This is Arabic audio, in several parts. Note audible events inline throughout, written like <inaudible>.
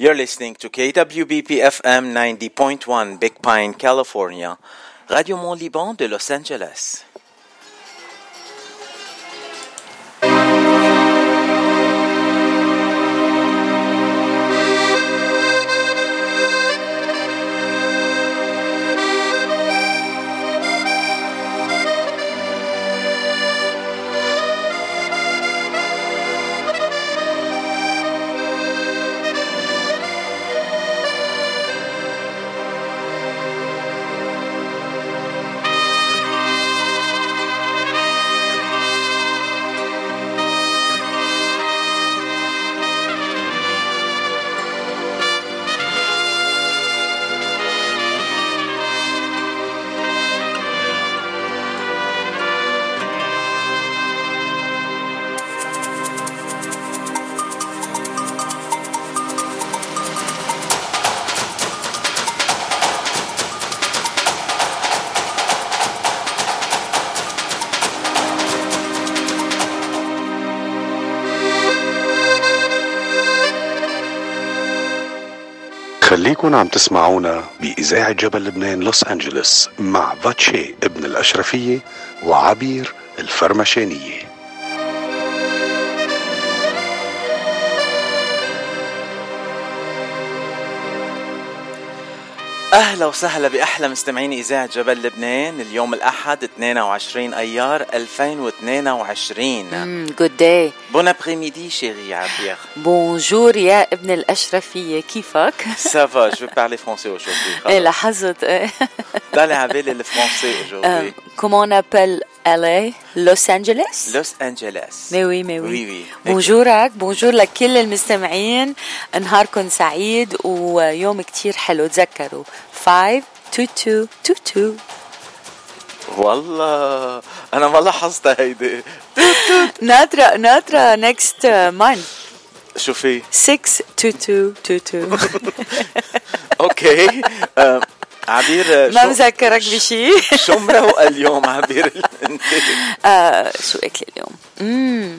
You're listening to KWBP FM 90.1 Big Pine, California. Radio Mont Liban de Los Angeles. خليكن عم تسمعونا بإذاعة جبل لبنان لوس أنجلوس مع فاتشي ابن الأشرفية وعبير الفرمشانية أهلا وسهلا بأحلى مستمعين إذاعة جبل لبنان اليوم الأحد 22 أيار 2022 good day bon après chérie عبير bonjour يا ابن الأشرفية كيفك؟ Ça va, je vais parler français aujourd'hui. إيه لاحظت إيه عبالي le français aujourd'hui. Comment on appelle LA? Los Angeles? Los Angeles. Mais oui, mais oui. Oui, oui. بونجورك بونجور لكل المستمعين نهاركم سعيد ويوم كتير حلو تذكروا 5 2 2 2 2 والله أنا ما لاحظتها هيدي ناطرة ناطرة next month شوفي 6 2 2 2 2 أوكي عبير ما مذكرك بشي. <laughs> شو مروقه اليوم عبير؟ <laughs> آه شو اكلي اليوم؟ امم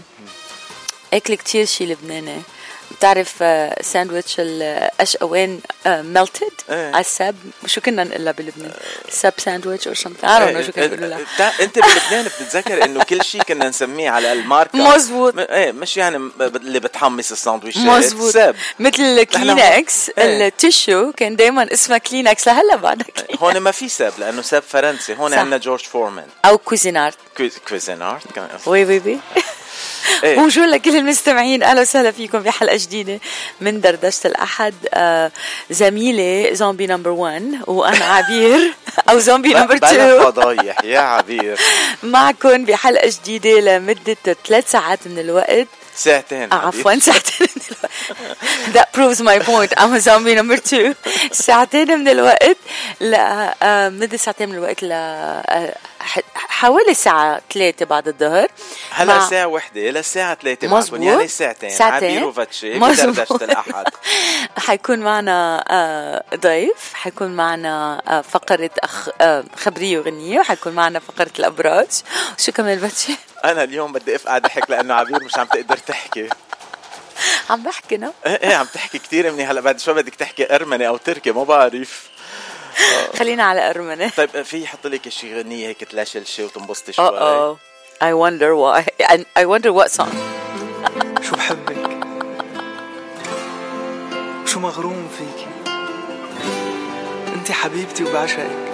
أكل كتير شي لبناني. بتعرف آه ساندويتش الأشقوان آه ميلتد إيه. على السب شو كنا نقلها بلبنان؟ سب ساندويتش أو شو كنا نقول لها. بتاع- إنت بلبنان بتتذكر إنه كل شيء كنا نسميه على الماركة. مزبوط. إيه مش يعني اللي بتحمص الساندويشات مزبوط. SEB مثل كلينكس إيه. ال tissue كان دايما اسمها كلينكس لهلا كلينكس هون ما في SEB لأنه SEB فرنسي. هون. عندنا George Foreman. أو Cuisinart اسمه. oui oui oui. إيه. bonjour لكل المستمعين أهلا وسهلا فيكم بحلقه جديدة من دردشة الأحد. آه زميلي zombie number 1 وأنا عبير. <laughs> أو zombie number بلا 2 فضايح يا عبير. <laughs> معكم بحلقه جديدة لمدة ثلاث ساعات من الوقت. ساعتين. عفوا ساعتين من الوقت. <laughs> That proves my point. I'm a zombie number two. ساعتين من الوقت ل آه، مدة ساعتين من الوقت ل آه، حوالي الساعة ثلاثة بعد الظهر. هلا مع- ساعة وحدة للساعة ثلاثة مزبوط. يعني ساعتين. ساعتين. عبير وفتشي مزبوط. بدردشة الأحد. <laughs> حيكون معنا آه، ضيف حيكون معنا آه، فقرة أخ... آه، خبرية وغنية وحيكون معنا فقرة الأبراج. شو كمان بتشي أنا اليوم بدي أفقع ضحك لأنه عبير مش عم تقدر تحكي. عم بحكي نو؟ إيه إيه عم تحكي كثير منيح. هلا بعد شوي بدك تحكي؟ أرمني أو تركي؟ ما بعرف. <laughs> خلينا على أرمنة. طيب في يحط لك شي غنية هيك تلاشلشي وتنبسطي شوي. I wonder why. And I wonder what song. <laughs> شو بحبك؟ شو مغروم فيكي؟ انت حبيبتي وبعشقك.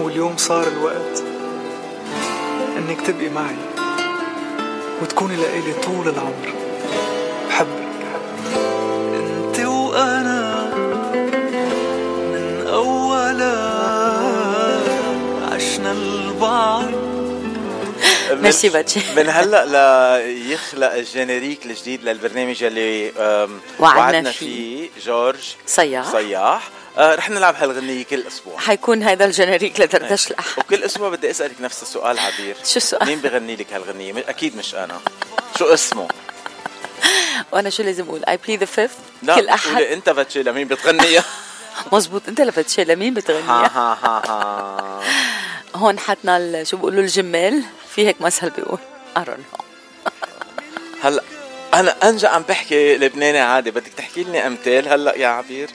واليوم صار الوقت انك تبقي معي وتكوني لإلي طول العمر. بحبك. من- ميرسي فاتشي. من هلا ليخلق ال générique الجديد للبرنامج اللي وعدنا فيه. جورج صياح. صياح. آه، رح نلعب هالغنية كل أسبوع. حيكون هذا الجنريك لدردش الأحد. وكل أسبوع بدي أسألك نفس السؤال عبير. <laughs> شو السؤال؟ مين بغني لك هالغنية؟ أكيد مش أنا. شو اسمه؟ <laughs> وأنا شو لازم أقول؟ I play the fifth. لا كل أحد. قولي أنت بتشي لمين بتغنيها؟ <laughs> مزبوط أنت بتشيل لمين ها بتغنيها ها ها ها. هون حطنا ال- شو بيقولوا الجمال؟ في هيك مثل بيقول. Know. <laughs> هلأ أنا أنجا عم بحكي لبناني عادي بدك تحكي لي أمثال؟ هلأ يا عبير.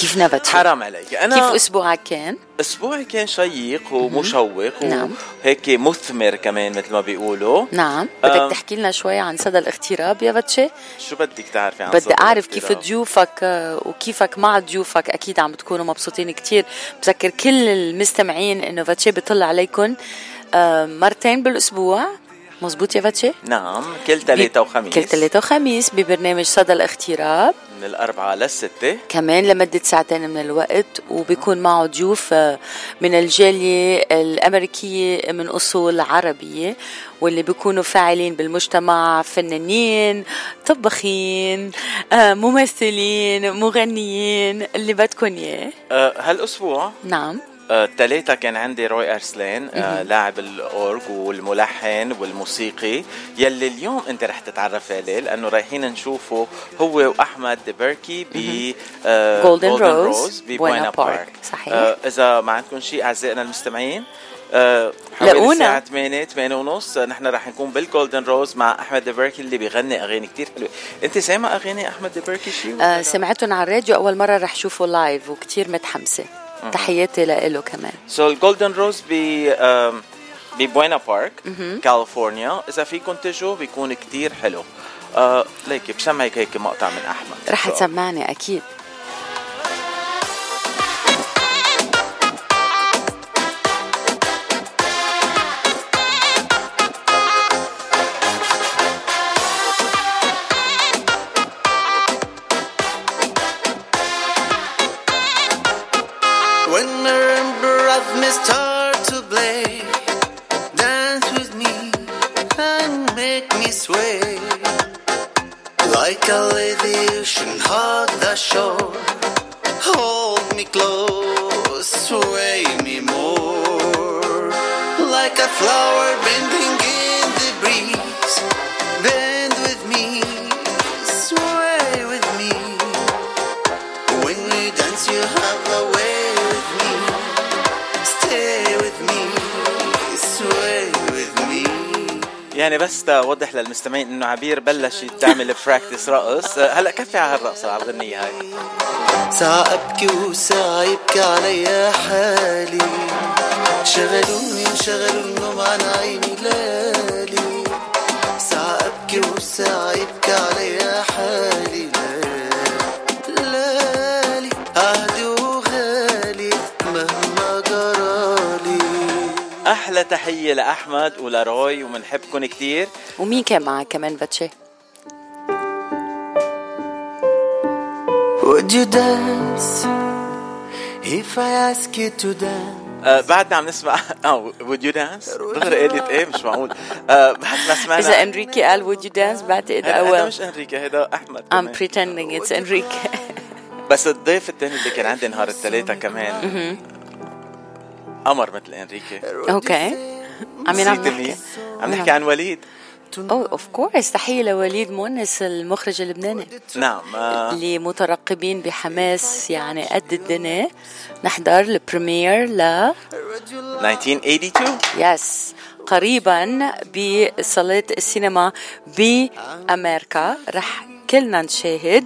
كيف نبت حرام عليك. أنا كيف أسبوعك كان؟ أسبوعي كان شيق ومشوق نعم. وهيك مثمر كمان مثل ما بيقولوا. نعم. أم. بدك تحكي لنا شوي عن صدى الاغتراب يا باتشي شو بدك تعرفي عن بدي أعرف كيف؟ ضيوفك آه، وكيفك مع ضيوفك. أكيد عم بتكونوا مبسوطين كتير. بذكر كل المستمعين إنه فاتشي بيطلع عليكم آه، مرتين بالأسبوع. مزبوط يا فاتشي نعم. كل ثلاثة وخميس. كل ثلاثة وخميس ببرنامج صدى الاغتراب. من الأربعة للستة. كمان لمدة ساعتين من الوقت وبيكون معه ضيوف آه، من الجالية الأمريكية من أصول عربية واللي بيكونوا فاعلين بالمجتمع فنانين طباخين آه، ممثلين مغنيين اللي بدكم إياه. أه هالأسبوع نعم. الثلاثة كان عندي روي أرسلان آه لاعب الأورج والملحن والموسيقي يلي اليوم أنت رح تتعرف عليه لأنه رايحين نشوفه هو وأحمد دبركي ب آه Golden Rose ببوينا بوينا بارك. صحيح. آه إذا ما عندكم شيء أعزائنا المستمعين آه حوالي لاقونا. الساعة 8 8 ونص آه، نحن رح نكون بالجولدن روز مع أحمد دبركي اللي بيغني أغاني كتير حلوة أنت سامع أغاني أحمد دبركي شيء؟ آه لا؟ سمعتهم على الراديو أول مرة رح شوفه live وكتير متحمسة تحياتي لإله كمان. so ال Golden Rose ب بـ Buena Park كاليفورنيا إذا فيكم تجوا بيكون كتير حلو. آه ليك بسمعك هيك مقطع من أحمد. رح تسمعني أكيد. Should hug the shore. Hold me close, sway me more. Like a flower يعني بس توضح للمستمعين إنه عبير بلشت تعمل براكتس رقص. آه، هلأ كفي على هالرقصة على الغنيه هاي. ساعة أبكي وساعة يبكي علي حالي. شغلوني شغلوا النوم عن عيني لالي أحلى تحية لأحمد ولروي وبنحبكم كتير. ومين كان معك كمان فاتشي Would you dance if I ask you to dance? آه بعدنا عم نسمع <laughs> آه would you dance دغري قالت إيه؟ مش معقول. آه بعد ما سمعنا إذا إنريكي قال would you dance بعتقد هذا أول مش إنريكي هذا أحمد I'm pretending it's Enrique بس الضيف الثاني اللي كان عندي نهار الثلاثاء كمان. قمر مثل إنريكي. okay عمين عم؟ نحكي عم نحكي عن وليد. oh of course تحية لوليد مونس المخرج اللبناني. نعم آه. اللي مترقبين بحماس يعني قد الدنيا. نحضر ال première ل 1982 yes قريبا بصالات السينما بأمريكا. رح كلنا نشاهد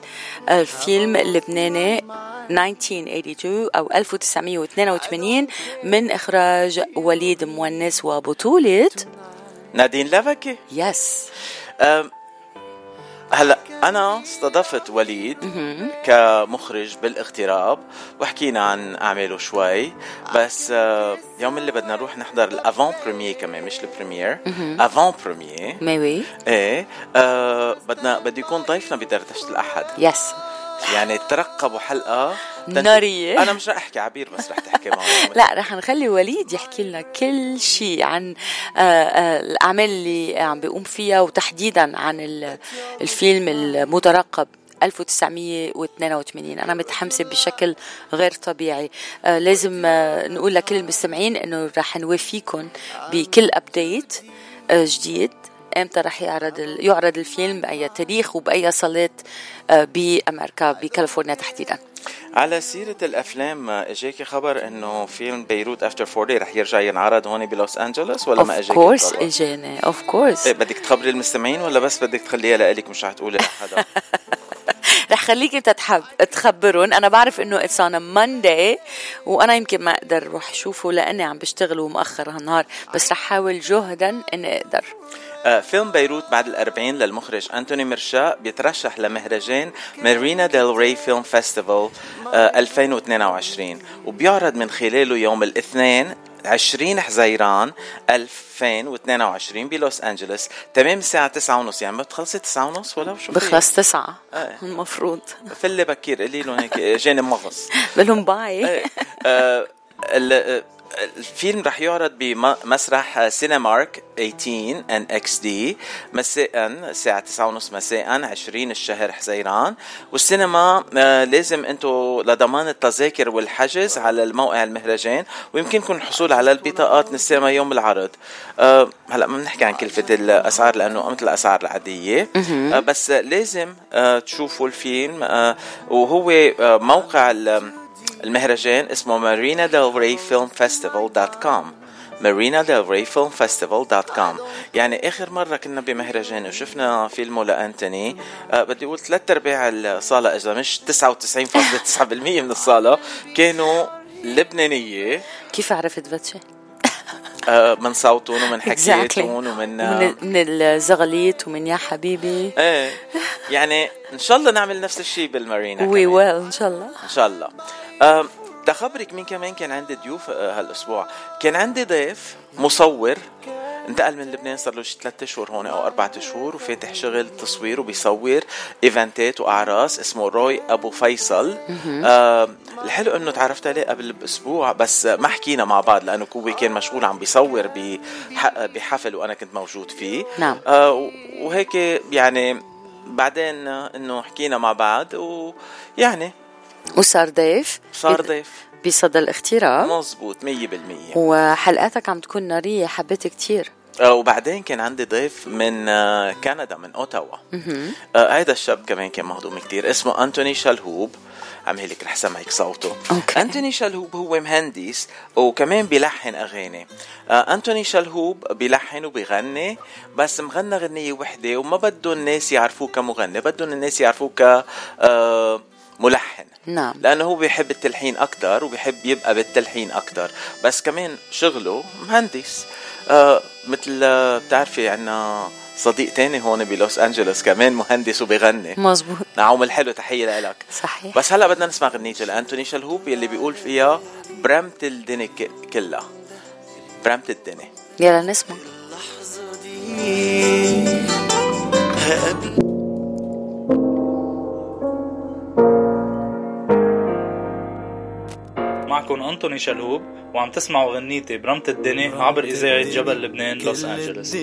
الفيلم اللبناني 1982 أو 1982 من إخراج وليد مونس وبطولة نادين لبكي yes um، هلا أنا استضفت وليد كمخرج بالاغتراب وحكينا عن أعماله شوي بس آه، يوم اللي بدنا نروح نحضر ال avant-première كمان مش ال première avant-première mais oui. إيه آه بدنا بده يكون ضيفنا بدردشة الأحد. yes يعني ترقبوا حلقة. تنت- نارية. أنا مش رح أحكي عبير بس رح تحكي معه <laughs> لا رح نخلي وليد يحكي لنا كل شيء عن آه، آه، الأعمال اللي عم بيقوم فيها وتحديدا عن ال- الفيلم المترقب 1982 أنا متحمسة بشكل غير طبيعي. آه، لازم آه، نقول لكل المستمعين أنه رح نوافيكم بكل أبديت جديد. إمتى رح يعرض يعرض الفيلم بأي تاريخ وبأي صالات آه، بأمريكا بكاليفورنيا تحديدا؟ على سيرة الأفلام إجاكي خبر إنه فيلم بيروت after 40 رح يرجع ينعرض هون بلوس أنجلوس ولا ما of إجاكي course الخبر؟ إجاني of course إيه بدك تخبري المستمعين ولا بس بدك تخليها لإلك؟ مش رح تقولي لحدا <laughs> <laughs> رح خليك أنت تحب تخبرهم. أنا بعرف إنه it's on Monday وأنا يمكن ما أقدر أروح أشوفه لأني عم بشتغل ومأخر هالنهار بس رح حاول جهدا إني أقدر. آه، فيلم بيروت بعد الأربعين للمخرج أنتوني مرشا بيترشح لمهرجان مارينا ديل ري film festival آه، 2022 وبيعرض من خلاله يوم الاثنين 20 حزيران 2022 بلوس أنجلوس. تمام الساعة 9 ونص. يعني ما بتخلصي 9 ونص ولا شو؟ بخلص تسعة. إيه. المفروض. فلي بكير قولي لهم هيك جاني مغص. <laughs> بقول bye. ال- الفيلم رح يعرض بمسرح سينمارك 18 ان إكس دي مساء الساعة 9:30 مساء 20 الشهر حزيران. والسينما آه، لازم أنتم لضمان التذاكر والحجز على الموقع المهرجان ويمكنكم الحصول على البطاقات من السينما يوم العرض. آه، هلا ما بنحكي عن كلفة الأسعار لأنه مثل الأسعار العادية. آه، بس لازم تشوفوا الفيلم وهو موقع المهرجان اسمه مارينا ديل ري film festival dot com. مارينا ديل ري film festival dot com. يعني آخر مرة كنا بمهرجان وشفنا فيلمه لأنتوني. آه بدي أقول ثلاث أرباع الصالة اذا مش 99.9% من الصالة كانوا لبنانية. كيف عرفت فاتشي؟ <laughs> آه من صوتهم ومن. حكيتهم ومن من من الزغليت ومن يا حبيبي. إيه. يعني إن شاء الله نعمل نفس الشيء بالمارينا وي. ويل إن شاء الله. إن شاء الله. اخبرك مين كمان؟ كان عندي ضيوف آه، هالأسبوع. كان عندي ضيف مصور. انتقل من لبنان صار له شي ثلاث أشهر هون أو أربع أشهر وفاتح شغل تصوير وبيصور إيفنتات وأعراس اسمه روي أبو فيصل. آم، الحلو إنه تعرفت عليه قبل بأسبوع بس ما حكينا مع بعض لأنه هو كان مشغول عم بيصور بح- بحفل وأنا كنت موجود فيه. نعم. آه، وهيك يعني بعدين آه، إنه حكينا مع بعض ويعني وصار ضيف. صار ضيف. بصدى الاغتراب مزبوط مية بالمية. وحلقاتك عم تكون نارية حبيت كتير. آه، وبعدين كان عندي ضيف من آه، كندا من أوتاوا. آه، هيدا الشاب كمان كان مهضوم كتير. اسمه أنتوني شلهوب. عم هيك رح سمعك صوته. أوكي. أنتوني شلهوب هو مهندس وكمان بيلحن أغاني. آه، أنتوني شلهوب بيلحن وبيغني بس مغنى غنية وحدة وما بده الناس يعرفوه كمغني. بدهم الناس يعرفوه ك آه، ملحن. نعم. لأنه هو بيحب التلحين أكثر وبيحب يبقى بالتلحين أكثر بس كمان شغله مهندس. آه مثل آه، بتعرفي عنا صديق تاني هون بلوس أنجلوس كمان مهندس وبيغني. مزبوط نعوم الحلو تحية لك. صحيح. بس هلا بدنا نسمع غنيته لانتوني شلهوب يلي بيقول فيها برمت الدنيا ك- كلها. برمت الدنيا. يلا نسمع. اللحظة دي هقابل معكم أنطوني شلهوب وعم تسمعوا غنيتي برمت الدنيا عبر إذاعة جبل لبنان لوس أنجلوس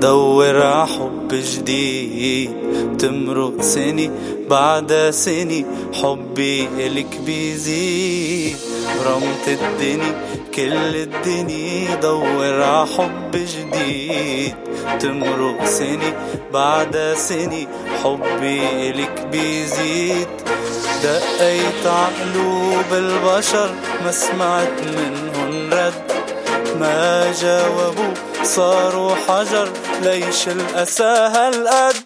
دور ع حب جديد تمرق سنة بعد سنة حبي إلك بيزيد. رمت الدنيا كل الدنيا دور ع حب جديد. تمرق سنة بعد سنة حبي إلك بيزيد. دقيت عقلوب البشر ما سمعت منهن رد. ما جاوبوا صاروا حجر ليش الأسى هالقد؟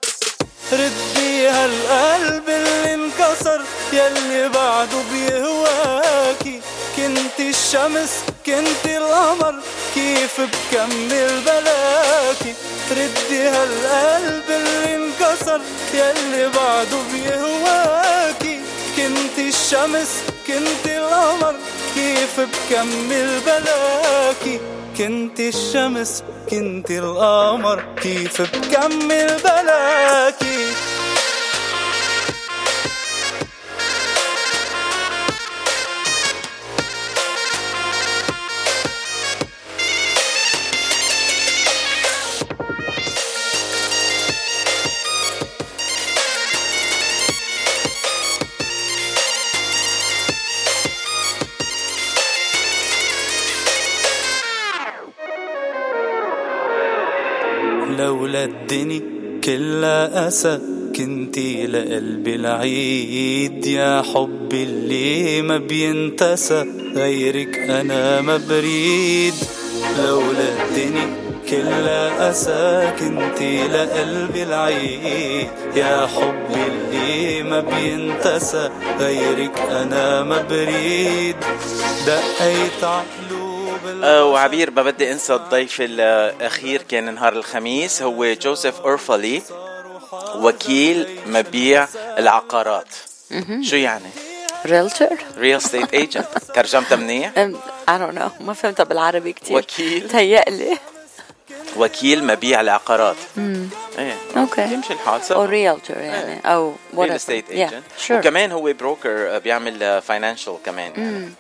ردي هالقلب اللي انكسر يلي بعده بيهواكي. كنت الشمس كنت القمر. كيف بكمل بلاكي ردي هالقلب اللي انكسر. يلي بعده بيهواكي كنت الشمس كنت القمر. كيف بكمل بلاكي كنت الشمس كنت القمر. كيف بكمل بلاكي الدنيا كلها أسى كنتي لقلبي العيد يا حبي اللي ما بينتسى غيرك أنا ما بريد. لولا الدنيا كلها أسى كنتي لقلبي العيد يا حبي اللي ما بينتسى غيرك أنا ما بريد. دقيت عقلوب آه، وعبير ما بدي أنسى الضيف الأخير كان نهار الخميس هو جوزيف اورفالي وكيل مبيع العقارات. شو يعني؟ realtor real estate agent ترجمتها منيح؟ I don't know. ما فهمتها بالعربي كتير. وكيل. تهيألي. وكيل مبيع العقارات. إيه. أوكي. يمشي الحال أو realtor يعني أو real estate agent وكمان هو broker بيعمل financial كمان يعني.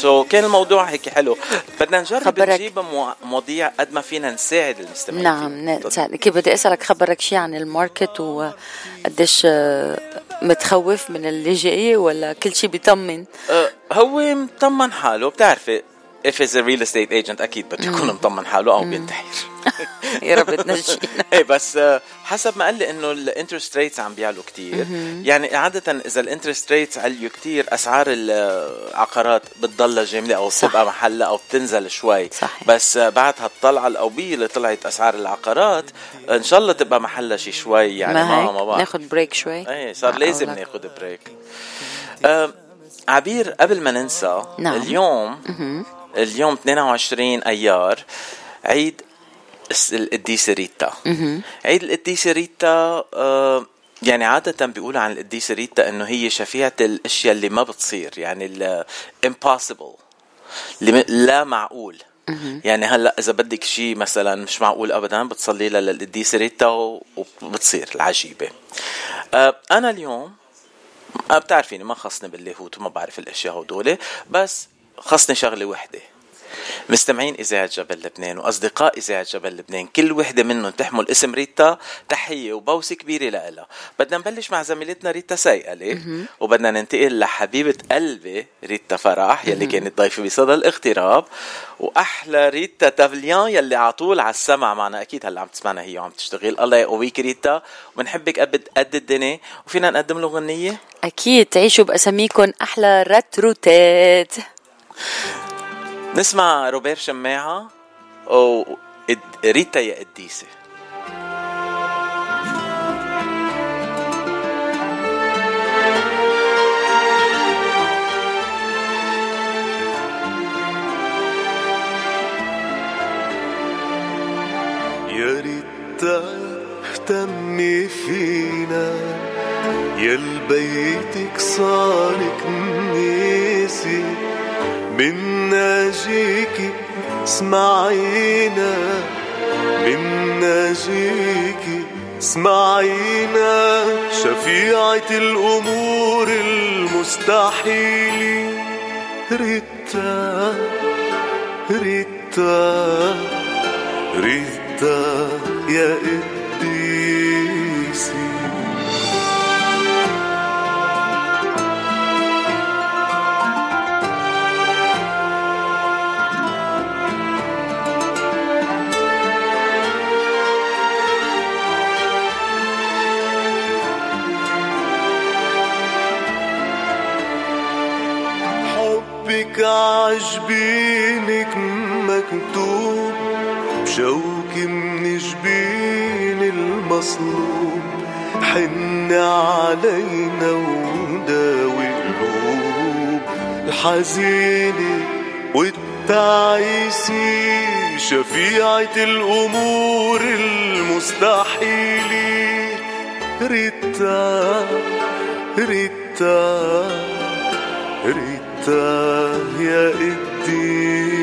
so كان الموضوع هيك حلو بدنا نجرب خبرك. نجيب مو- مواضيع قد ما فينا نساعد المستمعين نعم. نسأل كيف بدي أسألك خبرك شيء عن ال market وقديش آه، متخوف من اللي جاي ولا كل شيء بيطمن أه، هو مطمن حاله بتعرفي if he's a real estate agent أكيد بده يكون مطمن حاله أو بينتحر. <laughs> يا رب تنجينا <laughs> إيه بس آه، حسب ما قال لي إنه ال interest rates عم بيعلوا كتير. يعني عادة إذا ال interest rates عليوا كتير أسعار العقارات بتضلها جامده أو. بتبقى محلها أو بتنزل شوي. صحيح. بس آه، بعد هالطلعة القوية اللي طلعت أسعار العقارات إن شاء الله تبقى محلها شي شوي يعني ما ما هيك؟ ما بعرف ناخذ break شوي؟ إيه صار لازم. ناخذ break آه عبير قبل ما ننسى نعم. اليوم اليوم 22 أيار عيد القديسة ريتا. عيد القديسة ريتا آه يعني عادة بيقولوا عن القديسة ريتا إنه هي شفيعة الأشياء اللي ما بتصير يعني ال impossible لا معقول. يعني هلأ إذا بدك شيء مثلا مش معقول ابدا بتصلي لها للقديسة ريتا وبتصير العجيبة. آه أنا اليوم آه، بتعرفيني ما خصني باللاهوت وما بعرف الأشياء هدول بس خصني شغلة وحدة. مستمعين إذاعة جبل لبنان وأصدقاء إذاعة جبل لبنان كل وحدة منهم تحمل اسم ريتا تحية وبوسة كبيرة لها بدنا نبلش مع زميلتنا ريتا سيئلة وبدنا ننتقل لحبيبة قلبي ريتا فرح يلي كانت ضيفة بصدى الاغتراب. وأحلى ريتا تافليان يلي على طول على السمع معنا. أكيد هلأ عم تسمعنا هي وعم تشتغل. الله يقويك ريتا. وبنحبك قد قد الدنيا. وفينا نقدم له غنية؟ أكيد. تعيشوا بأساميكم أحلى رتروتات. نسمع روبير شماعة إد- ريتا يا قديسة. يا ريت اهتمي فينا يا البيتك صارك ناسي من ناجيكي اسمعينا من ناجيكي اسمعينا. شفيعة الأمور المستحيلة ريتا ريتا ريتا يا قديسي حبك عجبينك مكتوب بشوك من جبين المصلوب حن علينا وداوي القلوب الحزينة والتعيسي شفيعة الأمور المستحيلة ريتا ريتا ريتا. يا قديسي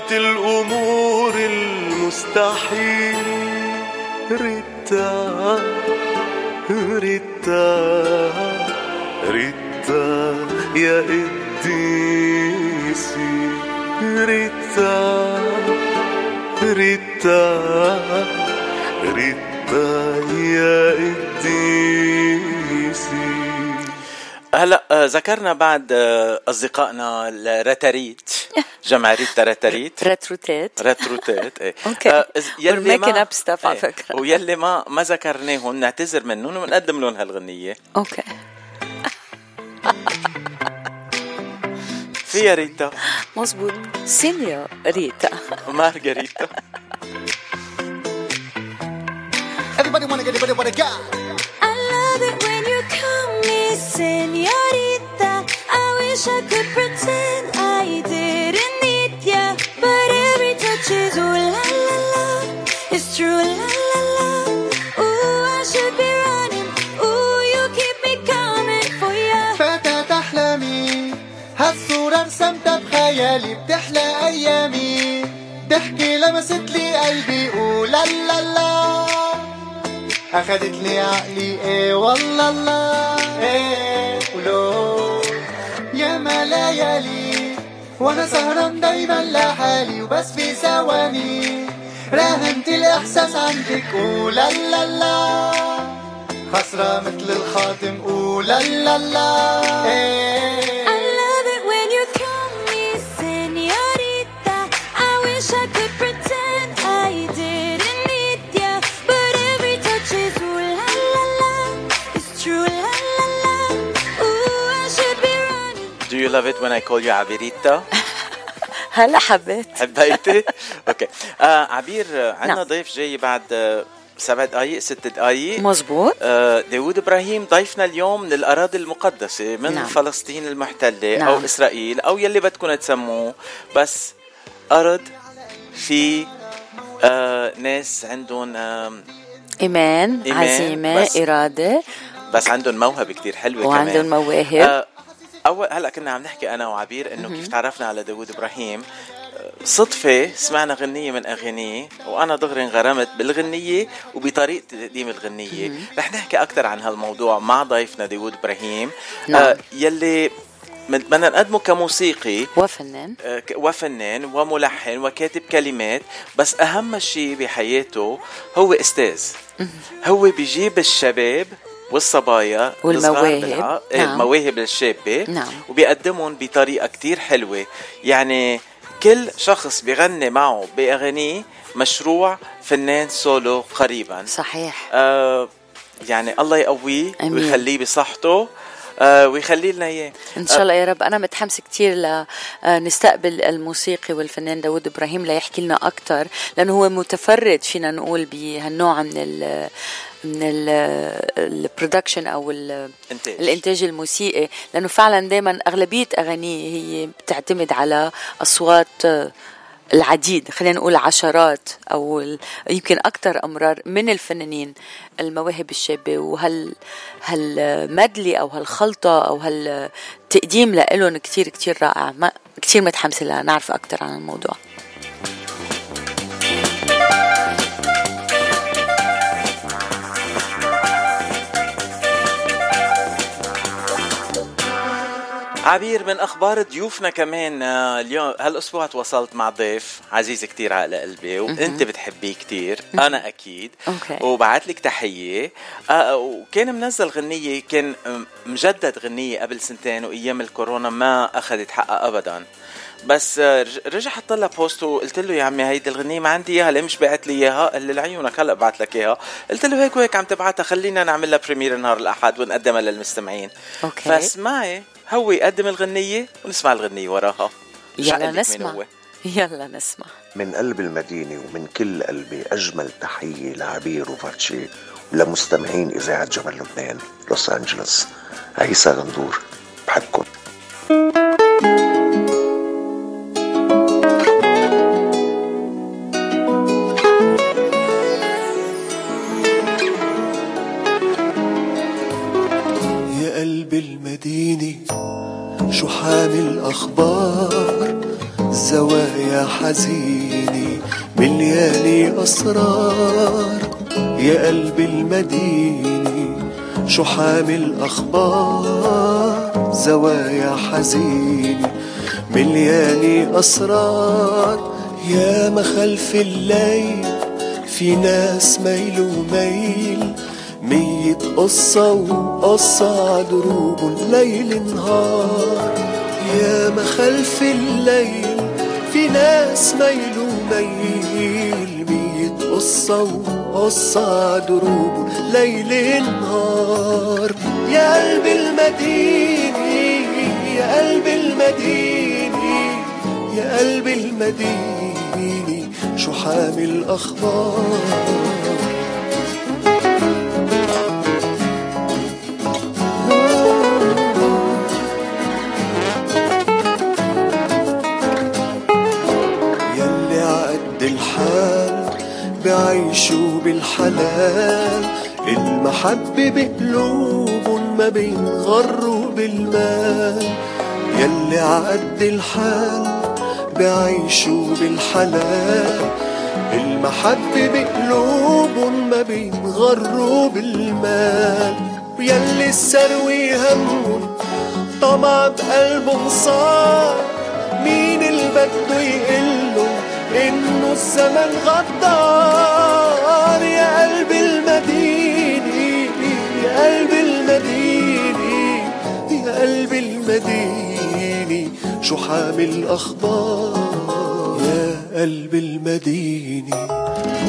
شفيعة الأمور المستحيلة ريتا ريتا ريتا يا قديسي ريتا ريتا ريتا يا قديسي هلا آه، ذكرنا بعد آه، أصدقائنا الرتاريت جمع ريتا رتاريت ريتروتات رتروتات إيه. <laughs> أوكي. آه، إز- We're making up stuff على إيه. فكرة. ويلي ما ما ذكرناهم نعتذر منهم ونقدم لهم هالغنية. أوكي فيها ريتا. مزبوط senorita. مارغريتا. Everybody wanna get it, everybody wanna go. Love it when you call me senorita. I wish I could pretend I didn't need ya. But every touch is ooh la la la. It's true la la la. Ooh, I should be running. Ooh, you keep me coming for ya. فتاة أحلامي هالصورة رسمتها بخيالي بتحلى أيامي ضحكي لمست لي قلبي ولا لا لا أخدت لي عقلي إيه والله لا إيه ولو. يا ما ليالي وأنا سهران دايما لحالي وبس في ثواني. راهنت الإحساس عندك ولا لا لا. خسرة مثل الخاتم ولا لا لا. إيه. Love it when I call you عبيريتا <laughs> هلا حبيت. حبيتي أوكي. آه عبير عندنا نعم. ضيف جاي بعد آه، سبع دقائق ست دقائق مزبوط آه، داوود إبراهيم ضيفنا اليوم من الاراضي المقدسة من نعم. فلسطين المحتلة نعم. أو إسرائيل أو يلي بدكم تسموه. بس أرض في آه ناس عندهم آه إيمان إيمان، عزيمة بس- إرادة. بس عندهم موهبة كتير حلوة وعندهم كمان. مواهب. آه اول هلأ كنا عم نحكي أنا وعبير إنه كيف تعرفنا على داوود إبراهيم. صدفة سمعنا غنية من أغانيه وأنا دغري انغرمت بالغنية وبطريقة تقديم الغنية. رح نحكي أكثر عن هالموضوع مع ضيفنا داوود إبراهيم. نعم. آه يلي بدنا نقدمه كموسيقي. وفنان. آه، وفنان وملحن وكاتب كلمات. بس أهم شيء بحياته هو أستاذ. هو بيجيب الشباب والصبايا والمواهب. بالع- إيه، نعم. المواهب الشابة نعم. وبيقدمهم بطريقة كتير حلوة يعني كل شخص بيغني معه بأغانيه مشروع فنان سولو قريبا صحيح آه يعني الله يقويه. ويخليه بصحته ويخلي لنا اياه إن شاء الله يا رب. أنا متحمسه كثير لنستقبل الموسيقي والفنان داود إبراهيم ليحكي لنا أكثر لأنه هو متفرد فينا نقول بهالنوع من ال من البرودكشن أو ال- إنتاج. الإنتاج الموسيقي. لأنه فعلا دائما أغلبية أغانيه هي بتعتمد على أصوات آه، العديد خلينا نقول عشرات أو يمكن أكثر أمرار من الفنانين المواهب الشابة. وهال هالمدلي أو هالخلطه أو هالتقديم لهم كثير كثير رائع. ما كثير متحمسه لنعرف أكثر عن الموضوع. عبير من أخبار ضيوفنا كمان آه، اليوم هالأسبوع تواصلت مع ضيف عزيز كتير على قلبي وأنت بتحبيه كتير أنا أكيد أوكي. وبعت لك تحية آه، وكان منزل غنية كان مجدد غنية قبل سنتين وأيام الكورونا ما أخذت حقها ابدا بس آه، رج- رجع حط لها post وقلت له يا عمي هيدي الغنية ما عندي إياها ليه مش بعت لي إياها؟ قال لي لعيونك هلا بعت لك إياها، قلت له هيك وهيك عم تبعتها خلينا نعمل لها premiere نهار الأحد ونقدمها للمستمعين. أوكي. فاسمعي هو يقدم الغنية ونسمع الغنية وراها. يلا نسمع هو؟ <laughs> يلا نسمع من قلب المدينة ومن كل قلبي أجمل تحية لعبير وفاتشي ولمستمعين إذاعة جبل لبنان لوس أنجلوس عيسى غندور بحبكم قلب المدينة شو حامل أخبار زوايا حزينة مليانة أسرار. يا قلب المدينة شو حامل أخبار زوايا حزينة مليانة أسرار. يا ما خلف الليل في ناس ميل وميل. مية قصة وقصة عدروب ليل نهار. يا ما خلف الليل في ناس ميل وميل. مية قصة وقصة عدروب ليل نهار. يا قلب المدينة يا قلب المدينة يا قلب المدينة. شو حامل أخبار بعيشوا بالحلال. المحبة بقلوبهم ما بينغروا بالمال. يلي عقد الحال بعيشوا بالحلال. المحبة بقلوبهم ما بينغروا بالمال. ويلي السروي همهم طمع بقلبهم صار. مين اللي بده يقله إنه الزمن غدار. يا قلب المدينة يا قلب المدينة يا قلب المدينة. شو حامل أخبار؟ يا قلب المدينة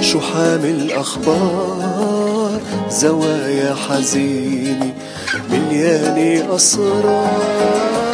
شو حامل أخبار؟ زوايا حزينة مليانة أسرار.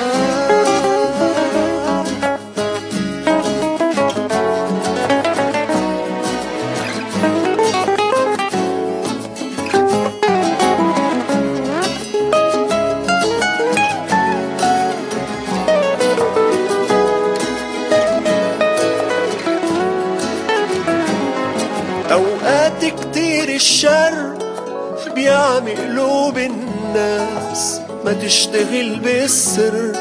ما تشتغل بالسر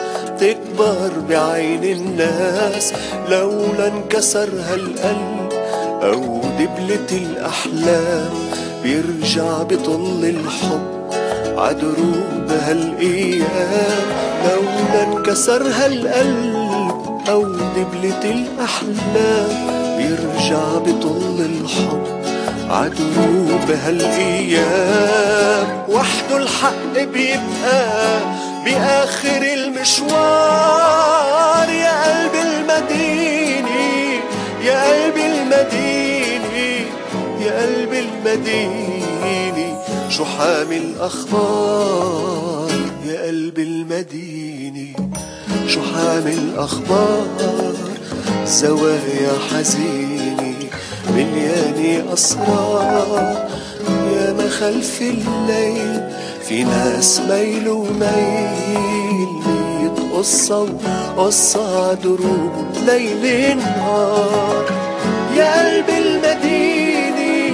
تكبر بعين الناس. لولا انكسر هالقلب أو دبلة الأحلام بيرجع بطل الحب عدروب هالأيام لولا انكسر هالقلب أو دبلة الأحلام بيرجع بطل الحب. عدروب هالأيام وحده الحق بيبقى بآخر المشوار. يا قلب المدينة يا قلب المدينة يا قلب المدينة. شو حامل أخبار؟ يا قلب المديني شو حامل أخبار؟ زوايا حزيني مليانة أسرار يا ما خلف الليل في ناس ميل وميل ميت قصة وقصة دروب ليل نهار. يا قلب المديني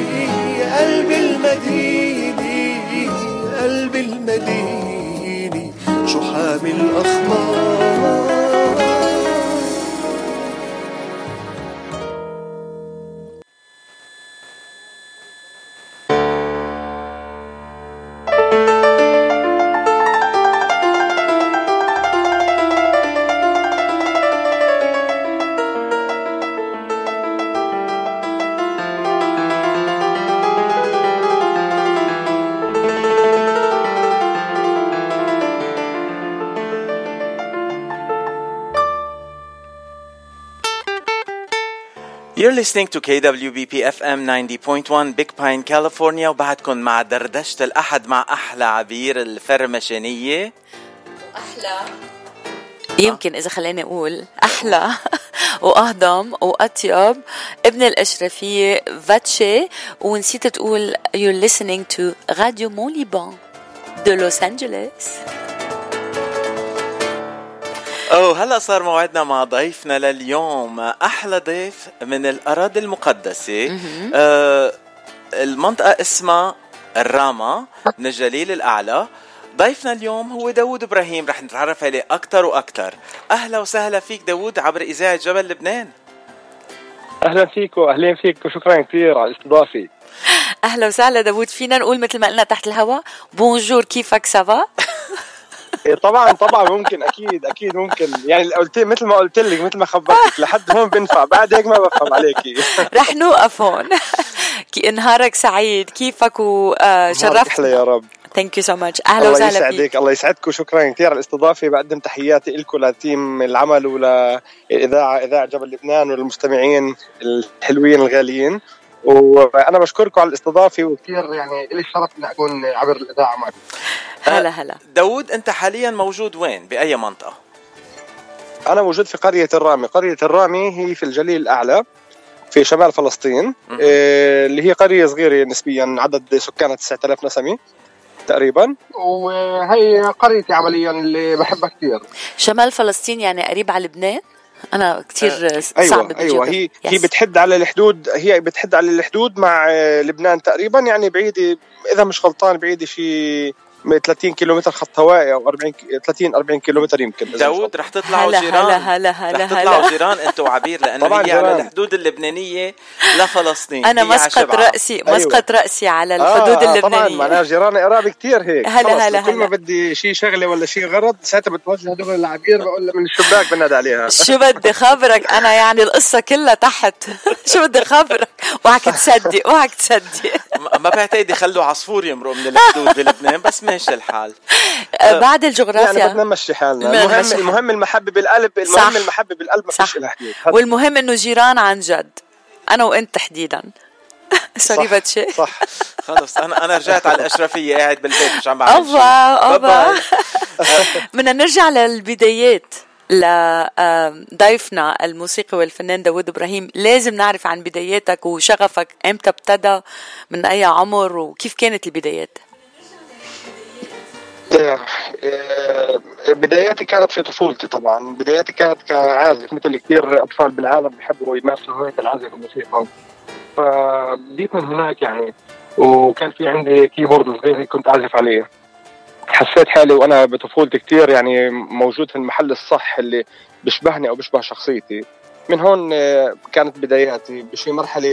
يا قلب المديني يا قلب المديني شو حامل أخبار You're listening to KWBP FM 90.1 Big Pine California. وبعدكم مع دردشة الأحد مع أحلى عبير الفرمشانية أحلى. يمكن إذا خليني أقول أحلى <laughs> وأهضم وأطيب ابن الأشرفية فاتشي. ونسيت تقول you're listening to راديو موليبان de لوس انجلوس أوه هلا صار موعدنا مع ضيفنا لليوم. أحلى ضيف من الأراضي المقدسة. آه المنطقة اسمها الراما من الجليل الأعلى. ضيفنا اليوم هو داوود إبراهيم رح نتعرف عليه أكثر وأكثر أهلا وسهلا فيك داوود عبر إذاعة جبل لبنان. أهلا فيكم اهلين فيكم شكرا كثير على الاستضافة. أهلا وسهلا داوود. فينا نقول مثل ما قلنا تحت الهواء. bonjour كيفك؟ ça va <laughs> طبعا طبعا ممكن أكيد أكيد ممكن. يعني قلت مثل ما قلت لك مثل ما خبرتك لحد هون بنفع بعد هيك ما بفهم عليكي. <laughs> رح نوقف هون. <laughs> نهارك سعيد. كيفك أحلى وشرفتنا يا رب. thank you so much أهلا الله وسهلا فيك. يسعدك الله يسعدكم. شكرا كثير على الاستضافة. بقدم تحياتي لكم ل team العمل وللاذاعه إذاعة جبل لبنان والمستمعين الحلوين الغاليين. وأنا بشكركم على الاستضافة وكثير يعني لي الشرف إني أكون عبر الإذاعة معكم. هلا هلا. داوود أنت حاليا موجود وين؟ بأي منطقة؟ أنا موجود في قرية الرامي. قرية الرامي هي في الجليل الأعلى في شمال فلسطين إيه، اللي هي قرية صغيرة نسبيا عدد سكانها 9000 نسمه تقريبا. وهي قريتي عمليا اللي بحبها كثير. شمال فلسطين يعني قريب على لبنان؟ أنا كثير صعب أيوه بدي أيوه أجاوب. هي Yes. هي بتحد على الحدود هي بتحد على الحدود مع آه، لبنان تقريبا يعني بعيدة إذا مش غلطان بعيدة شيء 30 كيلومتر خط هوائي أو 40 كي- 30 40 كيلومتر يمكن. داوود رح تطلعوا هلا جيران. هلا هلا هلا رح تطلعوا جيران أنتوا وعبير لأنه طبعاً هي على جيران. الحدود اللبنانية لفلسطين. أنا على مسقط. رأسي أيوة. مسقط رأسي على الحدود آه طبعا اللبنانية. معناها جيران قرابة كثير هيك. هلا هلا كل ما. بدي شيء شغلة ولا شيء غرض ساعتها بتوجه دغري للعبير بقول من الشباك بنادي عليها. <laughs> شو بدي خبرك؟ أنا يعني القصة كلها تحت. <laughs> شو بدي خبرك؟ اوعك تصدق اوعك تصدق ما ما بعتقد يخلوا عصفور يمرق من الحدود بلبنان بس ماشي الحال. <laughs> بعد يعني الجغرافيا بدنا نمشي حالنا. بدنا المهم المهم المحبة بالقلب المهم صح. المحبة بالقلب ما. فيش لها حدود. والمهم إنه جيران عن جد. أنا وإنت تحديدا. <laughs> سوري صح. باتشي صح. <laughs> خلص أنا أنا رجعت على الأشرفية. قاعد بالبيت مش عم بعمل باي أوبا بدنا نرجع للبدايات لضيفنا الموسيقي والفنان داود إبراهيم. لازم نعرف عن بداياتك وشغفك إمتى ابتدى من أي عمر وكيف كانت البدايات؟ آه، بداياتي كانت في طفولتي طبعا. بداياتي كانت كعازف مثل كثير أطفال بالعالم بيحبوا يمارسوا هواية العزف والموسيقى فبديت من هناك يعني وكان في عندي كيبورد صغير كنت أعزف عليه. حسيت حالي وأنا بطفولتي كثير يعني موجود في المحل الصح اللي بيشبهني أو بيشبه شخصيتي. من هون آه، كانت بداياتي. بشي مرحلة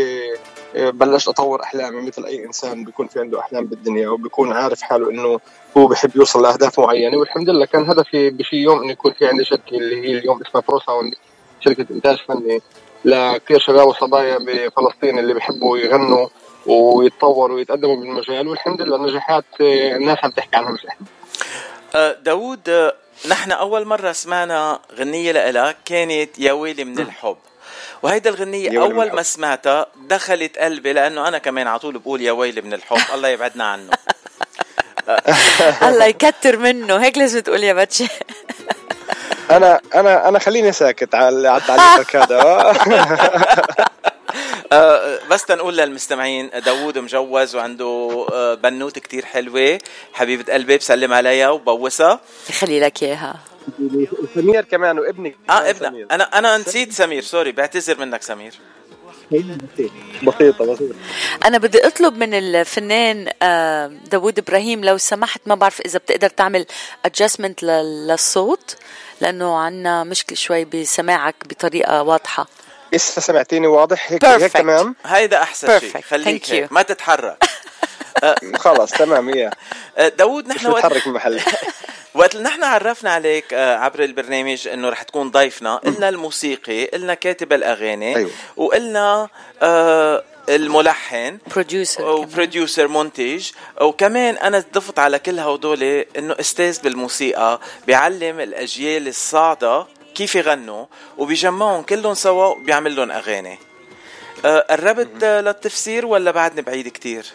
بلشت أطور أحلامي مثل أي إنسان بيكون في عنده أحلام بالدنيا وبيكون عارف حاله إنه هو بحب يوصل لأهداف معينة والحمد لله كان هدفي بشي يوم إنه يكون في عندي شركة اللي هي اليوم اسمها برو ساوند شركة إنتاج فني لكثير شباب وصبايا بفلسطين اللي بيحبوا يغنوا ويتطوروا ويتقدموا بالمجال والحمد لله نجاحات آه، الناس عم تحكي عنها مش إحنا آه، داوود آه، نحن أول مرة سمعنا غنية لإلك كانت يا ويلي من الحب. وهيدا الغنية أول. ما سمعتها دخلت قلبي لأنه أنا كمان على طول بقول يا ويلي من الحب الله يبعدنا عنه. <laughs> الله يكتر منه. هيك لازم تقول يا باتشي أنا أنا أنا خليني ساكت على على تعليقك هذا. <laughs> <laughs> آه، بس تنقول للمستمعين داوود مجوز وعنده آه، بنوت كتير حلوة. حبيبة قلبي بسلم عليها وبوسها. يخلي لك إياها. سمير كمان وابنك. آه ابنها أنا أنا نسيت سمير. سوري. بعتذر منك سمير. بسيطة بسيطة. أنا بدي أطلب من الفنان آه، داوود إبراهيم لو سمحت ما بعرف إذا بتقدر تعمل adjustment للصوت لأنه عنا مشكلة شوي بسماعك بطريقة واضحة. لسه سمعتيني واضح؟ هيك هيك تمام؟ هيدا أحسن شيء. Perfect. خليك هيك. ما تتحرك. <laughs> خلص تمام يا. داوود مش نحن وقت متحرك من محل وقت اللي نحن عرفنا عليك آه، عبر البرنامج إنه رح تكون ضيفنا قلنا الموسيقي قلنا كاتب الأغاني أيوة. وقلنا آه، الملحن producer و producer منتج وكمان أنا ضفت على كل هدول إنه أستاذ بالموسيقى بيعلم الأجيال الصاعدة كيف يغنوا وبيجمعهم كلهم سوا وبيعمل لهم أغاني. آه، قربت للتفسير ولا بعدني بعيد كتير؟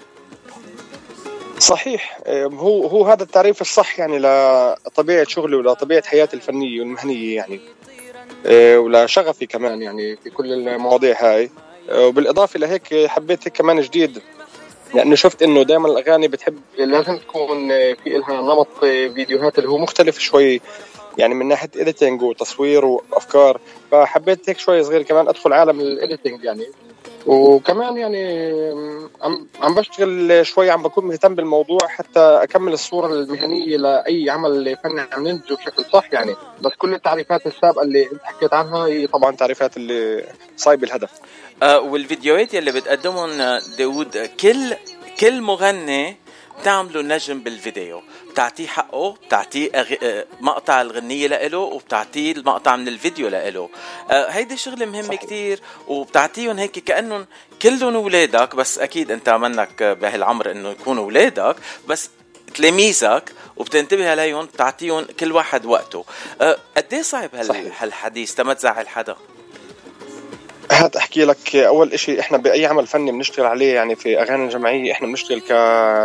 صحيح. هو هو هذا التعريف الصح يعني لطبيعة شغلي ولطبيعة حياتي الفنية والمهنية يعني. آه، ولشغفي كمان يعني في كل المواضيع هاي. آه، وبالإضافة لهيك حبيت هيك كمان جديد. لأنه شفت إنه دائما الأغاني بتحب لازم تكون آه، في إلها نمط فيديوهات اللي هو مختلف شوي. يعني من ناحية editing وتصوير وأفكار. فحبيت هيك شوي صغير كمان أدخل عالم ال editing يعني. وكمان يعني عم عم بشتغل شوي عم بكون مهتم بالموضوع حتى أكمل الصورة المهنية لأي عمل فني عم ننتجه بشكل صح يعني. بس كل التعريفات السابقة اللي أنت حكيت عنها هي طبعا تعريفات اللي صايبة الهدف. آه، والفيديوهات يلي بتقدمهم آه، داوود كل كل مغني بتعملوا نجم بالفيديو. بتعطيه حقه بتعطيه أغ... آه، مقطع الغنية لإله وبتعطيه المقطع من الفيديو لإله. آه، هيدي شغلة مهمة كتير وبتعطيهم هيك كأنهم كلهم أولادك بس أكيد أنت منك بهالعمر إنه يكونوا أولادك بس تلاميذك وبتنتبه عليهم بتعطيهم كل واحد وقته. آه، قد إيه صعب هال... هالحديث؟ تما تزعل حدا؟ هات أحكي لك أول إشي إحنا بأي عمل فني بنشتغل عليه يعني في أغاني الجمعيه إحنا بنشتغل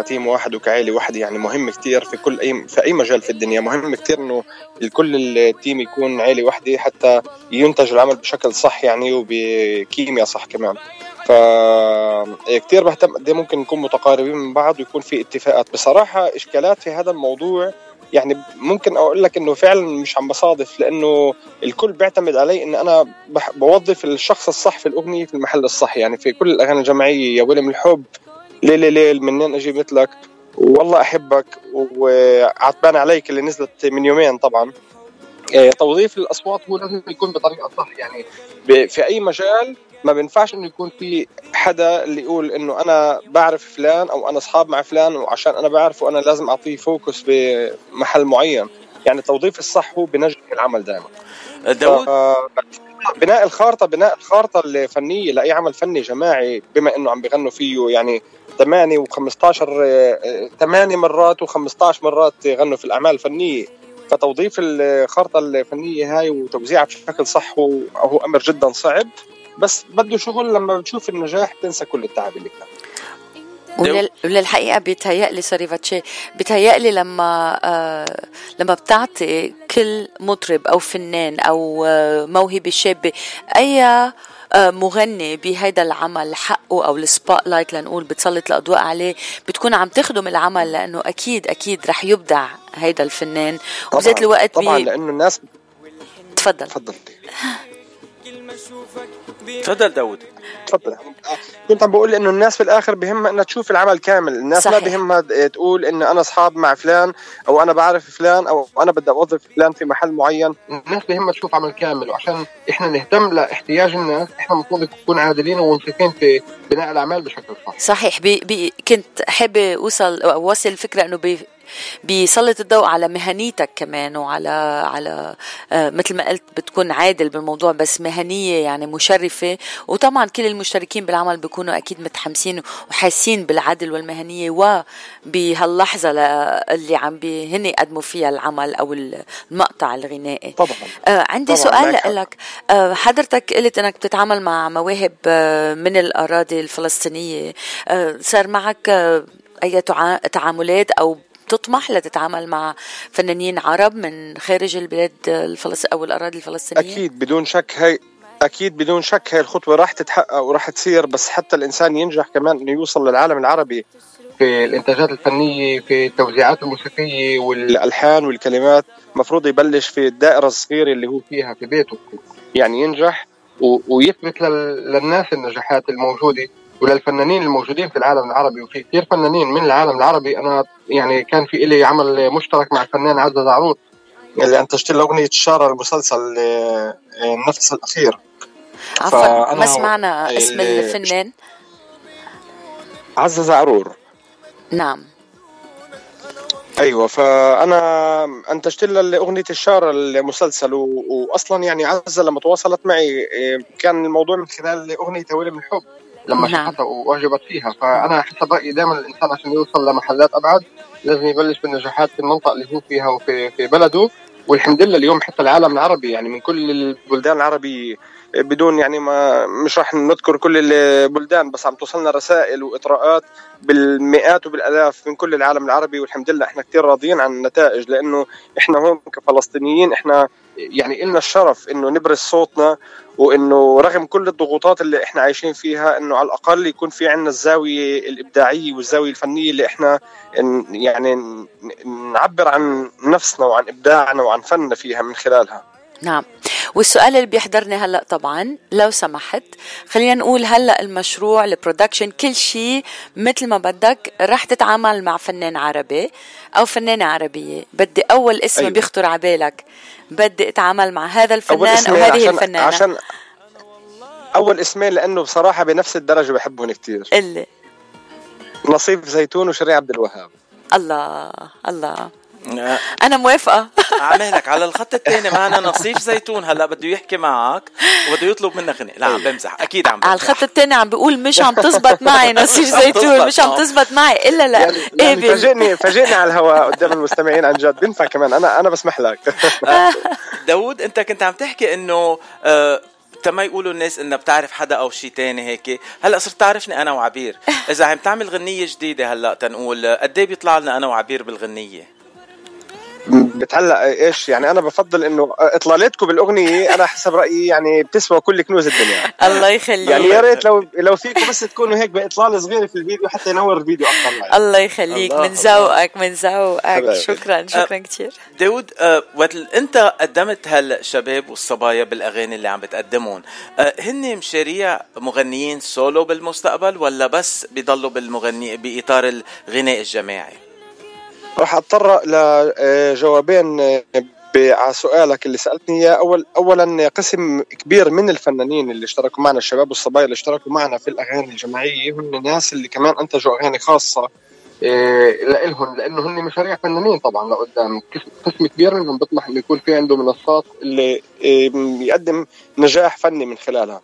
كتيم واحد وكعائله واحدة يعني مهم كتير في كل اي في أي مجال في الدنيا. مهم كتير إنه الكل التيم يكون عائله واحدة حتى ينتج العمل بشكل صح يعني وبكيمياء صح كمان. ف كثير بهتم قد إيه ممكن نكون متقاربين من بعض ويكون في اتفاقات. بصراحة إشكالات في هذا الموضوع يعني ممكن أقول لك إنه فعلا مش عم بصادف لأنه الكل بيعتمد علي إن أنا بوظف الشخص الصح في الأغنية في المحل الصح. يعني في كل الأغاني الجماعية يا ولم الحب ليلي ليل منين أجي مثلك؟ والله أحبك. وعتبان عليك اللي نزلت من يومين طبعا. إيه، توظيف الأصوات هو لازم يكون بطريقة صح. يعني في أي مجال ما بينفعش إنه يكون في حدا اللي يقول إنه أنا بعرف فلان أو أنا أصحاب مع فلان وعشان أنا بعرفه أنا لازم أعطيه فوكس بمحل معين. يعني التوظيف الصح هو بنجم العمل دائما داوود؟ بناء الخارطة بناء الخارطة الفنية لأي عمل فني جماعي بما إنه عم بيغنوا فيه يعني 8 و15 8 مرات و15 مرات يغنوا في الأعمال الفنية. فتوظيف الخارطة الفنية هاي وتوزيعها بشكل صح هو أمر جدا صعب. بس بده شغل لما بتشوف النجاح بتنسى كل التعب اللي كان. ولل- وللحقيقة بيتهيألي سوري فاتشي بيتهيألي لما آه لما بتعطي كل مطرب أو فنان أو آه موهبة شابة أي آه مغني بهيدا العمل حقه أو ال spotlight لنقول بتسلط الأضواء عليه بتكون عم تخدم العمل لأنه أكيد أكيد رح يبدع هيدا الفنان وبذات الوقت طبعا بي... لأنه الناس تفضل. تفضل. تفضل داوود. تفضل. كنت عم بقول إنه الناس في الآخر بهمها إنها تشوف العمل كامل. الناس صحيح. ما بهمها تقول ان أنا أصحاب مع فلان أو أنا بعرف فلان أو أنا بدي أوظف فلان في محل معين. الناس بهمها تشوف عمل كامل. وعشان إحنا نهتم لاحتياج الناس إحنا المفروض نكون عادلين ومنصفين في بناء الأعمال بشكل صح صحيح. بي بي كنت حابة أوصل أوصل الفكرة إنه بي بيسلط الضوء على مهنيتك كمان وعلى على آه مثل ما قلت بتكون عادل بالموضوع بس مهنية يعني مشرفة. وطبعا كل المشتركين بالعمل بيكونوا أكيد متحمسين وحاسين بالعدل والمهنية وبهاللحظة اللي عم بي هن يقدموا فيها العمل أو المقطع الغنائي. طبعا. آه عندي طبعاً، سؤال. لك. آه حضرتك قلت إنك بتتعامل مع مواهب آه من الأراضي الفلسطينية. آه صار معك آه أي تع- تعاملات أو بتطمح لتتعامل مع فنانين عرب من خارج البلاد الفلس أو الأراضي الفلسطينية؟ أكيد بدون شك هي أكيد بدون شك هي الخطوة راح تتحقق وراح تصير بس حتى الإنسان ينجح كمان إنه يوصل للعالم العربي. في الإنتاجات الفنية في التوزيعات الموسيقية والالحان والكلمات المفروض يبلش في الدائرة الصغيرة اللي هو فيها في بيته. يعني ينجح و- ويثبت لل- للناس النجاحات الموجودة. وللفنانين الموجودين في العالم العربي وفي كثير فنانين من العالم العربي. أنا يعني كان في إلي عمل مشترك مع الفنان عزة زعرور اللي أنتجت له أغنية الشاره المسلسل آه، آه، النفس الأخير. عفوا ما سمعنا اسم ال- الفنان. عزة زعرور. نعم. أيوه فأنا أنتجت لها أغنية الشاره المسلسل و... واصلا يعني عزة لما تواصلت معي إيه، كان الموضوع من خلال أغنية هويل من الحب لما نعم. شفتها وأعجبت فيها. فأنا حسب رأيي دائما الإنسان عشان يوصل لمحلات أبعد لازم يبلش بالنجاحات في المنطقة اللي هو فيها وفي في بلده. والحمد لله اليوم حتى العالم العربي يعني من كل البلدان العربية بدون يعني ما مش راح نذكر كل البلدان بس عم توصلنا رسائل وإطراءات بالمئات وبالآلاف من كل العالم العربي. والحمد لله إحنا كثير راضيين عن النتائج لأنه إحنا هون كفلسطينيين إحنا يعني إلنا الشرف إنه نبرز صوتنا وإنه رغم كل الضغوطات اللي إحنا عايشين فيها إنه على الأقل يكون في عندنا الزاوية الإبداعية والزاوية الفنية اللي إحنا ن- يعني نعبر عن نفسنا وعن إبداعنا وعن فننا فيها من خلالها. نعم. والسؤال اللي بيحضرني هلأ طبعا لو سمحت خلينا نقول هلأ المشروع البرودكشن كل شيء مثل ما بدك رح تتعامل مع فنان عربي أو فنانة عربية. بدي أول اسم أيوة. بيخطر على بالك. بدي أتعامل مع هذا الفنان أو اسمين هذه عشان الفنانة. عشان أول اسمين لأنه بصراحة بنفس الدرجة بحبهم كثير اللي. نصيب زيتون وشريع عبد الوهاب. الله الله. أنا موافقة. <laughs> عمالك على الخط الثاني معنا نصيف زيتون. هلا بده يحكي معك وبده يطلب منك غني. لا عم بمزح. أكيد عم على بمزح. الخط الثاني عم بيقول مش عم تزبط <laughs> معي عم زيتون مش عم. تزبط معي إلا لا. يعني قابل فاجئني فاجئني على الهواء قدام المستمعين عن جد. بينفع كمان. أنا أنا بسمح لك. داود أنت كنت عم تحكي إنه آه تما يقولوا الناس انها بتعرف حدا أو شيء تاني هيك. هلا صرت تعرفني أنا وعبير. إذا عم تعمل غنية جديدة هلا تنقول قد إيه بيطلع لنا أنا وعبير بالغنية؟ بتعلق إيش؟ يعني أنا بفضل إنه إطلالتكم بالأغنية أنا حسب رأيي يعني بتسوى كل كنوز الدنيا. الله يخليك. يعني يا ريت لو لو فيكم بس تكونوا هيك باطلاله صغيره في الفيديو حتى ينور الفيديو أكثر الله يخليك الله، من ذوقك من ذوقك. شكرا شكرا كثير داود آه وقت أنت قدمت هالشباب والصبايا بالأغاني اللي عم بتقدمهم آه هن مشاريع مغنيين سولو بالمستقبل ولا بس بيضلوا بالمغني بإطار الغناء الجماعي؟ راح اتطرق لجوابين على سؤالك اللي سألتني إياه. أول اولا قسم كبير من الفنانين اللي اشتركوا معنا الشباب والصبايا اللي اشتركوا معنا في الأغاني الجماعية هم الناس اللي كمان أنتجوا أغاني خاصة إيه لإلهم لأنه هن مشاريع فنانين طبعا لقدام. قسم- كبير منهم بيطمح إنه يكون في عنده منصات اللي يقدم نجاح فني من خلالها.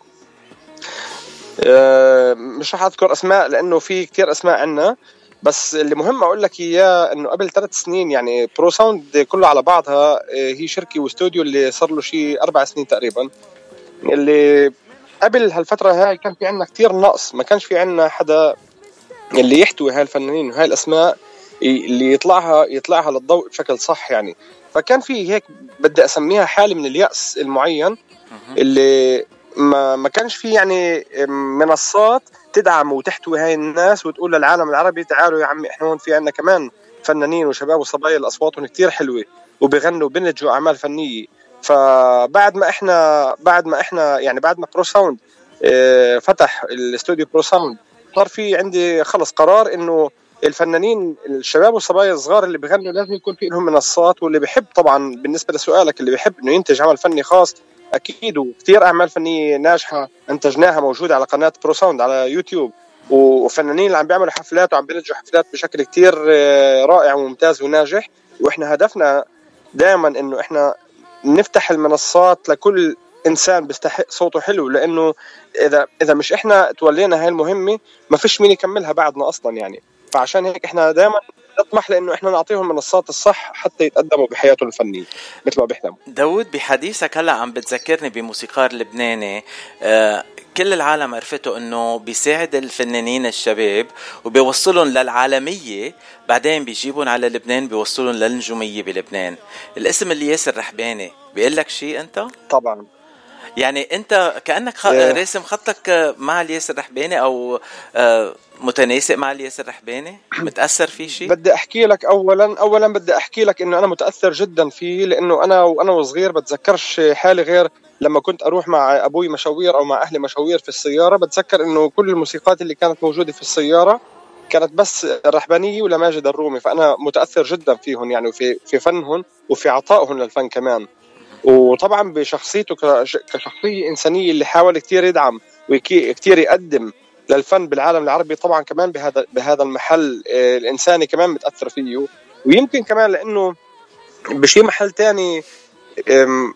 آه، مش رح أذكر أسماء لأنه في كثير أسماء عنا. بس اللي مهم أقول لك إياه إنه قبل ثلاث سنين يعني برو ساوند كله على بعضها آه، هي شركة واستوديو اللي صار له شيء أربع سنين تقريبا. اللي قبل هالفترة هاي كان في عنا كثير نقص ما كانش في عنا حدا اللي يحتوي هاي الفنانين وهاي الأسماء اللي يطلعها يطلعها للضوء بشكل صح يعني. فكان في هيك بدي أسميها حاله من اليأس المعين اللي ما ما كانش في يعني منصات تدعم وتحتوي هاي الناس وتقول للعالم العربي تعالوا يا عمي إحنا هون في عنا كمان فنانين وشباب وصبايا الاصواتهم كتير حلوة وبيغنوا وبينتجوا أعمال فنية. فبعد ما إحنا بعد ما إحنا يعني بعد ما برو ساوند آه، فتح الاستوديو برو ساوند صار في عندي خلص قرار إنه الفنانين الشباب والصبايا الصغار اللي بيغنوا لازم يكون في لهم منصات واللي بيحب طبعا بالنسبة لسؤالك اللي بيحب إنه ينتج عمل فني خاص أكيد وكثير أعمال فنية ناجحة أنتجناها موجودة على قناة برو ساوند على يوتيوب وفنانين اللي عم بيعملوا حفلات وعم بينتجوا حفلات بشكل كتير آه، رائع وممتاز وناجح. وإحنا هدفنا دائما إنه إحنا نفتح المنصات لكل إنسان بيستحق صوته حلو لأنه إذا إذا مش إحنا تولينا هاي المهمة ما فيش مين يكملها بعدنا أصلا يعني. فعشان هيك إحنا دائما نطمح لأنه إحنا نعطيهم المنصات الصح حتى يتقدموا بحياتهم الفنية مثل ما بيحلموا. داود بحديثك هلا عم بتذكرني بموسيقار لبناني. آه كل العالم عرفته إنه بيساعد الفنانين الشباب وبيوصلهم للعالمية بعدين بيجيبهم على لبنان بيوصلهم للنجومية بلبنان. الاسم اللي ياسر رحباني بيقول لك شيء أنت؟ طبعا. يعني أنت كأنك خ... إيه. راسم خطك مع الياسر رحباني أو آه، متناسق مع الياسر رحباني متأثر فيه شيء؟ بدي أحكي لك اولا اولا بدي أحكي لك إنه أنا متأثر جدا فيه لأنه أنا وأنا وصغير بتذكرش حالي غير لما كنت أروح مع أبوي مشاوير أو مع أهلي مشاوير في السيارة. بتذكر إنه كل الموسيقات اللي كانت موجودة في السيارة كانت بس الرحبانية ولا ماجد الرومي. فأنا متأثر جدا فيهم يعني وفي في فنهم وفي عطائهم للفن كمان. وطبعا بشخصيته كش- كشخصية إنسانية اللي حاول كثير يدعم وكثير يقدم للفن بالعالم العربي طبعا كمان بهذا بهذا المحل آه، الإنساني كمان متأثر فيه. ويمكن كمان لأنه بشي محل تاني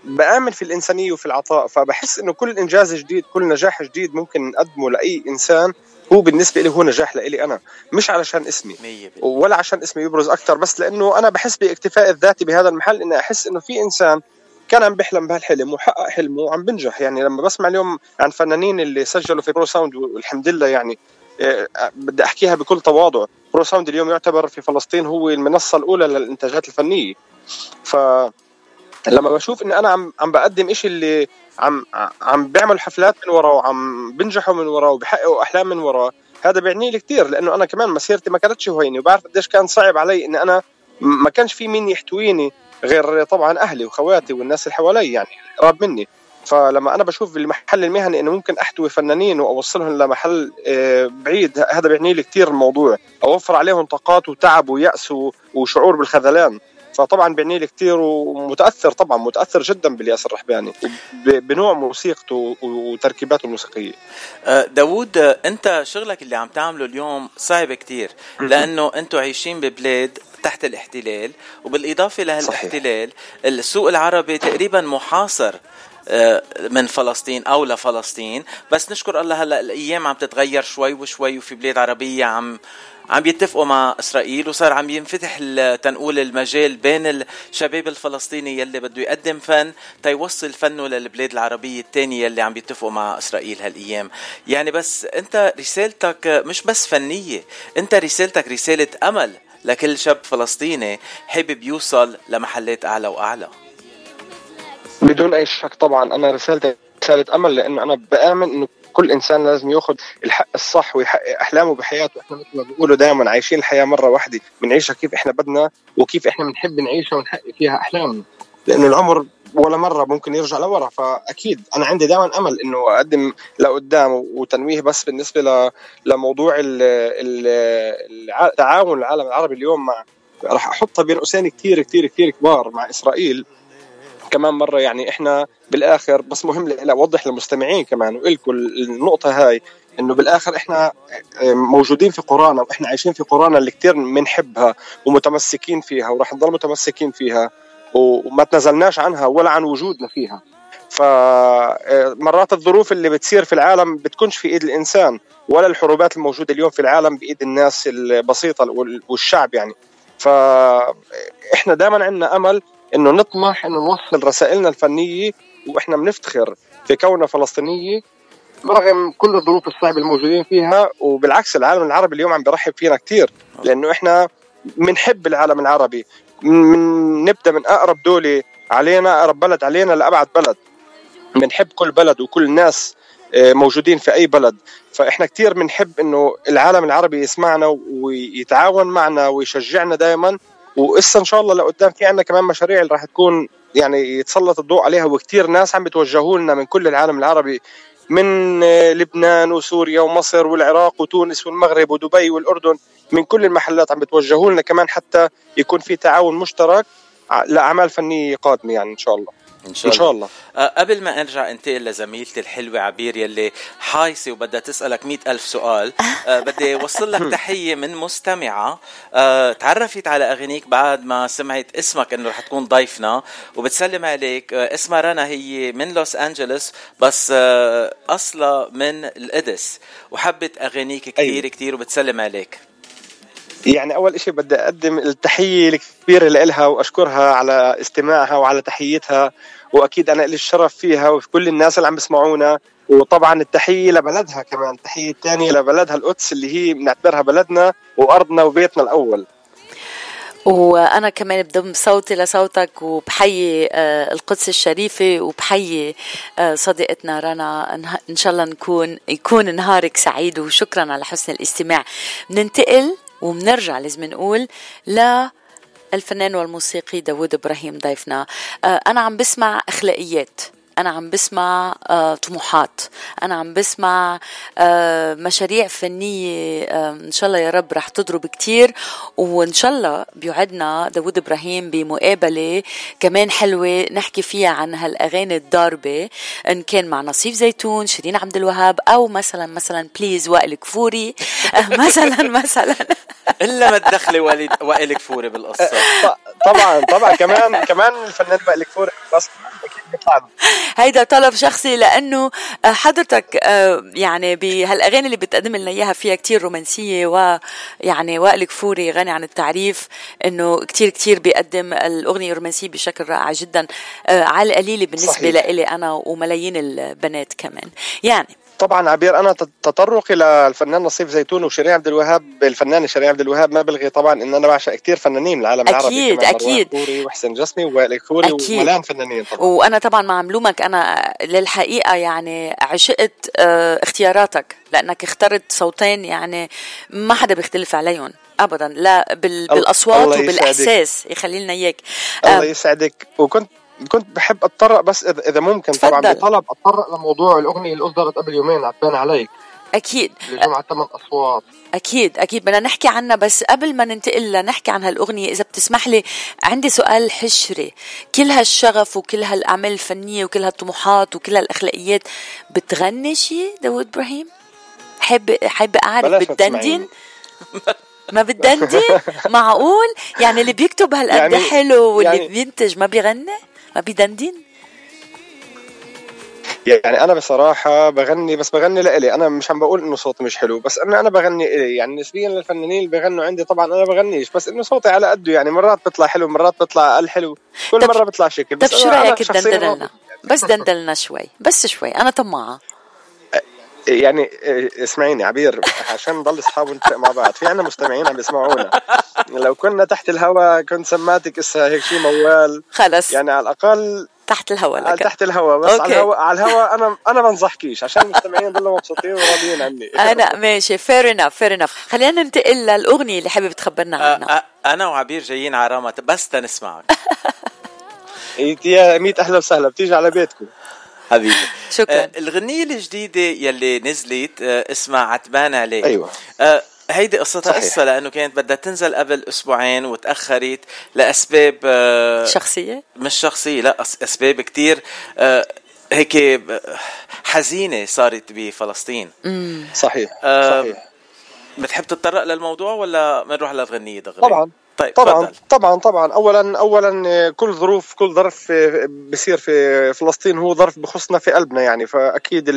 بآمن في الإنسانية وفي العطاء. فبحس إنه كل إنجاز جديد كل نجاح جديد ممكن نقدمه لأي إنسان هو بالنسبة لي هو نجاح لإلي أنا. مش علشان اسمي. ولا عشان اسمي يبرز أكثر بس لأنه أنا بحس باكتفاء الذاتي بهذا المحل إني أحس إنه في إنسان كان عم بيحلم بهالحلم وحقق حلمه وعم بنجح. يعني لما بسمع اليوم عن فنانين اللي سجلوا في برو ساوند والحمد لله يعني آه، بدي أحكيها بكل تواضع. برو ساوند اليوم يعتبر في فلسطين هو المنصة الأولى للإنتاجات الفنية. ف لما بشوف إني أنا عم عم بقدم إشي اللي عم عم بيعملوا حفلات من وراه وعم بنجحوا من وراه وبحققوا أحلام من وراه هذا بيعني لي كثير لأنه أنا كمان مسيرتي ما كانتش هينه وبعرف قديش كان صعب علي إني أنا ما كانش في مين يحتويني. غير طبعا أهلي واخواتي والناس اللي حوالي يعني قراب مني. فلما أنا بشوف بالمحل المهني إنه ممكن أحتوي فنانين وأوصلهم لمحل آه، بعيد هذا بيعني لي كثير الموضوع. أوفر عليهم طاقات وتعب ويأس و- وشعور بالخذلان. فطبعا بيعني لي كثير ومتأثر طبعا متأثر جدا بالياسر الرحباني بنوع موسيقته وتركيباته الموسيقية. آه، داوود آه، أنت شغلك اللي عم تعمله اليوم صعب كتير لأنه أنتم عايشين ببلاد تحت الاحتلال وبالإضافة لهالاحتلال السوق العربي تقريبا محاصر آه، من فلسطين أو لفلسطين. بس نشكر الله هلأ الأيام عم تتغير شوي وشوي وفي بلاد عربية عم عم يتفقوا مع إسرائيل وصار عم ينفتح تنقول المجال بين الشباب الفلسطيني يلي بده يقدم فن تيوصل فنه للبلاد العربية الثانية يلي عم يتفقوا مع إسرائيل هالأيام. يعني بس أنت رسالتك مش بس فنية أنت رسالتك رسالة أمل. لكل شاب فلسطيني حابب يوصل لمحلات أعلى وأعلى. بدون أي شك طبعا أنا رسالتي رسالة أمل لأنه أنا بآمن إنه كل إنسان لازم يأخذ الحق الصح ويحقق أحلامه بحياته. إحنا مثل ما بيقولوا دائما عايشين الحياة مرة واحدة بنعيشها كيف إحنا بدنا وكيف إحنا بنحب نعيشها ونحقق فيها أحلامنا. لأنه العمر ولا مرة ممكن يرجع لورا فأكيد أنا عندي دائما أمل إنه أقدم لقدام وتنويه بس بالنسبة لموضوع التعاون العالم العربي اليوم مع راح أحطها بين قوسين كثير كثير كثير كبار مع إسرائيل. كمان مرة يعني إحنا بالآخر بس مهم لا اوضح للمستمعين كمان وإلكم النقطة هاي إنه بالآخر إحنا موجودين في قرانا وإحنا عايشين في قرانا اللي كتير بنحبها ومتمسكين فيها وراح نضل متمسكين فيها. وما تنازلناش عنها ولا عن وجودنا فيها. فمرات الظروف اللي بتصير في العالم بتكونش في إيد الإنسان ولا الحروبات الموجودة اليوم في العالم بإيد الناس البسيطة وال- والشعب يعني. فاحنا دائما عندنا أمل إنه نطمح إنه نوصل رسائلنا الفنية وإحنا بنفتخر في كوننا فلسطينية رغم كل الظروف الصعبة الموجودين فيها وبالعكس العالم العربي اليوم عم بيرحب فينا كثير لأنه إحنا بنحب العالم العربي من نبدأ من أقرب دولة علينا أقرب بلد علينا لأبعد بلد. بنحب كل بلد وكل الناس آه، موجودين في أي بلد. فإحنا كثير بنحب إنه العالم العربي يسمعنا ويتعاون معنا ويشجعنا دائما وإسا إن شاء الله لقدام في عندنا كمان مشاريع اللي راح تكون يعني يتسلط الضوء عليها وكثير ناس عم بتوجهوا لنا من كل العالم العربي من آه، لبنان وسوريا ومصر والعراق وتونس والمغرب ودبي والأردن من كل المحلات عم بتوجهوا لنا كمان حتى يكون في تعاون مشترك لأعمال فنية قادمة يعني إن شاء الله. إن شاء إن شاء الله. آه، قبل ما ارجع انتقل لزميلتي الحلوة عبير يلي حايسه وبدها تسألك مئة ألف سؤال. آه، <laughs> بدي أوصل لك تحية من مستمعة. آه، تعرفت على اغانيك بعد ما سمعت اسمك إنه رح تكون ضيفنا. وبتسلم عليك. اسمها رنا هي من لوس أنجلوس بس أصلها من القدس. وحبت أغانيك كثير كثير وبتسلم عليك. يعني أول إشي بدي أقدم التحية الكبيرة لها وأشكرها على استماعها وعلى تحيتها وأكيد أنا لي الشرف فيها وفي كل الناس اللي عم بيسمعونا وطبعا التحية لبلدها كمان التحية الثانية لبلدها القدس اللي هي بنعتبرها بلدنا وأرضنا وبيتنا الأول. وأنا كمان بضم صوتي لصوتك وبحيي آه، القدس الشريفة وبحيي آه، صديقتنا رنا. إن شاء الله نكون يكون نهارك سعيد وشكرا على حسن الاستماع. بننتقل وبنرجع لازم نقول ل الفنان والموسيقي داوود إبراهيم ضيفنا. آه، أنا عم بسمع أخلاقيات أنا عم بسمع آه، طموحات أنا عم بسمع آه، مشاريع فنية إن شاء الله يا رب رح تضرب كتير. وإن شاء الله بيوعدنا داوود إبراهيم بمقابلة كمان حلوة نحكي فيها عن هالأغاني الضاربة. إن كان مع نصيف زيتون شيرين عبد الوهاب أو مثلا مثلا بليز وائل كفوري. <laughs> مثلا مثلا. إلا ما تدخلي وليد وائل كفوري بالقصة. <laughs> طبعا طبعا. كمان كمان الفنان وائل كفوري بس أكيد بيطلع. هيدا طلب شخصي لأنه آه، حضرتك آه، يعني بهالأغاني اللي بتقدم لنا إياها فيها كتير رومانسية ويعني وائل كفوري غني عن التعريف إنه كتير كتير بيقدم الأغنية الرومانسية بشكل رائع جدا. آه، على القليله بالنسبة. لإلي أنا وملايين البنات كمان. يعني طبعا عبير أنا تط- تطرقي للفنان نصيف زيتون وشيرين عبد الوهاب الفنانه شيرين عبد الوهاب ما بلغي طبعا إن أنا بعشق كثير فنانين بالعالم العربي. مروان كوري وحسين جسمي ووائل. وملان فنانين طبعا وأنا طبعا مع ملومك أنا للحقيقة يعني عشقت آه، اختياراتك لأنك اخترت صوتين يعني ما حدا بيختلف عليهم ابدا لا بال- بالأصوات. وبالإحساس يخلي لنا إياك الله آه، يسعدك وكنت كنت بحب أتطرق بس اذا إذا ممكن طبعا. بطلب أتطرق لموضوع الأغنية اللي أصدرت قبل يومين عتبان عليك. أكيد. لجمع ثمان أصوات. أكيد أكيد. بدنا نحكي عنها بس قبل ما ننتقل لنحكي عن هالأغنية إذا بتسمح لي عندي سؤال حشري. كل هالشغف وكل هالأعمال الفنية وكل هالطموحات وكل هالأخلاقيات بتغني شيء داوود إبراهيم؟ حب حب أعرف بتدندن. ما بتدندن؟ <laughs> معقول؟ يعني اللي بيكتب هالقد يعني- حلو واللي يعني- بينتج ما بيغني؟ ما بيدندن يعني أنا بصراحة بغني بس بغني لإلي. أنا مش عم بقول إنه صوتي مش حلو بس إنه أنا بغني إلي. يعني نسبيا للفنانين اللي بيغنوا عندي. طبعا أنا بغنيش بس إنه صوتي على قده. يعني مرات بيطلع حلو مرات بيطلع أقل حلو. كل مرة بيطلع شكل طب بس شو رأيك شخصياً تدندن ما- لنا بس دندن لنا شوي بس شوي. أنا طماعة. يعني إيه، اسمعيني عبير عشان نضل أصحاب ونتفق مع بعض في عنا مستمعين عم بيسمعونا لو كنا تحت الهواء كنت سماتك إسا هيك شيء موال. خلص. يعني على الأقل تحت الهواء لك. تحت الهواء بس okay. على الهواء على الهواء أنا أنا ما انصحكيش عشان المستمعين يضلوا مبسوطين وراضيين عني. <laughs> أنا ماشي fair enough fair enough خلينا ننتقل للأغنية اللي حابب تخبرنا عنها. أ- أنا وعبير جايين على رامة بس تنسمعك. <laughs> يا ميت أهلا وسهلا بتيجي على بيتكم. حبيبي <laughs> شكرا. آه الغنية الجديدة يلي نزلت آه اسمها عتبان عليك أيوة. آه هيدي قصتها. قصة لأنه كانت بدها تنزل قبل أسبوعين وتأخرت لأسباب آه شخصية؟ مش شخصية لا أس- أسباب كتير. آه هيك آه، حزينة صارت بفلسطين. امم صحيح. آه صحيح. بتحب تتطرق للموضوع ولا بنروح للغنية دغري؟ طبعا. طيب طبعا تفضل. طبعا طبعا. اولا اولا كل ظروف كل ظرف بصير في فلسطين هو ظرف بخصنا في قلبنا يعني. فأكيد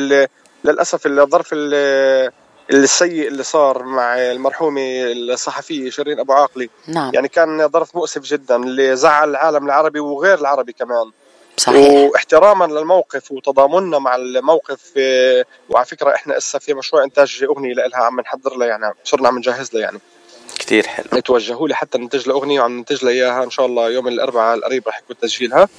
للأسف الظرف ال- السيء اللي صار مع المرحومه الصحفيه شيرين أبو عاقله نعم. يعني كان ظرف مؤسف جدا اللي زعل العالم العربي وغير العربي كمان. صحيح. واحتراما للموقف وتضامننا مع الموقف آه، وعلى فكرة إحنا إسا في مشروع إنتاج أغنية لها عم نحضر لها يعني صرنا عم نجهز لها يعني. كتير حلو. توجهوا لي حتى ننتج له أغنية وعم ننتج لها إياها إن شاء الله يوم الأربعاء القريب راح يكون تسجيلها.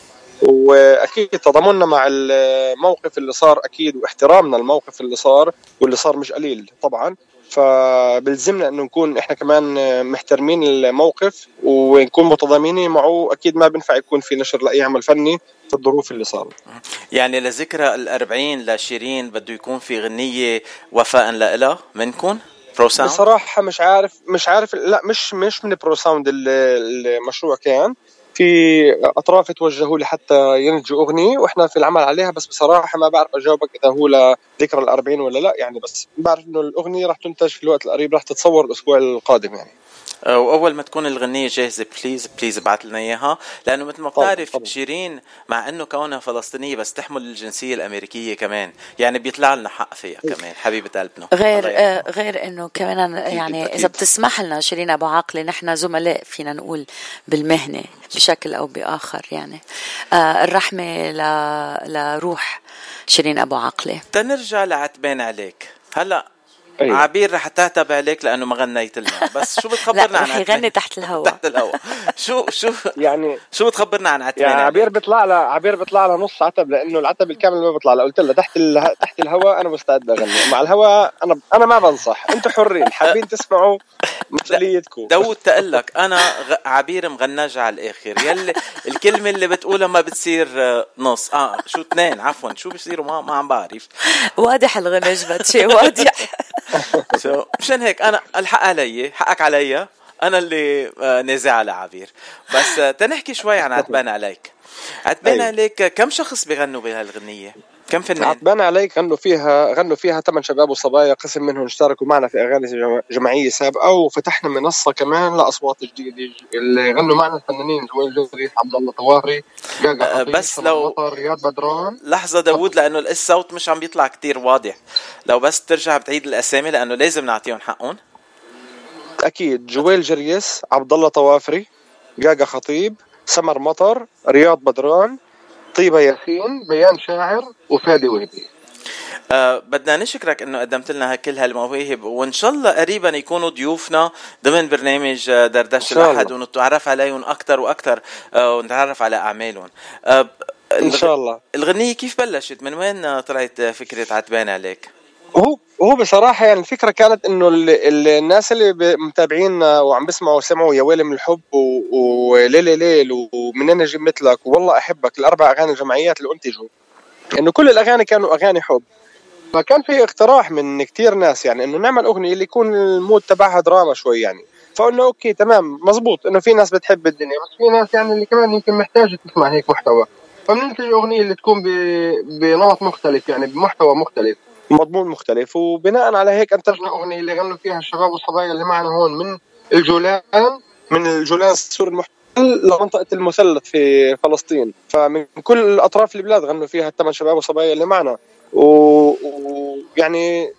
وأكيد تضامننا مع الموقف اللي صار أكيد واحترامنا الموقف اللي صار واللي صار مش قليل طبعا. فبلزمنا إنه نكون إحنا كمان محترمين الموقف ونكون متضامنين معه. أكيد ما بينفع يكون في نشر لاي عمل فني في الظروف اللي صارت. يعني لذكرى الأربعين لشيرين بده يكون في غنية وفاء لإلها منكم؟ برو ساوند؟ بصراحة مش عارف مش عارف لا مش مش من برو ساوند ال- المشروع كان. في أطراف توجهوا لي حتى ينتجوا أغنية وإحنا في العمل عليها بس بصراحة ما بعرف أجاوبك إذا هو لذكرى الأربعين ولا لا. يعني بس بعرف إنه الأغنية راح تنتج في الوقت القريب راح تتصور الأسبوع القادم يعني. وأول ما تكون الغنية جاهزة please please ابعث لنا إياها. لأنه مثل ما طبعاً، بتعرف طبعاً. شيرين مع إنه كونها فلسطينية بس تحمل الجنسية الأمريكية كمان. يعني بيطلع لنا حق فيها كمان حبيبة قلبنا. غير. آه غير إنه كمان يعني. إذا بتسمح لنا شيرين أبو عاقلة نحن زملاء فينا نقول بالمهنة بشكل أو بآخر يعني. آه الرحمة ل... لروح شيرين أبو عاقلة. تنرجع لعتبان عليك. هلأ أيوة. عبير رح تعتب عليك لأنه ما غنيت لنا. بس شو <laughs> بتخبرنا عن رح يغني تحت الهواء. <laughs> تحت الهواء. شو شو يعني شو بتخبرنا عن عتبان يعني عبير؟ بيطلع لها عبير بيطلع لها نص عتب لأنه العتب الكامل ما بيطلع لها. قلت لها تحت ال... تحت الهواء أنا مستعد أغني. مع الهواء أنا أنا ما بنصح. أنتم حرين. حابين تسمعوا مسؤوليتكم. <laughs> داود تقلك أنا غ... عبير مغنجة على الآخر. يلي الكلمة اللي بتقولها ما بتصير آه، نص. آه شو اثنين؟ عفوا. شو بيصيروا؟ ما ما عم بعرف. واضح الغنج باتشي واضح. <laughs> سو مشان هيك أنا الحق علي حقك علي. أنا اللي آه، نازع على عبير. بس آه، تنحكي شوي عن عتبان عليك. عتبان أيوة. عليك كم شخص بيغنوا بهالغنية كم فنان عتبان عليك غنوا فيها غنوا فيها ثمان شباب وصبايا قسم منهم اشتركوا معنا في أغاني جم- جمعيه سابقة وفتحنا منصة كمان لاصوات جديدة. اللي غنوا معنا الفنانين جويل جوزري عبد الله طوافري خطيب، بس سمر لو- مطر رياض بدران. لحظة داوود لأنه الصوت مش عم بيطلع كتير واضح. لو بس ترجع بتعيد الأسامي لأنه لازم نعطيهم حقهم. أكيد جويل جريس عبد الله طوافري جاجا خطيب سمر مطر رياض بدران طيبه ياسين بيان شاعر وفادي وهبي. آه بدنا نشكرك إنه قدمت لنا كل هالمواهب وإن شاء الله قريبا يكونوا ضيوفنا ضمن برنامج آه، دردشة الأحد. ونتعرف عليهم أكثر وأكثر آه ونتعرف على أعمالهم. آه إن شاء الله. الغنية كيف بلشت؟ من وين طلعت فكرة عتبان عليك؟ هو هو بصراحة يعني الفكرة كانت إنه ال- ال- الناس اللي متابعينا وعم بيسمعوا سمعوا يا ويلي من الحب وليلي ليل ومنين أجي مثلك والله أحبك الأربع أغاني الجمعيات اللي انتجوا إنه كل الأغاني كانوا أغاني حب. فكان في اقتراح من كتير ناس يعني إنه نعمل أغنية اللي يكون ال mood تبعها دراما شوي يعني. فقلنا okay تمام مزبوط إنه في ناس بتحب الدراما بس في ناس يعني اللي كمان يمكن محتاجة تسمع هيك محتوى. فبننتج أغنية اللي تكون بنمط مختلف يعني بمحتوى مختلف. مضمون مختلف وبناء على هيك انتجنا أغنية اللي غنوا فيها الشباب والصبايا اللي معنا هون من الجولان من الجولان السوري المحتل لمنطقة المثلث في فلسطين فمن كل اطراف البلاد غنوا فيها الثمان شباب وصبايا اللي معنا ويعني.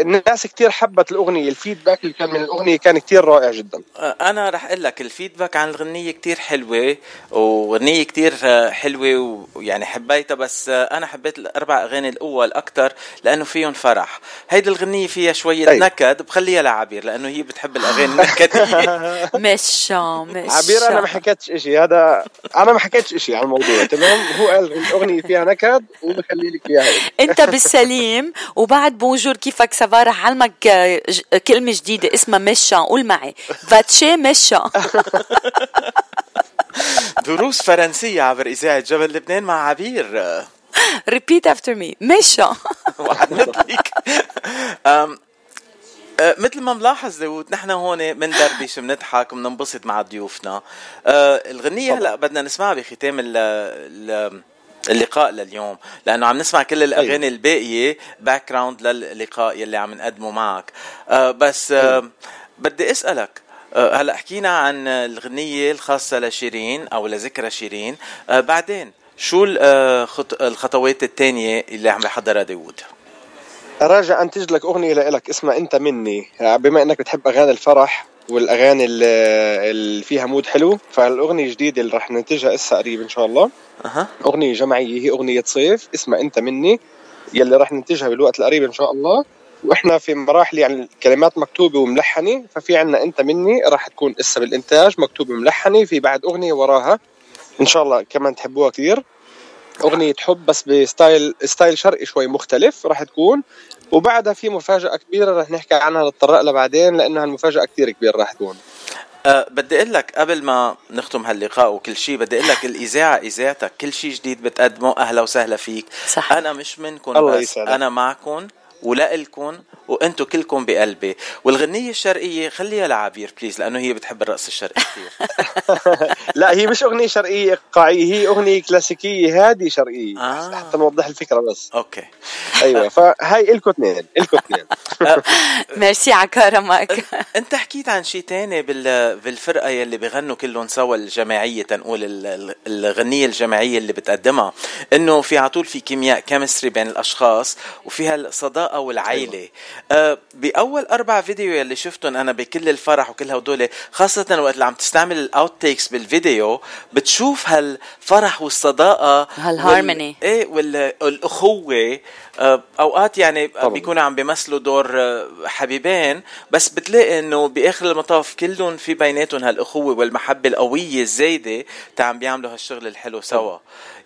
الناس كتير حبت الأغنية الفيدباك اللي كان من الأغنية كان كتير رائع جدا. آه، أنا رح أقول لك ال feedback عن الغنيه كتير حلوة وغنيه كتير آه، حلوة ويعني حبيتها بس آه، أنا حبيت الأربع أغاني الأول أكثر لأنه فيهم فرح. هيدي الغنيه فيها شوية أي. نكد بخليها لعبير لأنه هي بتحب الأغاني <laughs> النكدية. مشا مشا. عبير أنا ما حكيتش شيء هذا أنا ما حكيتش شيء عن الموضوع تمام؟ هو قال الأغنية فيها نكد وبخلي لك إياها. أنت بالسليم وبعد bonjour كيفك ça va رح علمك آه، ج- كلمة جديدة اسمها مشا. قول معي. فاتشي مشا. <laughs> دروس فرنسية عبر إذاعة جبل لبنان مع عبير. آه، repeat after me. مشا. <laughs> أم، أه، مثل ما ملاحظ داود نحن هون بندردش بنضحك بننبسط مع ضيوفنا. الغنية هلا بدنا نسمعها بختام ال- اللقاء لليوم لأنه عم نسمع كل الأغاني الباقية background للقاء يلي عم نقدمه معك. أه، بس أه، بدي أسألك أه، هلأ حكينا عن الغنية الخاصة لشيرين أو لذكرى شيرين. بعدين شو ال- خط- الخطوات الثانية اللي عم يحضرها داود؟ راجع أنتج لك أغنية لك اسمها أنت مني. بما إنك بتحب أغاني الفرح والأغاني اللي اللي فيها مود حلو. فالاغنيه الجديدة اللي رح ننتجها هسه قريب إن شاء الله. أها. أغنية جمعية هي أغنية صيف. اسمها أنت مني يلي رح ننتجها بالوقت القريب إن شاء الله. وإحنا في مراحل يعني الكلمات مكتوبة وملحنة ففي عنا أنت مني راح تكون هسه بالإنتاج مكتوبة ملحنه في بعد أغنية وراها إن شاء الله كمان تحبوها كثير أغنية حب بس ب style style شرقي شوي مختلف راح تكون وبعدها في مفاجأة كبيرة رح نحكي عنها نتطرق لها بعدين لأنها المفاجأة كثير كبيرة راح تكون أه بدي أقول لك قبل ما نختم هاللقاء وكل شيء بدي أقول لك الإذاعة إذاعتك كل شيء جديد بتقدمه أهلا وسهلا فيك صح. أنا مش منكم الله بس يسعدك. أنا معكم ولإلكم وأنتم كلكم بقلبي. والغنية الشرقية خليها لعبير please لأنه هي بتحب الرقص الشرقي كثير <laughs> لا هي مش أغنية شرقية ايقاعيه هي أغنية كلاسيكية هادي شرقية. آه. حتى نوضح الفكرة بس. okay. أيوه فهاي الكم اثنين الكم اثنين. <laughs> <laughs> ميرسي على كرمك. أنت حكيت عن شيء تاني بال... بالفرقة يلي بغنوا كلهم سوا الجماعية تنقول ال- ال- الغنية الجماعية اللي بتقدمها. إنه في على طول في كيمياء chemistry بين الأشخاص وفيها الصداقة والعيله أه بأول أربع فيديو يلي شفتهم أنا بكل الفرح وكل هدول خاصة وقت اللي عم تستعمل ال outtakes بالفيديو بتشوف هالفرح والصداقة هالهارموني. وال... إيه وال- والأخوة آه، أوقات يعني طبعاً. بيكونوا عم بيمثلوا دور آه، حبيبين بس بتلاقي إنه بآخر المطاف كلهم في بيناتهم هالأخوة والمحبة القوية الزايدة تا عم بيعملوا هالشغل الحلو سوا.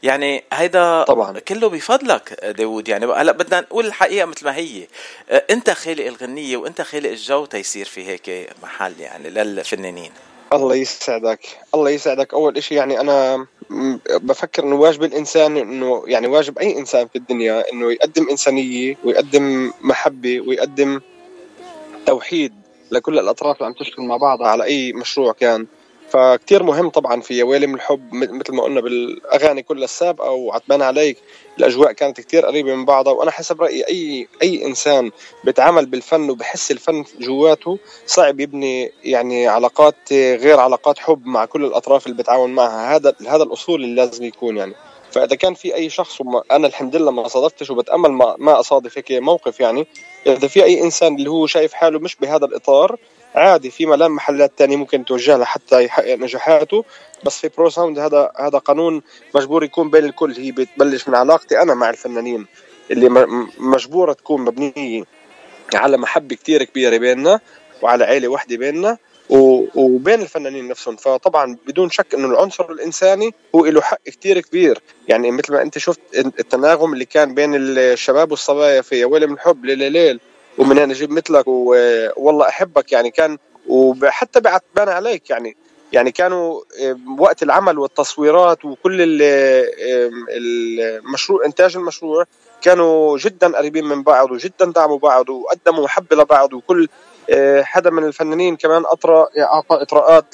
يعني هيدا طبعاً. كله بفضلك داوود. يعني هلأ بدنا نقول الحقيقة مثل ما هي. آه، أنت خالق الغنية وأنت خالق الجو تيصير في هيك محل يعني للفنانين. الله يسعدك. الله يسعدك. أول إشي يعني أنا بفكر إنه واجب الإنسان إنه يعني واجب أي إنسان في الدنيا إنه يقدم إنسانية ويقدم محبة ويقدم توحيد لكل الأطراف اللي عم تشتغل مع بعضها على أي مشروع كان. فكتير مهم طبعا في من الحب مثل ما قلنا بالأغاني كلها السابقة وعتبان عليك الأجواء كانت كتير قريبة من بعضها وأنا حسب رأيي أي أي إنسان بيتعامل بالفن وبحس الفن جواته صعب يبني يعني علاقات غير علاقات حب مع كل الأطراف اللي بتعاون معها هذا هذا الأصول اللي لازم يكون يعني. فإذا كان في أي شخص وما أنا الحمد لله ما صادفتش وبتأمل ما, ما اصادف هيك موقف يعني إذا في أي إنسان اللي هو شايف حاله مش بهذا الإطار عادي في ملام محلات تانية ممكن توجه له حتى يحقق نجاحاته. بس في Pro Sound هذا هذا قانون مجبور يكون بين الكل. هي بتبلش من علاقتي أنا مع الفنانين اللي مجبورة تكون مبنية على محبة كتير كبيرة بيننا وعلى عيلة وحدة بيننا وبين الفنانين نفسهم. فطبعا بدون شك إنه العنصر الإنساني هو له حق كتير كبير. يعني مثل ما أنت شفت التناغم اللي كان بين الشباب والصبايا في يا ويلي من الحب ليل ليل ومن أنا أجيب مثلك. والله أحبك يعني. كان وحتى بعتبان عليك يعني. يعني كانوا وقت العمل والتصويرات وكل المشروع إنتاج المشروع كانوا جدا قريبين من بعض وجدا دعموا بعض وقدموا محبة لبعض وكل آه، حدا من الفنانين كمان اطرى أعطى إطراءات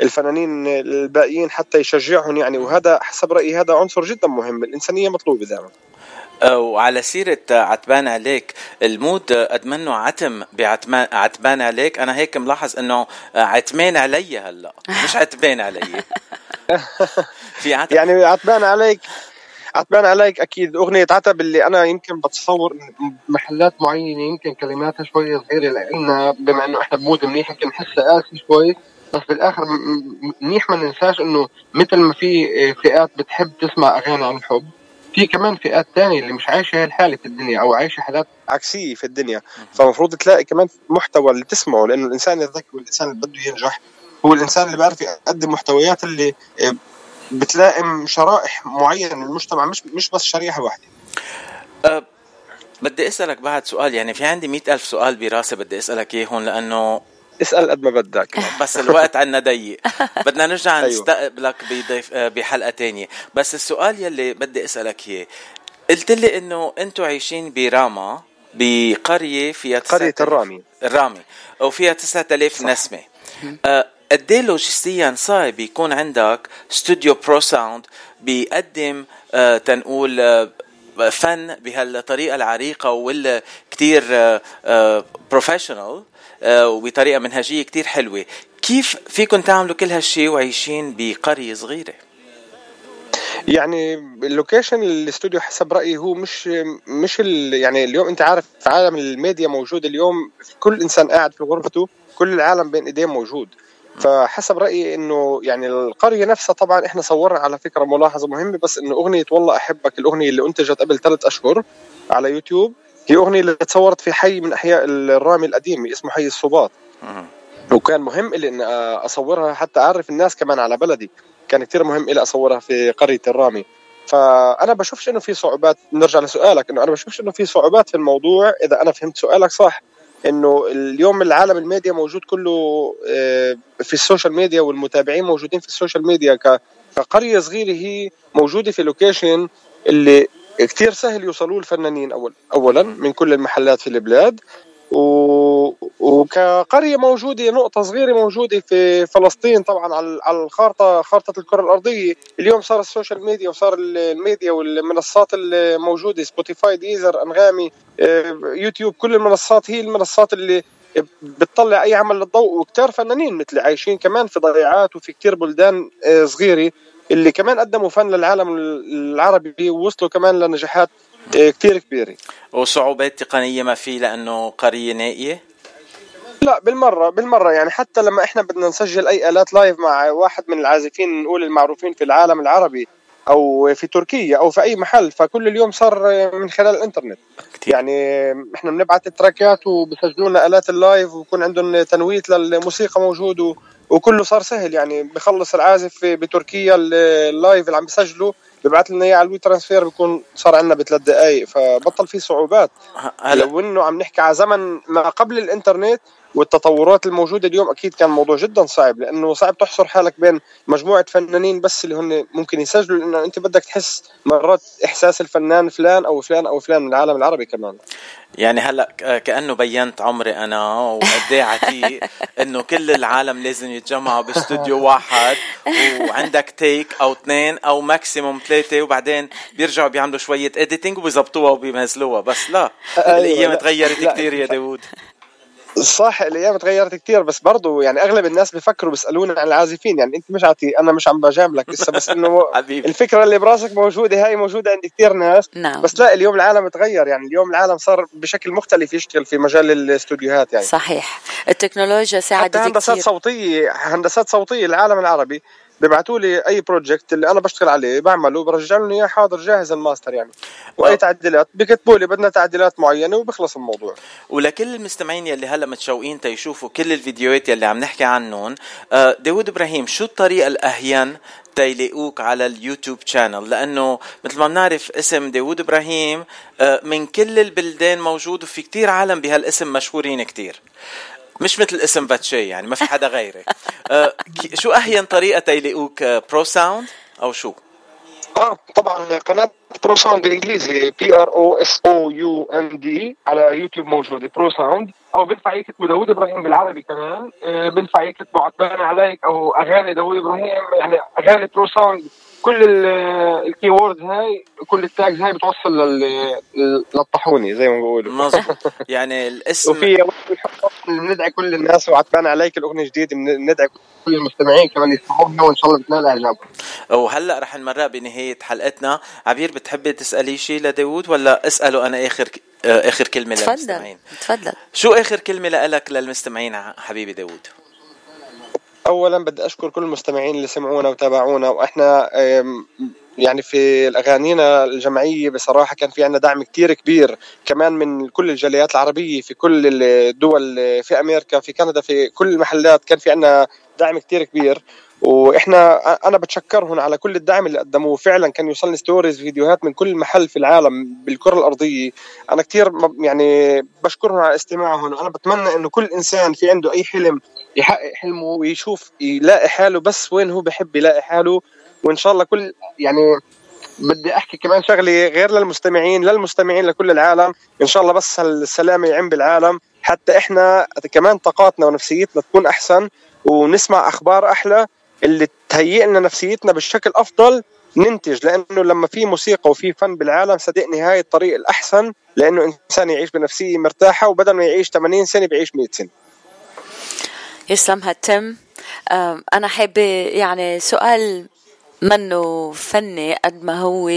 للفنانين الباقيين حتى يشجعهم يعني. وهذا حسب رأيي هذا عنصر جدا مهم. الإنسانية مطلوبة دائما. وعلى سيرة عتبان عليك المود قد منه عتم بعتمان عتبان عليك. أنا هيك ملاحظ آه، عتمان علي هلأ مش عتبان علي. <laughs> في عتب. يعني عتبان عليك عتبان عليك أكيد. أغنية عتب اللي أنا يمكن بتصور محلات معينة يمكن كلماتها شوي صغيرة لنا بما إنه إحنا بمود منيح يمكن نحسها قاسي شوي. بس بالآخر منيح ما ننساش إنه مثل ما في فئات بتحب تسمع أغاني عن الحب في كمان فئات تانية اللي مش عايشة الحالة في الدنيا أو عايشة حالات عكسية في الدنيا. فمفروض تلاقي كمان محتوى اللي تسمعه لأنه الإنسان الذكي والإنسان اللي بده ينجح هو الإنسان اللي بيعرف يقدم محتويات اللي آه، بتلائم شرائح معينة من المجتمع مش مش بس شريحة واحدة. أه بدي أسألك بعد سؤال يعني في عندي مئة ألف سؤال براسي بدي أسألك اياهم لأنه اسأل قد ما بدك. <laughs> بس الوقت عنا ضيق. بدنا نرجع أيوة. نستقبلك بضيف آه، بحلقة تانية. بس السؤال يلي بدي أسألك إياه. قلت لي إنه أنتم عايشين براما بقرية فيها قرية الرامي. الرامي. وفيها 9000 نسمة. آه، قد إيه لوجستيا صعب يكون عندك استوديو Pro Sound بيقدم آه، تنقول آه، فن بهالطريقة العريقة واللي كتير professional وبطريقة منهجية كتير حلوة. كيف فيكم تعملوا كل هالشيء وعايشين بقرية صغيرة؟ يعني ال location الاستوديو حسب رأيي هو مش مش يعني اليوم انت عارف في عالم الميديا موجود اليوم كل إنسان قاعد في غرفته كل العالم بين إيديه موجود. فحسب رأيي إنه يعني القرية نفسها طبعا إحنا صورنا على فكرة ملاحظة مهمة بس إنه أغنية والله أحبك الأغنية اللي أنتجت قبل ثلاث أشهر على يوتيوب هي أغنية اللي تصورت في حي من أحياء الرامي القديم اسمه حي الصباط. وكان مهم لي ان أصورها حتى أعرف الناس كمان على بلدي. كان كثير مهم لي أصورها في قرية الرامي. فأنا بشوفش إنه في صعوبات. نرجع لسؤالك إنه أنا بشوفش إنه في صعوبات في الموضوع. إذا أنا فهمت سؤالك صح إنه اليوم العالم الميديا موجود كله آه، في ال social media والمتابعين موجودين في ال social media. كقرية صغيرة هي موجودة في location اللي كثير سهل يوصلوا الفنانين اول اولا من كل المحلات في البلاد. و... وكقرية موجودة نقطة صغيرة موجودة في فلسطين طبعا على الخارطه خارطة الكرة الأرضية. اليوم صار ال social media وصار الميديا والمنصات الموجوده Spotify Deezer أنغامي آه، يوتيوب كل المنصات هي المنصات اللي بتطلع أي عمل للضوء. وكتار فنانين مثل عايشين كمان في ضيعات وفي كتير بلدان آه، صغيرة. اللي كمان قدموا فن للعالم العربي ووصلوا كمان لنجاحات آه، كتير كبيرة. وصعوبات تقنية ما في لأنه قرية نائية؟ لا بالمرة بالمرة. يعني حتى لما إحنا بدنا نسجل أي آلات live مع واحد من العازفين نقول المعروفين في العالم العربي أو في تركيا أو في أي محل فكل اليوم صار من خلال الإنترنت. كتير. يعني إحنا بنبعث ال tracks وبسجلوا لنا آلات ال live ويكون عندهم تنويت للموسيقى موجود وكله صار سهل يعني بخلص العازف بتركيا ال live اللي عم بسجله ببعث لنا إياه على ال WeTransfer بيكون صار عندنا بثلاث دقائق فبطل في صعوبات. هلا لو إنه عم نحكي على زمن ما قبل الإنترنت والتطورات الموجودة اليوم أكيد كان الموضوع جدا صعب لأنه صعب تحصر حالك بين مجموعة فنانين بس اللي هن ممكن يسجلوا لأنه أنت بدك تحس مرات إحساس الفنان فلان أو فلان أو فلان من العالم العربي كمان. يعني هلأ كأنه بينت عمري أنا وقد إيه عتيق <laughs> إنه كل العالم لازم يتجمعوا باستوديو واحد وعندك take أو اثنين أو maximum ثلاثة وبعدين بيرجعوا بيعملوا شوية editing وبيظبطوها وبينزلوها بس لا أيوة الأيام تغيرت كثير يا داوود. صح الأيام تغيرت كثير بس برضه يعني أغلب الناس بيفكروا بيسألوني عن العازفين يعني أنت مش عتي أنا مش عم بجاملك <laughs> لسه بس إنه الفكرة اللي براسك موجودة هاي موجودة عند كثير ناس نعم. بس لا اليوم العالم تغير يعني اليوم العالم صار بشكل مختلف يشتغل في مجال الاستوديوهات يعني صحيح التكنولوجيا ساعدت حتى هندسة كتير. صوتية هندسات صوتية العالم العربي بيبعتوا لي أي project اللي أنا بشتغل عليه بعمله برجع لهم إياه حاضر جاهز الماستر يعني. وأي تعديلات بكتبوا لي بدنا تعديلات معينة وبخلص الموضوع. ولكل المستمعين يلي هلأ متشوقين تيشوفوا كل الفيديوهات يلي عم نحكي عنهم آه، داود إبراهيم شو الطريقة الأهين تيلاقوك على اليوتيوب channel لأنه مثل ما بنعرف اسم داوود إبراهيم آه، من كل البلدان موجود وفي كتير عالم بهالاسم مشهورين كتير. مش مثل اسم باتشي يعني ما في حدا غيرك. آه شو أهين طريقه تيلاقوك برو ساوند أو شو؟ آه طبعا قناة برو ساوند بالإنجليزي P R O S O U N D على يوتيوب موجودة برو ساوند أو بينفع يكتبوا داوود إبراهيم بالعربي كمان. آه بينفع يكتبوا عتبان عليك أو أغاني داوود إبراهيم. يعني أغاني برو ساوند كل ال keywords هاي كل ال tags هاي بتوصل للطاحوني زي ما بيقولوا. مظبوط. <laughs> يعني الاسم وفي بندعي كل الناس وعتبان عليك الأغنية جديده بندعي كل المستمعين كمان يسمعوها وإن شاء الله بتنال إعجابهم. وهلأ رح نمرق بنهاية حلقتنا. عبير بتحبي تسألي شيء لداوود ولا اسأله أنا آخر آه، آخر كلمة للمستمعين؟ تفضل. شو آخر كلمة لك للمستمعين حبيبي داوود؟ اولا بدي أشكر كل المستمعين اللي سمعونا وتابعونا وإحنا يعني في الأغانينا الجمعية بصراحة كان في عندنا دعم كتير كبير كمان من كل الجاليات العربية في كل الدول في أمريكا في كندا في كل المحلات كان في عندنا دعم كتير كبير. وإحنا أنا بتشكرهم على كل الدعم اللي قدموه. فعلا كان يوصلني ستوريز فيديوهات من كل محل في العالم بالكرة الأرضية. أنا كثير يعني بشكرهم على استماعهم وأنا بتمنى إنه كل إنسان في عنده أي حلم يحقق حلمه ويشوف يلاقي حاله بس وين هو بحب يلاقي حاله. وإن شاء الله كل يعني بدي أحكي كمان شغلة غير للمستمعين للمستمعين لكل العالم. إن شاء الله بس السلامه يعم بالعالم. حتى إحنا كمان طاقاتنا ونفسيتنا تكون أحسن ونسمع أخبار أحلى اللي تهيئ لنا نفسيتنا بالشكل أفضل ننتج. لأنه لما في موسيقى وفي فن بالعالم صدقني هاي الطريق الأحسن لأنه إنسان يعيش بنفسية مرتاحة وبدل ما يعيش 80 سنة بيعيش 100 سنة. يسلم هالتم أنا حابه يعني سؤال منه فني قد ما هو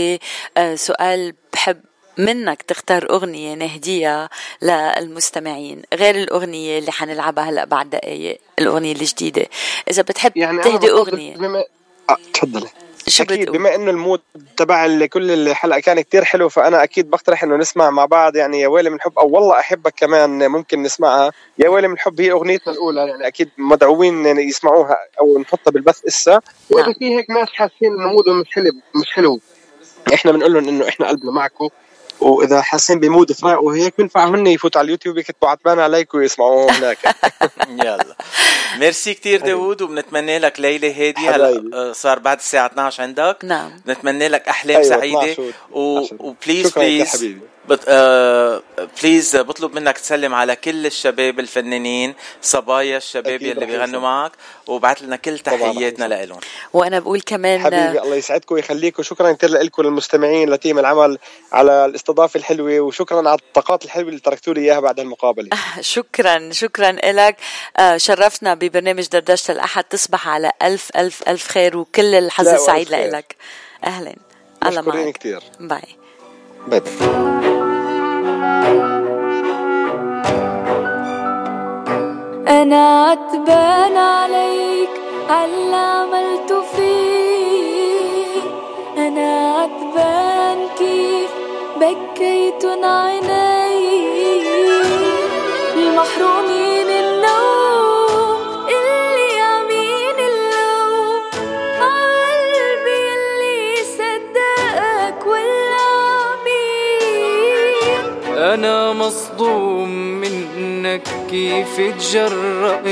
أه، سؤال بحب منك تختار أغنية نهديها للمستمعين غير الأغنية اللي حنلعبها هلا بعد دقايق الأغنية الجديدة. إذا بتحب يعني تهدي أغنية. بما... آه، تفضلي. أكيد بما إنه المود تبع كل الحلقة كان كتير حلو فأنا أكيد بقترح إنه نسمع مع بعض يعني يا ويلي من الحب أو والله أحبك كمان ممكن نسمعها. يا ويلي من الحب هي أغنيتنا الأولى يعني أكيد مدعوين يسمعوها أو نحطها بالبث هسا. وإذا نعم. في هيك ناس حاسين انه mood هم مش حلو مش حلو إحنا بنقول لهم إنه إحنا قلبنا معكم. وإذا حاسين ب mood فراق وهيك بنفع هن يفوتوا على اليوتيوب يكتبوا عتبان عليك ويسمعوه هناك. <laughs> <laughs> يلا. ميرسي كثير داوود وبنتمنى لك ليلة هادية. هلا صار بعد الساعة 12 عندك. نعم. بنتمنى لك احلام أيوة سعيده و... و please please. بت... آه... please بطلب منك تسلم على كل الشباب الفنانين صبايا الشباب يلي بيغنوا. معك وبعت لنا كل تحياتنا لهم وأنا بقول كمان حبيبي الله يسعدكم ويخليكم. شكرا كثير لكم للمستمعين ل team العمل على الاستضافة الحلوة وشكرا على الطاقات الحلوة اللي تركتوا لي إياها بعد المقابلة. <laughs> شكرا شكرا لك آه، شرفنا ببرنامج دردشة الأحد تصبح على ألف ألف ألف خير وكل الحظ السعيد. لك أهلا. الله معك. كثير باي. باي. أنا عتبان عليك عاللي عملته فيك. أنا عتبان كيف بكيتن عيني كيف تجرأت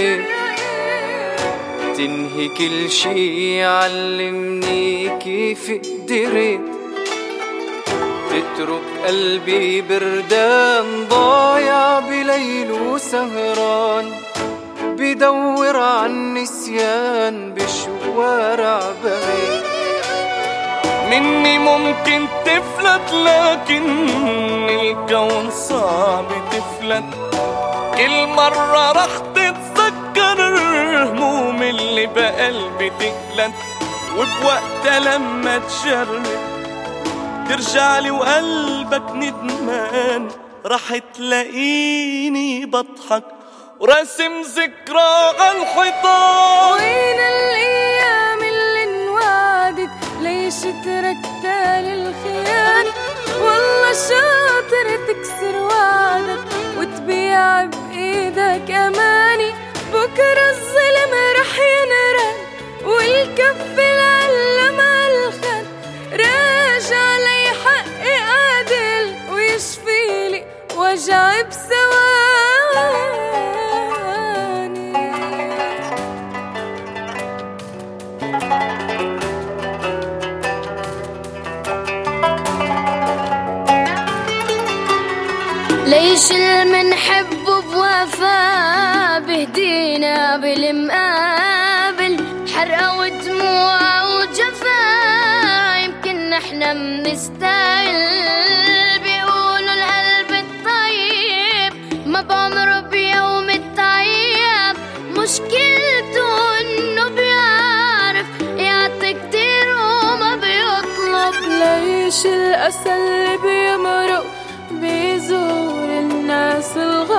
تنهي كل شي علمني كيف قدرت. تترك قلبي بردان ضايع بليل وسهران. بدور عن نسيان بشوارع بعيد. مني ممكن تفلت لكن الكون صعب تفلت. كل مرة رح تتذكر الهموم اللي بقلبي تقلت وبوقتها لما تشرب ترجعلي وقلبك ندمان رح تلاقيني بضحك ورسم ذكرى عالحيطان وين الأيام اللي انوعدت؟ ليش تركتها للخيانة؟ والله شاطر تكسر وعدك وتبيع بإيدك أماني. بكرة الظلم رح ينرد والكف العلم عالخد راجع لي حقي عادل ويشفيلي وجعي بثواني ليش المنحب بوفا بهدينا بالمقابل. حرقة ودموع وجفا يمكن نحنا منستاهل بيقولوا القلب الطيب ما بعمره بيوم الطيب. مشكلته إنه بيعرف يعطي كتير وما بيطلب. ليش الأسى اللي بيمرق.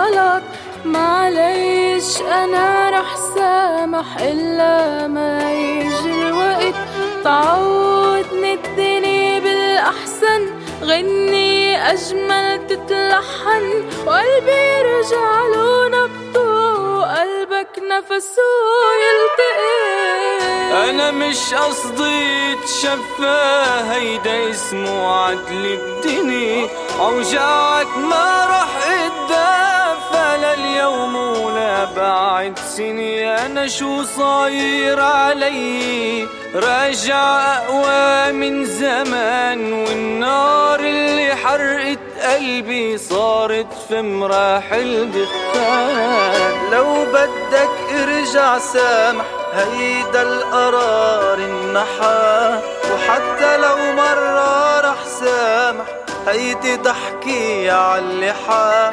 الغلط معليش أنا رح سامح إلا ما يجي الوقت. تعودني الدنيا بالأحسن غني أجمل تتلحن. وقلبي يرجع له نبضه وقلبك نفسه يلتقي. أنا مش قصدي اتشفى هيدا اسمه عدل الدنيا. اوجاعك ما رح اتدافى لليوم ولا بعد سنة أنا شو صاير علي؟ راجع أقوى من زمان والنار اللي حرقت قلبي صارت في مراحل دخان. لو بدك ارجع سامح هيدا القرار النحا. وحتى لو مرة رح سامح هيدي ضحكي عاللحا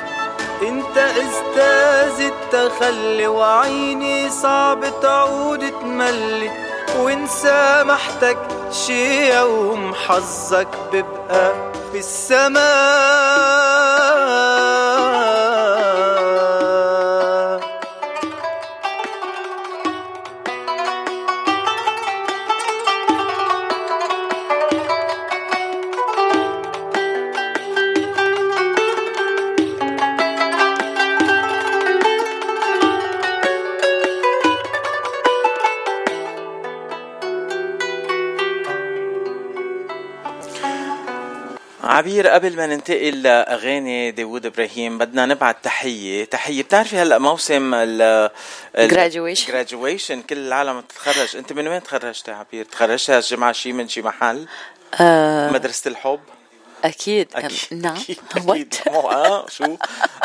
انت أستاذ التخلي وعيني صعب تعود تملي وإن سامحتك شي يوم حظك ببقى في السماء. عبير قبل ما ننتقل لأغاني داوود إبراهيم بدنا نبعت تحية. تحية بتعرفي هلأ موسم ال Graduation. graduation كل العالم تتخرج أنت من وين تخرجتي عبير؟ تخرجتي هالجمعه شي من شي محل؟ آه. مدرسة الحب؟ أكيد. أكيد. نعم. <laughs> أكيد. مو آه شو؟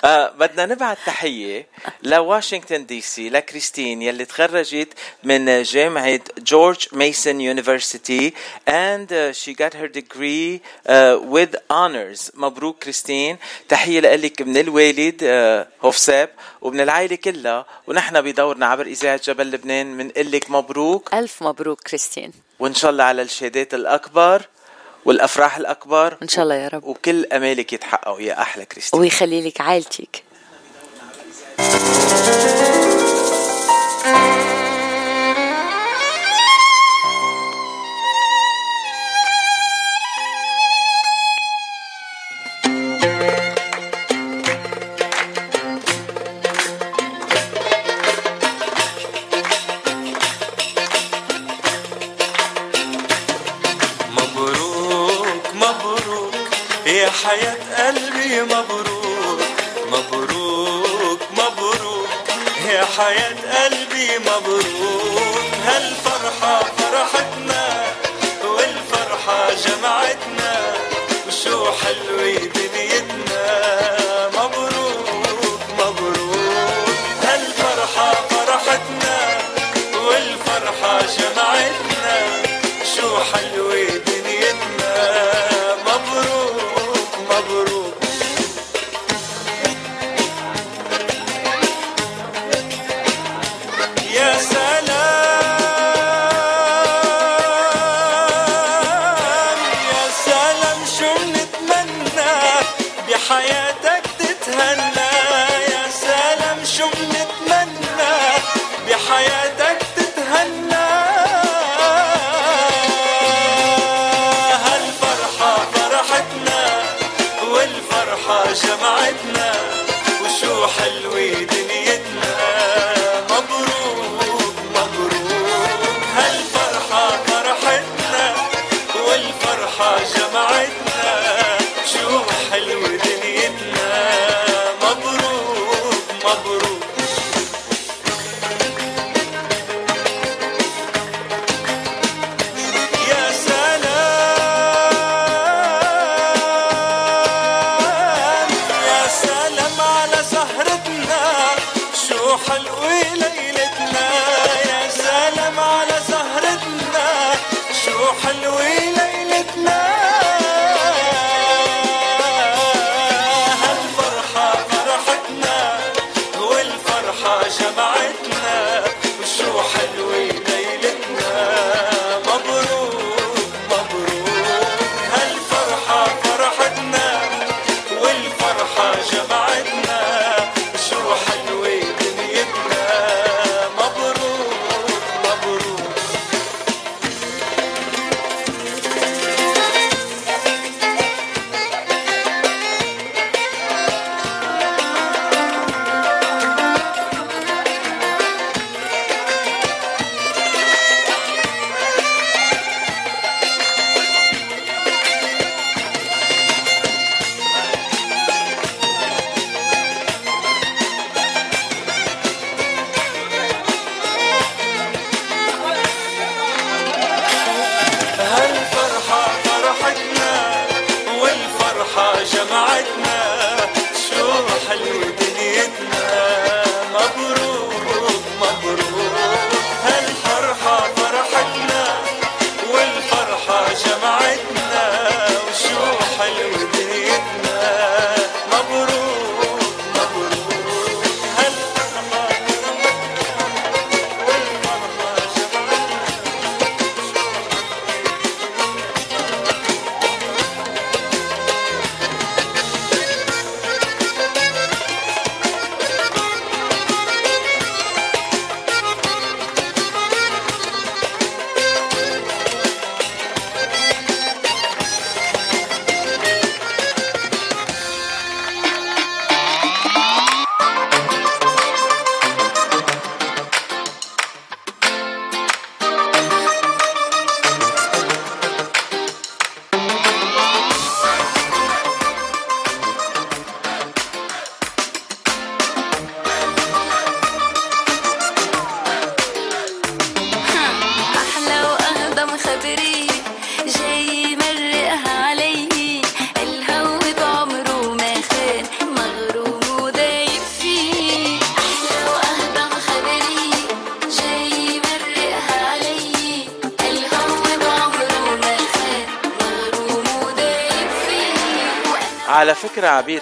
آه بدنا نبعت تحية لواشنطن دي سي لكريستين يلي تخرجت من جامعة جورج ميسون university and uh, she got her degree uh, with honors. مبروك كريستين. تحية لك من الوالد uh, هوفساب ومن العائلة كلها. ونحن بدورنا عبر إذاعة جبل لبنان. بنقول لك مبروك. ألف مبروك كريستين. وإن شاء الله على الشهادات الأكبر. والأفراح الأكبر إن شاء الله يا رب. وكل أمالك يتحققوا يا أحلى كريستين ويخلي لك عائلتك.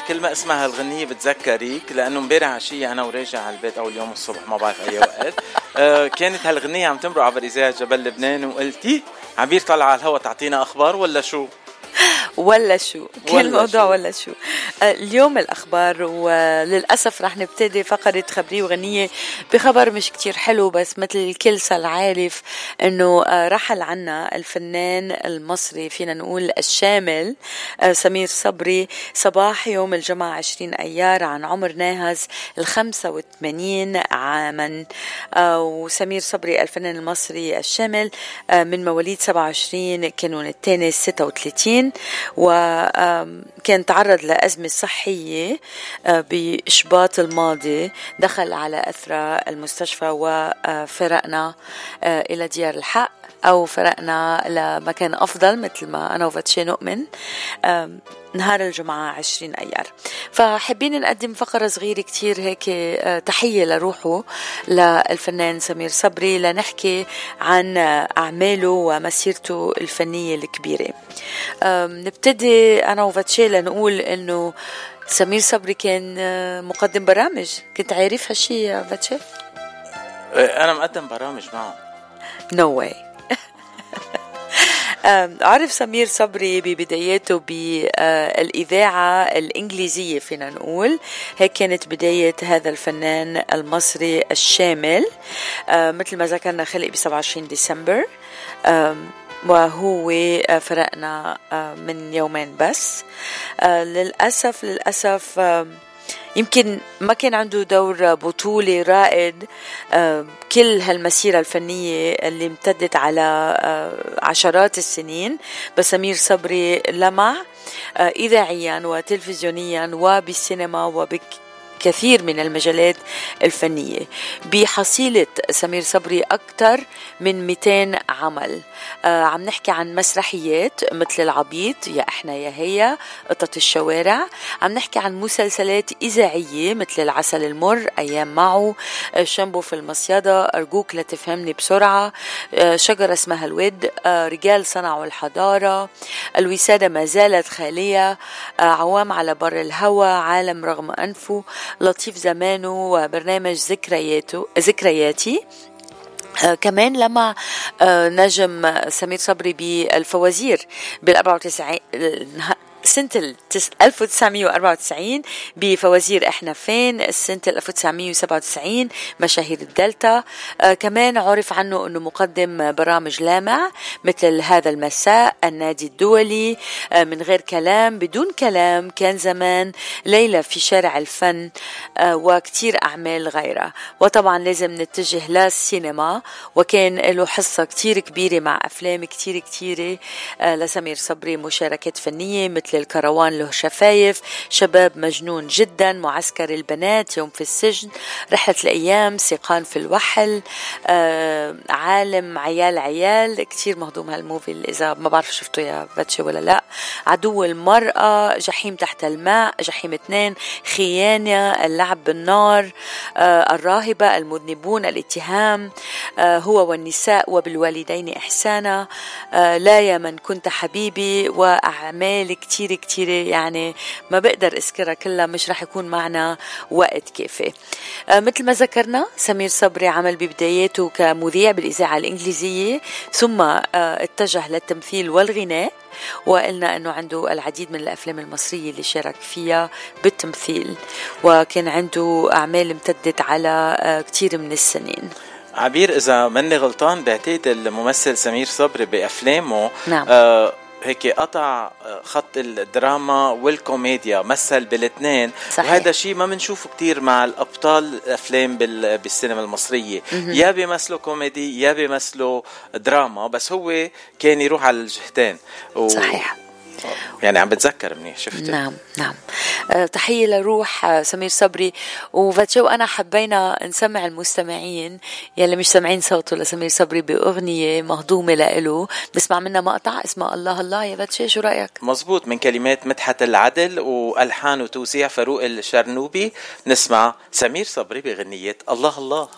كل ما اسمها الغنية بتذكريك لأنه امبارح عشية أنا وراجع على البيت أو اليوم الصبح ما بعرف أي وقت <laughs> آه كانت هالغنية عم تمرق عبر إذاعة جبل لبنان وقلتي عبير طلع على الهوا تعطينا أخبار ولا شو؟ <laughs> ولا شو كل ولا موضوع شو. ولا شو آه، اليوم الأخبار وللأسف رح نبتدي فقرة خبرية وغنية بخبر مش كتير حلو بس مثل الكل صار أنه آه، رحل عنا الفنان المصري فينا نقول الشامل آه، سمير صبري. صباح يوم الجمعة 20 أيار عن عمر ناهز ال 85 عاما. آه، وسمير صبري الفنان المصري الشامل من مواليد 27 كانون الثاني 36 وكان تعرض لأزمة صحية بإشباط الماضي. دخل على أثر المستشفى وفرقنا إلى ديار الحق أو فرقنا لمكان أفضل مثل ما أنا وفاتشي نؤمن نهار الجمعة 20 أيار. فحابين نقدم فقرة صغيرة كتير هيك آه، تحية لروحه للفنان سمير صبري لنحكي عن أعماله ومسيرته الفنية الكبيرة. نبتدي أنا وفاتشي لنقول إنه سمير صبري كان آه، مقدم برامج. كنت عارف هالشي يا فاتشي؟ آه، أنا مقدم برامج معه. واي <laughs> أم، عرف سمير صبري ببداياته بالإذاعة الإنجليزية فينا نقول. هيك كانت بداية هذا الفنان المصري الشامل. أه، مثل ما ذكرنا خلق ب 27 ديسمبر. وهو أه، فرقنا من يومين بس. للأسف للأسف يمكن ما كان عنده دور بطولي رائد كل هالمسيرة الفنية اللي امتدت على آه، عشرات السنين بس سمير صبري لمع آه، إذاعيا وتلفزيونيا وبالسينما وبك كثير من المجالات الفنية. بحصيلة سمير صبري أكثر من 200 عمل. آه عم نحكي عن مسرحيات مثل العبيط يا إحنا يا هي قطط الشوارع. عم نحكي عن مسلسلات إذاعية مثل العسل المر أيام معه. آه شامبو في المصيدة أرجوك لا تفهمني بسرعة. آه شجرة اسمها الود. آه رجال صنعوا الحضارة. الوسادة ما زالت خالية. آه عوام على بر الهوى عالم رغم أنفه. لطيف زمانه وبرنامج ذكرياته ذكرياتي. آه كمان لما آه نجم سمير صبري بالفوازير بال 94 سنة التس- 1994 بفوازير إحنا فين سنة 1997 مشاهير الدلتا. آه كمان عرف عنه إنه مقدم برامج لامع مثل هذا المساء النادي الدولي آه من غير كلام بدون كلام كان زمان ليلى في شارع الفن آه وكتير أعمال غيرها. وطبعا لازم نتجه للسينما وكان له حصة كتير كبيرة مع أفلام كتير كتيرة آه لسمير صبري مشاركات فنية مثل الكروان له شفايف. شباب مجنون جدا معسكر البنات يوم في السجن رحلة الأيام سيقان في الوحل آه عالم عيال عيال. كتير مهضوم هالموفي إذا ما بعرف شفته يا باتشي ولا لا. عدو المرأة جحيم تحت الماء جحيم اثنين خيانة اللعب بالنار آه الراهبة المذنبون الاتهام آه هو والنساء وبالوالدين إحسانا. آه لا يا من كنت حبيبي وأعمال كتير كتير يعني ما بقدر أذكرها كلها مش رح يكون معنا وقت كافي آه مثل ما ذكرنا سمير صبري عمل ببداياته كمذيع بالإذاعة الإنجليزية ثم آه اتجه للتمثيل والغناء وقلنا إنه عنده العديد من الأفلام المصرية اللي شارك فيها بالتمثيل وكان عنده أعمال امتدت على آه، كتير من السنين عبير إذا ماني غلطان بعتقد الممثل سمير صبري بأفلامه نعم. آه هيك قطع آه، خط الدراما والكوميديا مثل بالاثنين. وهذا شيء ما بنشوفه كتير مع الأبطال الافلام بال- بالسينما المصرية. يا بيمثلوا كوميدي يا بيمثلوا دراما بس هو كان يروح على الجهتين و... صحيح يعني عم بتذكر منيح شفت نعم نعم. آه، تحية لروح آه، سمير صبري. وفاتشي وأنا حبينا نسمع المستمعين يلي مش سامعين صوته لسمير صبري بأغنية مهضومة لإله. بسمع منها مقطع اسمها الله الله. يا فاتشي شو رأيك؟ مزبوط من كلمات مدحت العدل وألحان وتوزيع فاروق الشرنوبي. نسمع سمير صبري بغنية الله الله.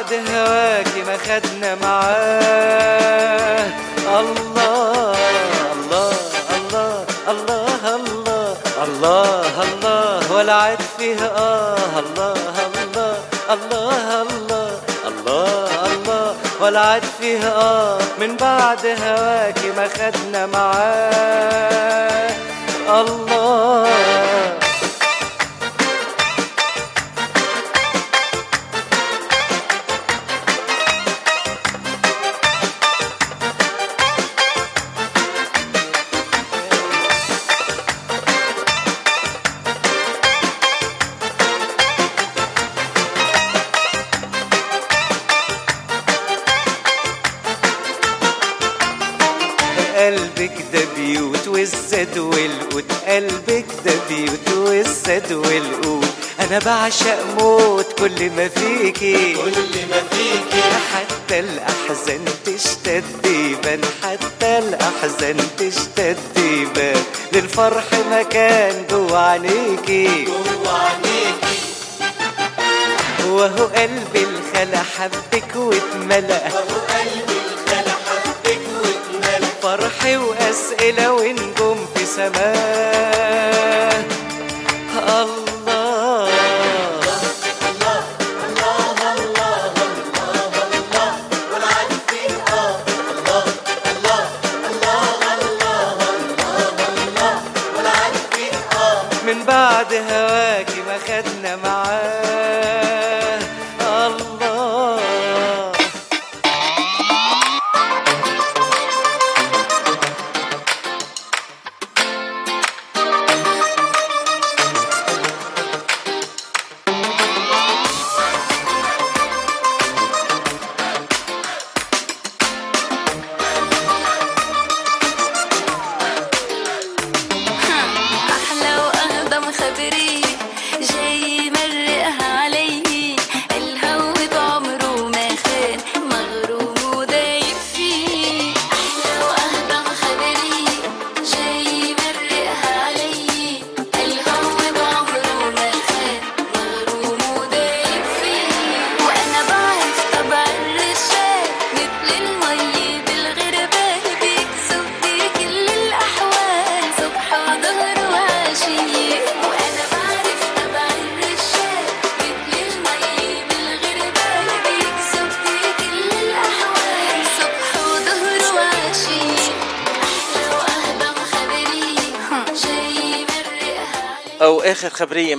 بعد هواكي ما خدنا معاه الله الله الله الله الله الله الله ولعت فيها آه الله الله الله الله الله الله ولعت فيها آه من بعد هواكي ما خدنا معاه الله بعشق موت كل ما فيكي. كل ما فيكي. حتى الأحزان تشتد يبان حتى الأحزان تشتد يبان للفرح مكان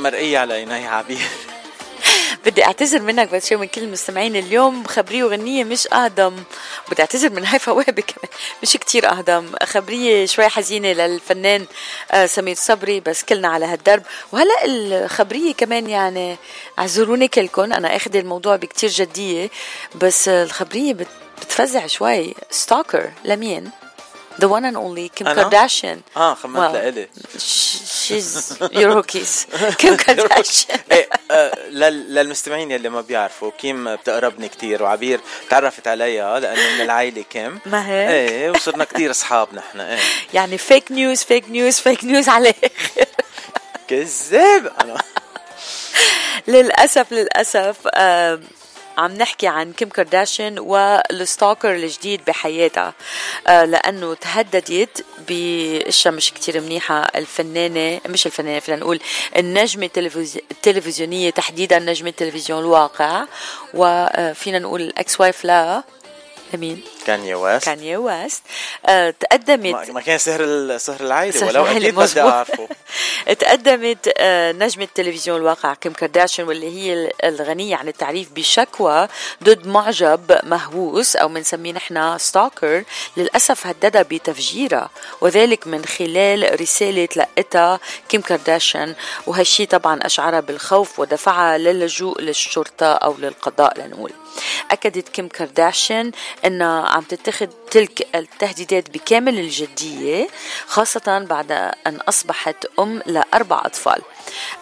مرئيه على عيني عبير. <laughs> بدي أعتذر منك بس من كل المستمعين اليوم خبرية وغنية مش اهضم بدي أعتذر من هيفا وهبي كمان مش كتير اهضم خبرية شوي حزينة للفنان آه، سمير صبري بس كلنا على هالدرب. وهلا الخبرية كمان يعني أعذروني كلكم أنا أخذ الموضوع بكتير جدية بس الخبرية بت- بتفزع شوي. ستوكر لمين؟ The one and only Kim أنا؟ Kardashian. آه خمنت لإلي. <laughs> Kim <laughs> Kardashian. <laughs> إيه آه، لل- للمستمعين يلي ما بيعرفوا كيم بتقربني كتير وعبير تعرفت عليها لأنه من العائلة كيم. ما هيك؟ إيه وصرنا كتير أصحاب نحن إيه. يعني fake news fake news fake news عليه كذاب. أنا للأسف للاسف عم نحكي عن كيم كارداشيان وال stalker الجديد بحياتها. آه، لأنه تهددت بإشياء مش كتير منيحة. الفنانة مش الفنانة فينا نقول النجمة التلفزي- التلفزيونية تحديدا نجمة تلفزيون الواقع وفينا نقول ال ex-wife لا لمين؟ كانيا ويست كانيا ويست آه، تقدمت ما كان سهر سهر العائلة ولو أكيد بدي. أعرفه. <laughs> تقدمت آه، نجمة تلفزيون الواقع كيم كارداشيان واللي هي الغنية عن التعريف بشكوى ضد معجب مهووس أو بنسميه نحن stalker للأسف هددها بتفجيرها وذلك من خلال رسالة لقتها كيم كارداشيان. وهالشي طبعا أشعرها بالخوف ودفعها للجوء للشرطة أو للقضاء لنقول. أكدت كيم كارداشيان أنها عم تتخذ تلك التهديدات بكامل الجدية خاصة بعد أن أصبحت أم لأربع أطفال.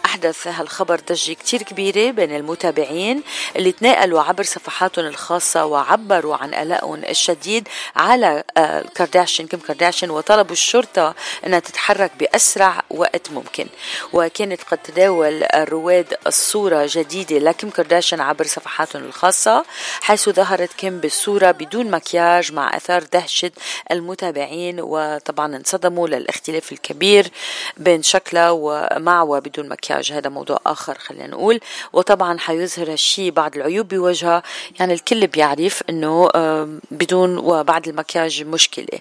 أحدث هالخبر ضجة كتير كبيرة بين المتابعين اللي تناقلوا عبر صفحاتهم الخاصة وعبروا عن قلقهم الشديد على آه، كارداشيان كيم كارداشيان وطلبوا الشرطة أنها تتحرك بأسرع وقت ممكن. وكانت قد تداول الرواد الصورة جديدة لكيم كارداشيان عبر صفحاتهم الخاصة حيث ظهرت كيم بالصورة بدون مكياج ما أثار دهشة المتابعين وطبعا انصدموا للاختلاف الكبير بين شكلها ومع وبدون مكياج. هذا موضوع آخر خلينا نقول. وطبعا حيظهر هالشي بعض العيوب بوجهها. يعني الكل بيعرف إنه بدون وبعد المكياج مشكلة.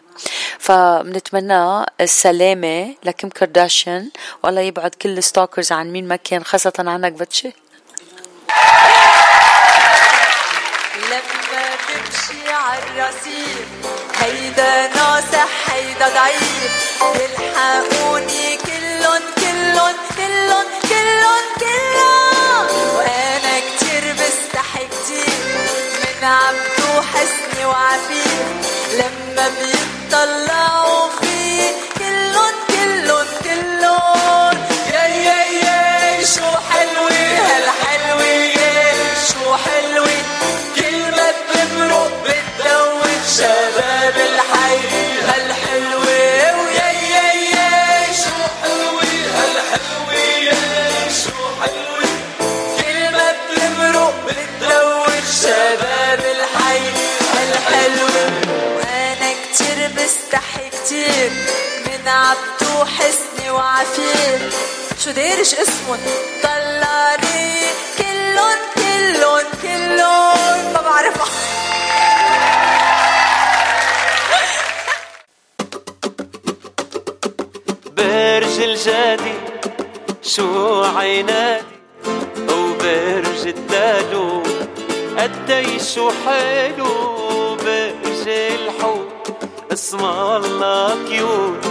فبنتمنى السلامة لكيم كارداشيان. والله يبعد كل ال stalkers عن مين ما كان خاصة عنك بتشي. لما تمشي عالرصيف هيدا ناصح هيدا ضعيف. يلحقوني عبدو حسني وعفيف لما بيطلعوا في كلن كلن كلن يا يا يا شو حلوة هالحلوة. يا شو حلوة. كلمة بمرق بتدوب شباب كتير من عبدو حسني وعفيف شو دارش اسمن طلاري كلن كلن كلن ما بعرفها برج الجادي شو عيناتي وبرج الدالو قدي شو حلو برج الحوت. اسم الله كيوت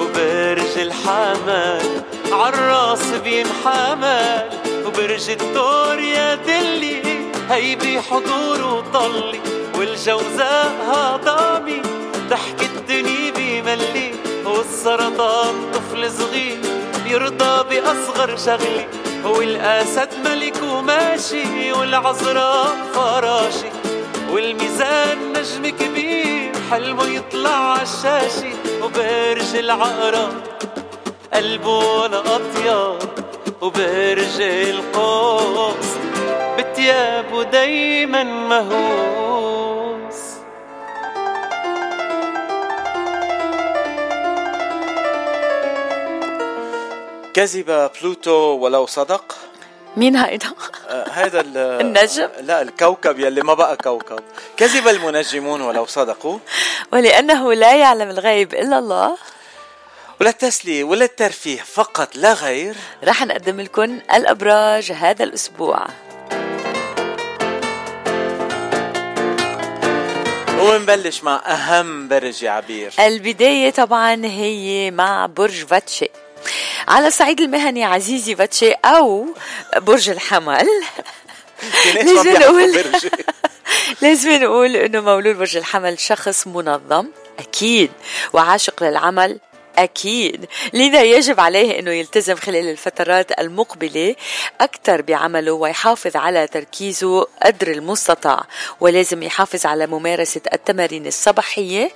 وبرج الحمل عالراس بينحمل وبرج الدور يا دلي هي بحضور وطلي والجوزاء هضامي تحكي الدنيا بملي والسرطان طفل صغير يرضى بأصغر شغلي هو الأسد ملك وماشي والعذراء فراشي. والميزان نجم كبير حلمه يطلع عالشاشة وبرج العقرب. قلبه ولا أطيب وبرج القوس. بتيابه دايما مهووس. كذب بلوتو ولو صدق. مين هيدا؟ آه، هذا ال- <laughs> النجم؟ لا الكوكب يلي ما بقى كوكب. كذب المنجمون ولو صدقوا. ولأنه لا يعلم الغيب إلا الله. ولا التسلية ولا الترفيه فقط لا غير. رح نقدم لكم الأبراج هذا الأسبوع. ونبلش مع أهم برج يا عبير البداية طبعا هي مع برج فاتشي. على الصعيد المهني عزيزي فاتشي أو برج الحمل. <laughs> لازم نقول <laughs> لازم نقول إنه مولود برج الحمل شخص منظم أكيد وعاشق للعمل أكيد. لذا يجب عليه أنه يلتزم خلال الفترات المقبلة أكثر بعمله ويحافظ على تركيزه قدر المستطاع ولازم يحافظ على ممارسة التمارين الصباحية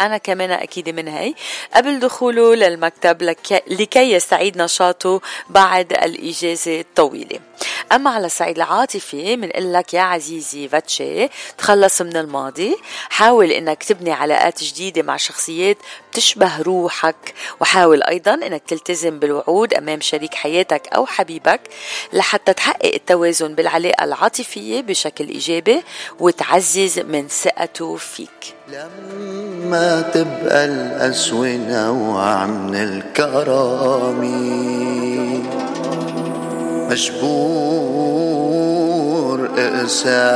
أنا كمان أكيد من هي قبل دخوله للمكتب لك لكي يستعيد نشاطه بعد الإجازة الطويلة. أما على الصعيد العاطفي بنقول لك يا عزيزي فاتشي تخلص من الماضي. حاول إنك تبني علاقات جديدة مع شخصيات بتشبه روحك وحاول أيضا إنك تلتزم بالوعود أمام شريك حياتك أو حبيبك لحتى تحقق التوازن بالعلاقة العاطفية بشكل إيجابي وتعزز من ثقته فيك. لما تبقى الأسوأ نوع من الكرامة. مجبور اقسى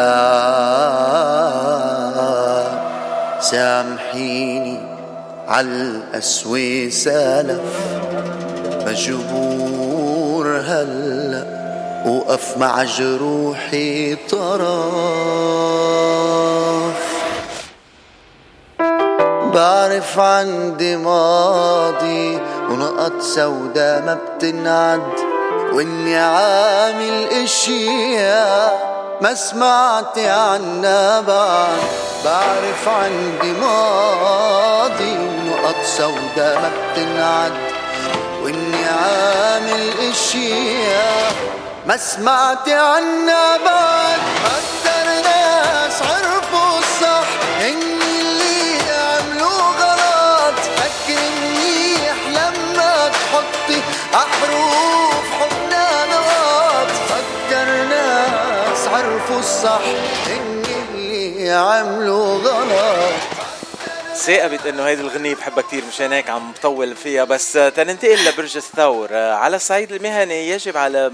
سامحيني عالقسوة سالف مجبور هلأ وقف مع جروحي طرف. بعرف عندي ماضي ونقط سودا ما بتنعد. وإني عامل إشياء ما سمعت عنها بعد. بعرف عندي ماضي ونقط سودا ما بتنعد. وإني عامل إشياء ما سمعت عنها بعد. قدرنا عملوا غلط ثاقبت إنه هيدي الغنية بحبها كثير مشان هيك عم بطول فيها. بس آه، تننتقل لبرج الثور. آه، على الصعيد المهني يجب على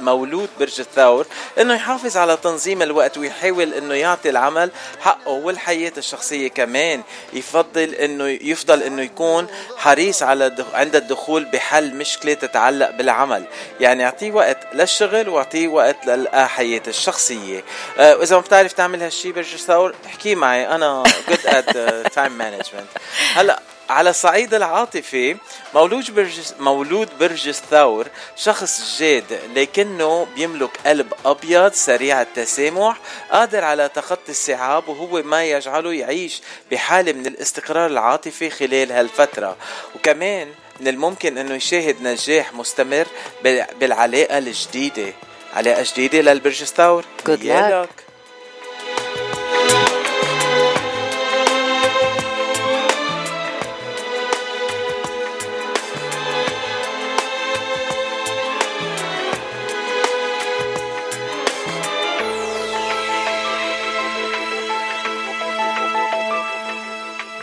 مولود برج الثور إنه يحافظ على تنظيم الوقت ويحاول إنه يعطي العمل حقه والحياة الشخصية كمان. يفضل إنه يفضل إنه يكون حريص على عند الدخول بحل مشكلة تتعلق بالعمل. يعني يعطيه وقت للشغل ويعطيه وقت للحياة الشخصية. آه، واذا ما بتعرف تعمل هالشي برج الثور احكي معي. أنا good at time management. هلا على الصعيد العاطفي مولود برج مولود برج الثور شخص جاد لكنه بيملك قلب أبيض سريع التسامح قادر على تخطي الصعاب وهو ما يجعله يعيش بحالة من الاستقرار العاطفي خلال هالفترة. وكمان من الممكن إنه يشاهد نجاح مستمر بال- بالعلاقة الجديدة. علاقة جديدة للبرج الثور Good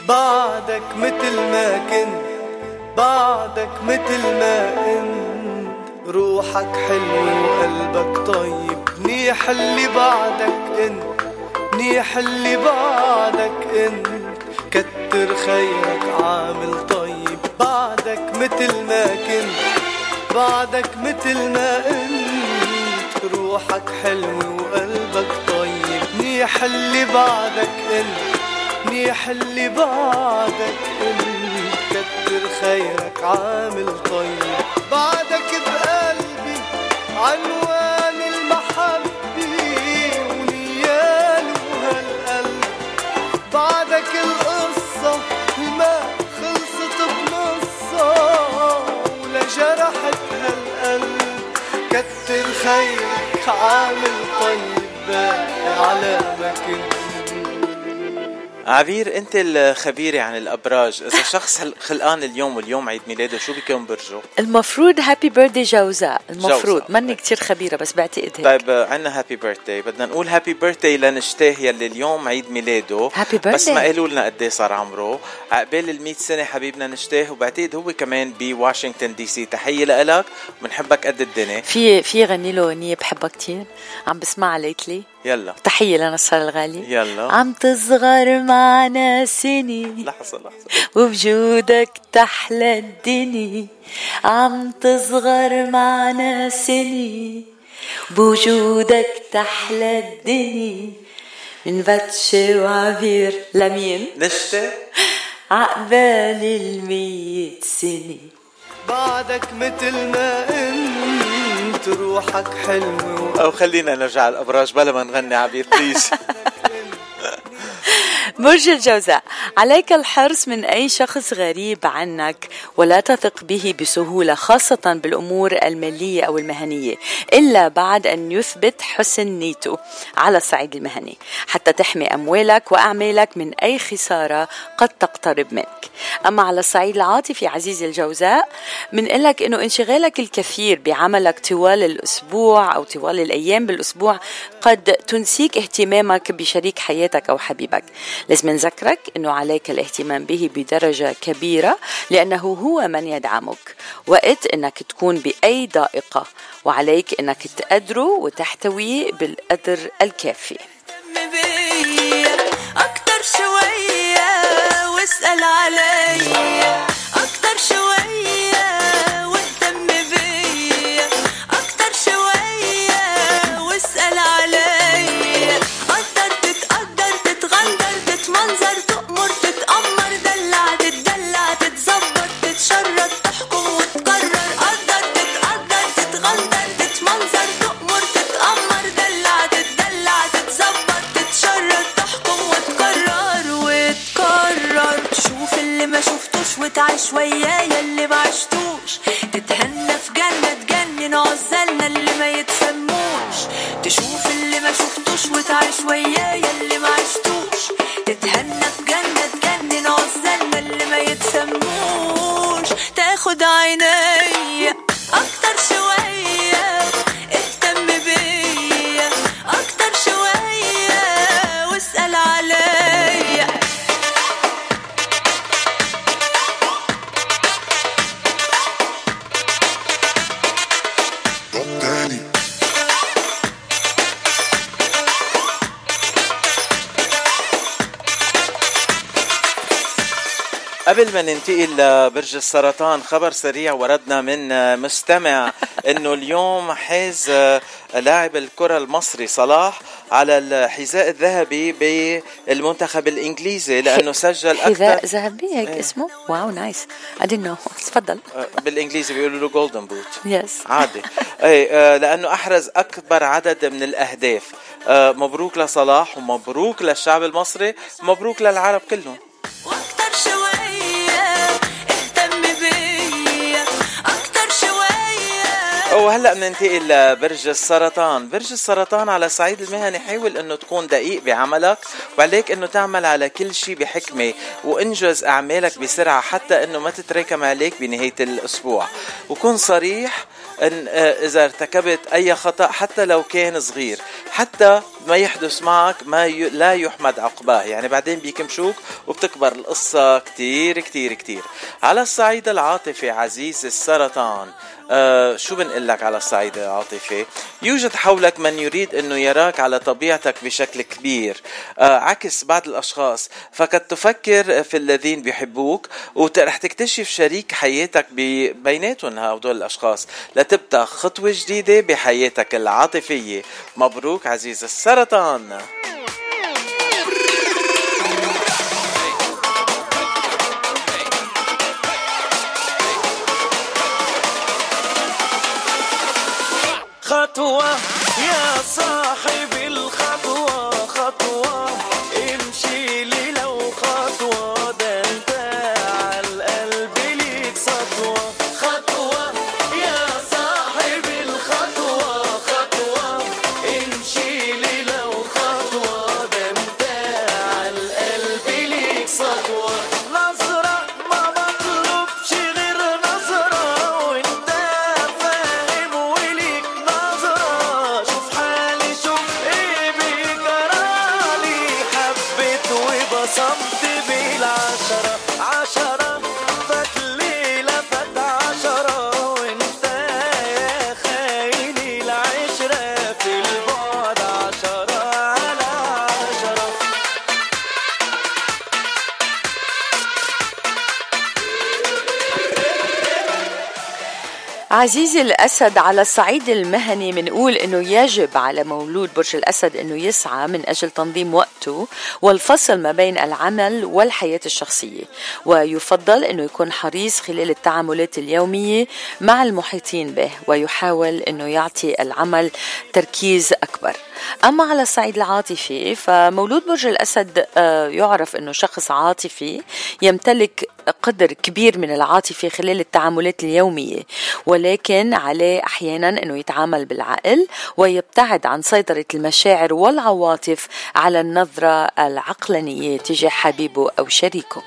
بعدك متل ما كنت بعدك متل ما انت. روحك حلو وقلبك طيب منيح اللي بعدك انت منيح اللي بعدك انت. كتر خيرك عامل طيب بعدك متل ما كنت بعدك متل ما انت. روحك حلو وقلبك طيب منيح اللي بعدك انت. منيح اللي بعدك إنت كتر خيرك عامل طيب. بعدك بقلبي عنوان المحبة ونياله هالقلب بعدك القصة ما خلصت بنصها ولا جرحت هالقلب. كتر خيرك عامل طيب باقي على كنت عبير أنت الخبيره عن الأبراج. إذا شخص خلقان اليوم واليوم عيد ميلاده شو بيكون برجه؟ المفروض happy birthday جوزاء المفروض. ماني كتير خبيرة بس بعتقد هيك. طيب عندنا happy birthday بدنا نقول happy birthday لنشتاه يلي اليوم عيد ميلاده. Happy بس. ما قالوا لنا قد إيه صار عمره. عقبال ال 100 سنة حبيبنا نشتاه وبعتقد هو كمان بواشنطن دي سي. تحية لك وبنحبك قد الدنيا. في في غني له أغنية بحبها كتير. عم بسمعها ليتلي يلا. تحية لنصر الغالي يلا. عم تصغر معنا سنين. لحظة لحظة. وبجودك تحلى الدنيا. عم تصغر معنا سنين. بوجودك تحلى الدنيا. من بتشي وعبير. لمين؟ نشتاه عقبال المية سنة بعدك متل ما انت روحك حلو أو خلينا نرجع الأبراج بلا ما نغني عبير <laughs> بليز <laughs> برج الجوزاء عليك الحرص من أي شخص غريب عنك ولا تثق به بسهولة خاصة بالأمور المالية أو المهنية إلا بعد أن يثبت حسن نيته على الصعيد المهني حتى تحمي أموالك وأعمالك من أي خسارة قد تقترب منك. أما على الصعيد العاطفي عزيزي الجوزاء من لك أنه انشغالك الكثير بعملك طوال الأسبوع أو طوال الأيام بالأسبوع قد تنسيك اهتمامك بشريك حياتك أو حبيبك. لازم نذكرك أنه عليك الاهتمام به بدرجة كبيرة لأنه هو من يدعمك. وقت أنك تكون بأي ضائقة وعليك أنك تقدره وتحتويه بالقدر الكافي. أكتر شوية واسأل عليا أكتر شوية وتعيش ويايا اللي ما عشتوش. تتهنى في جنة تجنن عزلنا اللي ما يتسموش. تشوف اللي ما شفتوش وتعيش ويايا اللي ما عشتوش. تتهنى في جنة تجنن عزلنا اللي ما يتسموش. تاخد عينيا أكتر شوية قبل ما ننتقل لبرج السرطان خبر سريع وردنا من مستمع <laughs> إنه اليوم حاز لاعب الكرة المصري صلاح على الحذاء الذهبي بالمنتخب الإنجليزي لأنه سجل أكثر حذاء ذهبي هيك إيه. اسمه؟ wow nice. Didn't know. <laughs> تفضل. بالإنجليزي بيقولوا له golden boot yes عادي. <laughs> اي آه، لأنه أحرز أكبر عدد من الأهداف. آه، مبروك لصلاح ومبروك للشعب المصري مبروك للعرب كلهم. وهلا بننتقل لبرج السرطان، برج السرطان على الصعيد المهني حاول إنه تكون دقيق بعملك وعليك إنه تعمل على كل شيء بحكمة وإنجز أعمالك بسرعة حتى إنه ما تتراكم عليك بنهاية الأسبوع، وكن صريح إن آه، إذا ارتكبت أي خطأ حتى لو كان صغير، حتى ما يحدث معك ما ي... لا يحمد عقباه، يعني بعدين بيكمشوك وبتكبر القصة كتير كتير كتير. على الصعيد العاطفي عزيز السرطان آه شو بنقول لك على الصعيد العاطفي؟ يوجد حولك من يريد إنه يراك على طبيعتك بشكل كبير آه عكس بعض الأشخاص. فقد تفكر في الذين بيحبوك ورح تكتشف شريك حياتك بيناتهم هدول الأشخاص. لتبدأ خطوة جديدة بحياتك العاطفية. مبروك عزيز السرطان. خطوة يا صاحب عزيزي الأسد على الصعيد المهني منقول أنه يجب على مولود برج الأسد أنه يسعى من أجل تنظيم وقته والفصل ما بين العمل والحياة الشخصية. ويفضل أنه يكون حريص خلال التعاملات اليومية مع المحيطين به ويحاول أنه يعطي العمل تركيز أكبر. أما على الصعيد العاطفي فمولود برج الأسد آه، يعرف أنه شخص عاطفي يمتلك قدر كبير من العاطفة خلال التعاملات اليومية ولكن عليه أحيانا أنه يتعامل بالعقل ويبتعد عن سيطرة المشاعر والعواطف على النظرة العقلانية تجاه حبيبه أو شريكه.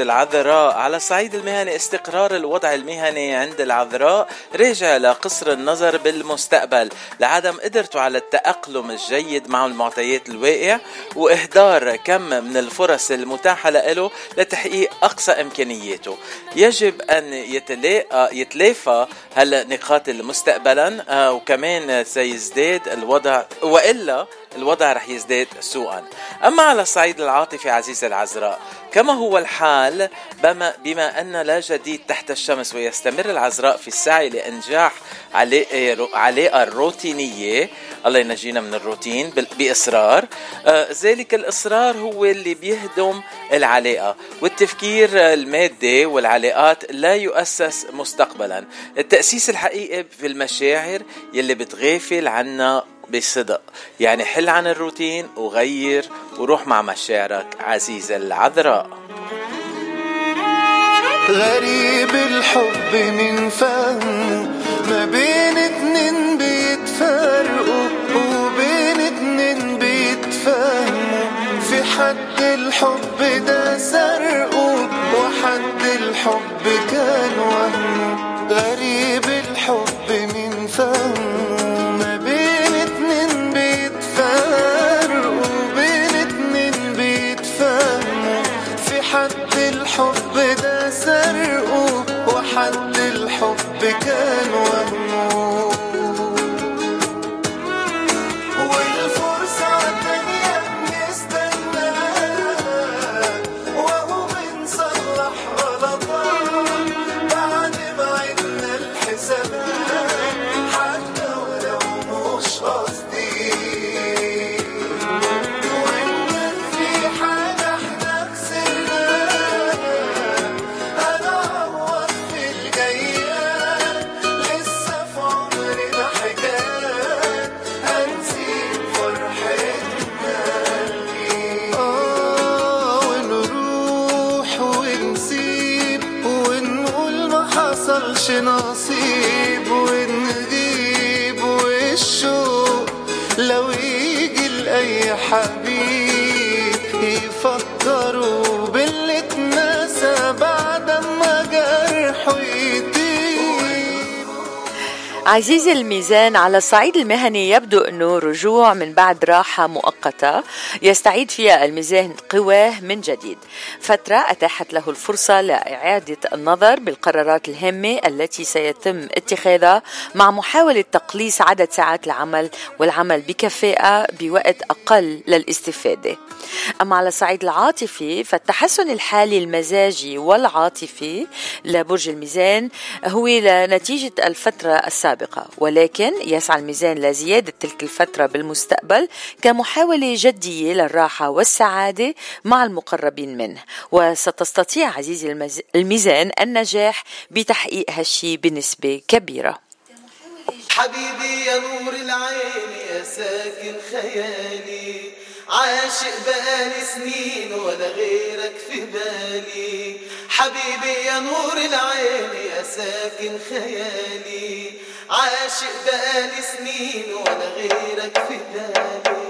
العذراء. على الصعيد المهني استقرار الوضع المهني عند العذراء. راجع لقصر النظر بالمستقبل. لعدم قدرته على التأقلم الجيد مع المعطيات الواقع وإهدار كم من الفرص المتاحة له لتحقيق أقصى إمكانياته. يجب أن يتلاقى يتلافى هالنقاط مستقبلا آه، وكمان سيزداد الوضع وإلا الوضع رح يزداد سوءا. أما على الصعيد العاطفي عزيزي العذراء كما هو الحال بما, بما أن لا جديد تحت الشمس ويستمر العذراء في السعي لإنجاح علاقة الروتينية. الله ينجينا من الروتين بإصرار. آه ذلك الإصرار هو اللي بيهدم العلاقة والتفكير المادي والعلاقات لا يؤسس مستقبلا. التأسيس الحقيقي في المشاعر يلي بتغافل عنا بصدق. يعني حل عن الروتين وغير وروح مع مشاعرك عزيزة العذراء. غريب الحب من فهمه ما بين اتنين بيتفرقوا وبين اتنين بيتفهموا. في حد الحب ده سرقه وحد الحب كان وهمه. غريب الحب من فهمه وحد الحب كان وهمه عزيزي الميزان على الصعيد المهني يبدو أنه رجوع من بعد راحة مؤقتة يستعيد فيها الميزان قواه من جديد. فترة أتاحت له الفرصة لإعادة النظر بالقرارات الهامة التي سيتم اتخاذها مع محاولة تقليص عدد ساعات العمل والعمل بكفاءة بوقت أقل للاستفادة. أما على الصعيد العاطفي فالتحسن الحالي المزاجي والعاطفي لبرج الميزان هو لنتيجة الفترة السابقة. ولكن يسعى الميزان لزيادة تلك الفترة بالمستقبل كمحاولة جدية للراحة والسعادة مع المقربين منه. وستستطيع عزيزي الميزان النجاح بتحقيق هالشي بنسبة كبيرة. حبيبي يا نور العين يا ساكن خيالي. عاشق بقالي سنين ولا غيرك في بالي. حبيبي يا نور العين يا ساكن خيالي. عاشق بقالي سنين ولا غيرك في بالي.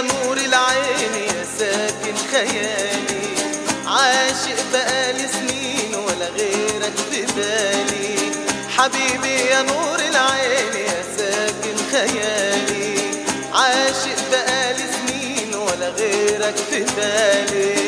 نور العين يا ساكن خيالي. عاشق بقالي سنين ولا غيرك في بالي. حبيبي يا نور العين يا ساكن خيالي. عاشق بقالي سنين ولا غيرك في بالي.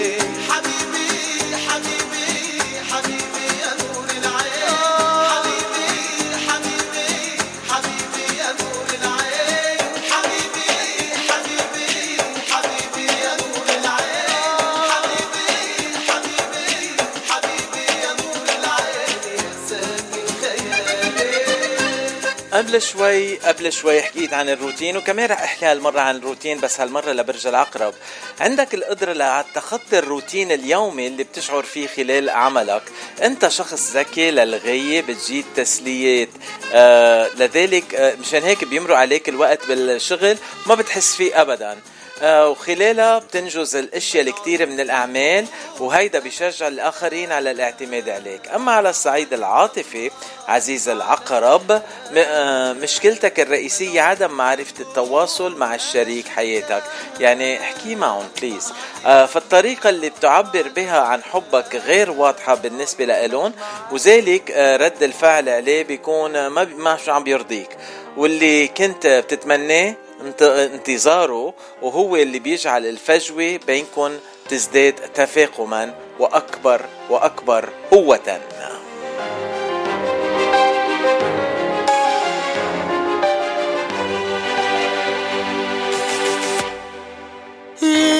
قبل شوي قبل شوي حكيت عن الروتين وكمان رح أحكي هالمرة عن الروتين بس هالمرة لبرج العقرب عندك القدرة لتخطي الروتين اليومي اللي بتشعر فيه خلال عملك. أنت شخص ذكي للغاية بتجيد تسليات آه لذلك آه مشان هيك بيمرق عليك الوقت بالشغل ما بتحس فيه ابدا. وخلالها بتنجز الأشياء الكثير من الأعمال وهيدا بيشجع الآخرين على الاعتماد عليك. أما على الصعيد العاطفي عزيز العقرب آه، مشكلتك الرئيسية عدم معرفة التواصل مع الشريك حياتك. يعني احكي معهم بليز آه، فالطريقة اللي بتعبر بها عن حبك غير واضحة بالنسبة لإلهم وذلك آه، رد الفعل عليه بيكون ما ما عم بيرضيك. واللي كنت بتتمناه انتظاره وهو اللي بيجعل الفجوة بينكم تزداد تفاقما وأكبر وأكبر قوة.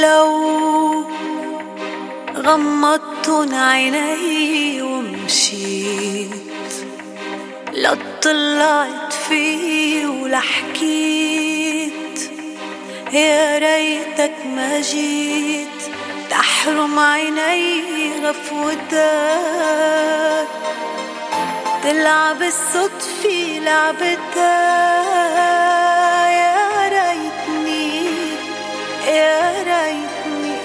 لو غمضتن عيني ومشيت لا طلعت فيه ولا حكيت يا ريتك ما جيت تحرم عيني غفوتك تلعب الصدفة لعبتها يا ريتني يا ريتني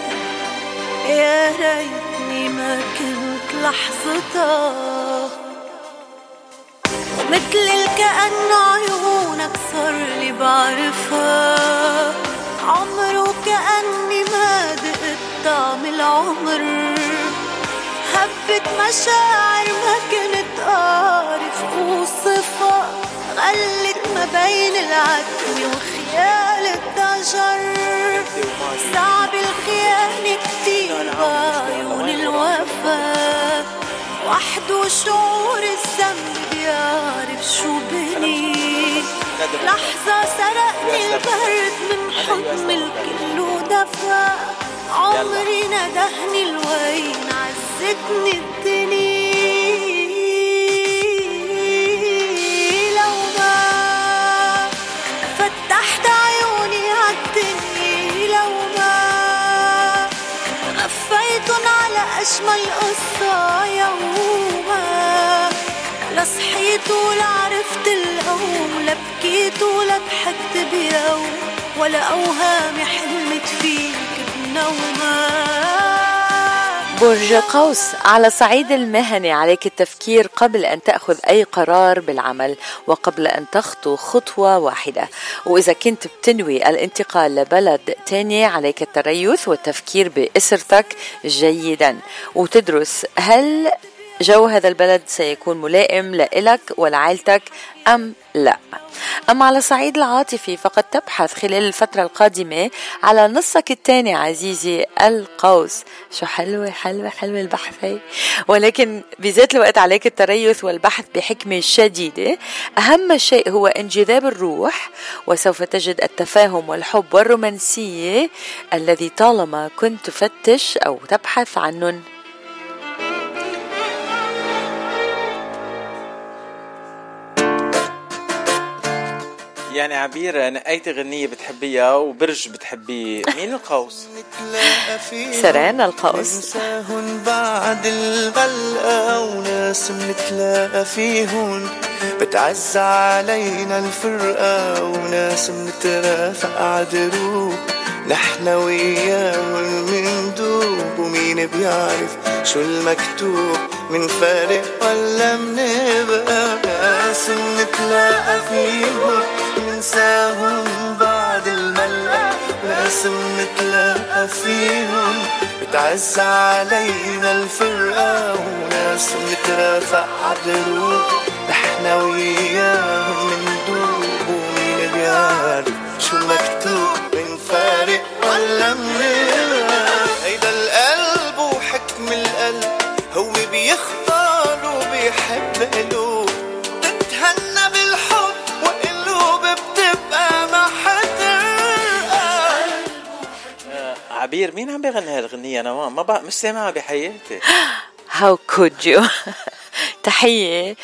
يا ريتني ما كنت لحظتها مثل الكأن عيونك صار لي بعرفها. عمره كأني ما دقت طعم العمر. هبت مشاعر ما كنت أعرف أوصفها. غلت ما بين العتم وخيال الضجر صعب الخيانة كتير بعيون الوفا. وحده شعور الذنب بيعرف شو بني. لحظة سرقني البرد من حضن الكل ودفى. عمري ندهني الوين عزتني الدنيا. أجمل قصة يوما لا صحيت ولا عرفت القوم لا بكيت ولا ضحكت بيوم ولا أوهامي حلمت فيك بنومة. برج قوس على صعيد المهني عليك التفكير قبل أن تأخذ أي قرار بالعمل وقبل أن تخطو خطوة واحدة. وإذا كنت بتنوي الانتقال لبلد تاني عليك التريث والتفكير بأسرتك جيدا. وتدرس هل جو هذا البلد سيكون ملائم لإلك ولعائلتك أم لا. أما على الصعيد العاطفي فقد تبحث خلال الفترة القادمة على نصك الثاني عزيزي القوس. شو حلوة حلوة حلوة البحث ولكن بذات الوقت عليك التريث والبحث بحكمة شديدة. أهم شيء هو انجذاب الروح وسوف تجد التفاهم والحب والرومانسية الذي طالما كنت تفتش أو تبحث عنهم يعني عبير نقيتي غنية بتحبيها وبرج بتحبيه مين القوس؟ سران القوس ننساهن بعد الغلقة وناس منتلاقى فيهن بتعز علينا الفرقة وناس منترافق عدروب نحن وياهن مندوب ومين بيعرف شو المكتوب من فارق ولا منبقى ناس منتلاقى فيهن ننساهن بعد الملقى ناس منتلاقى فيهن بتعز علينا الفرقة وناس مترافق عدروب نحن وياهم مندوب ومين بيعرف شو مكتوب من فارق ولا منبقى هيدا القلب وحكم القلب هو بيختار عبير مين عم بيغني هالغنية أنا ما ما بق... مش سامعها بحياتي. <gasps> How could you <laughs> تحية.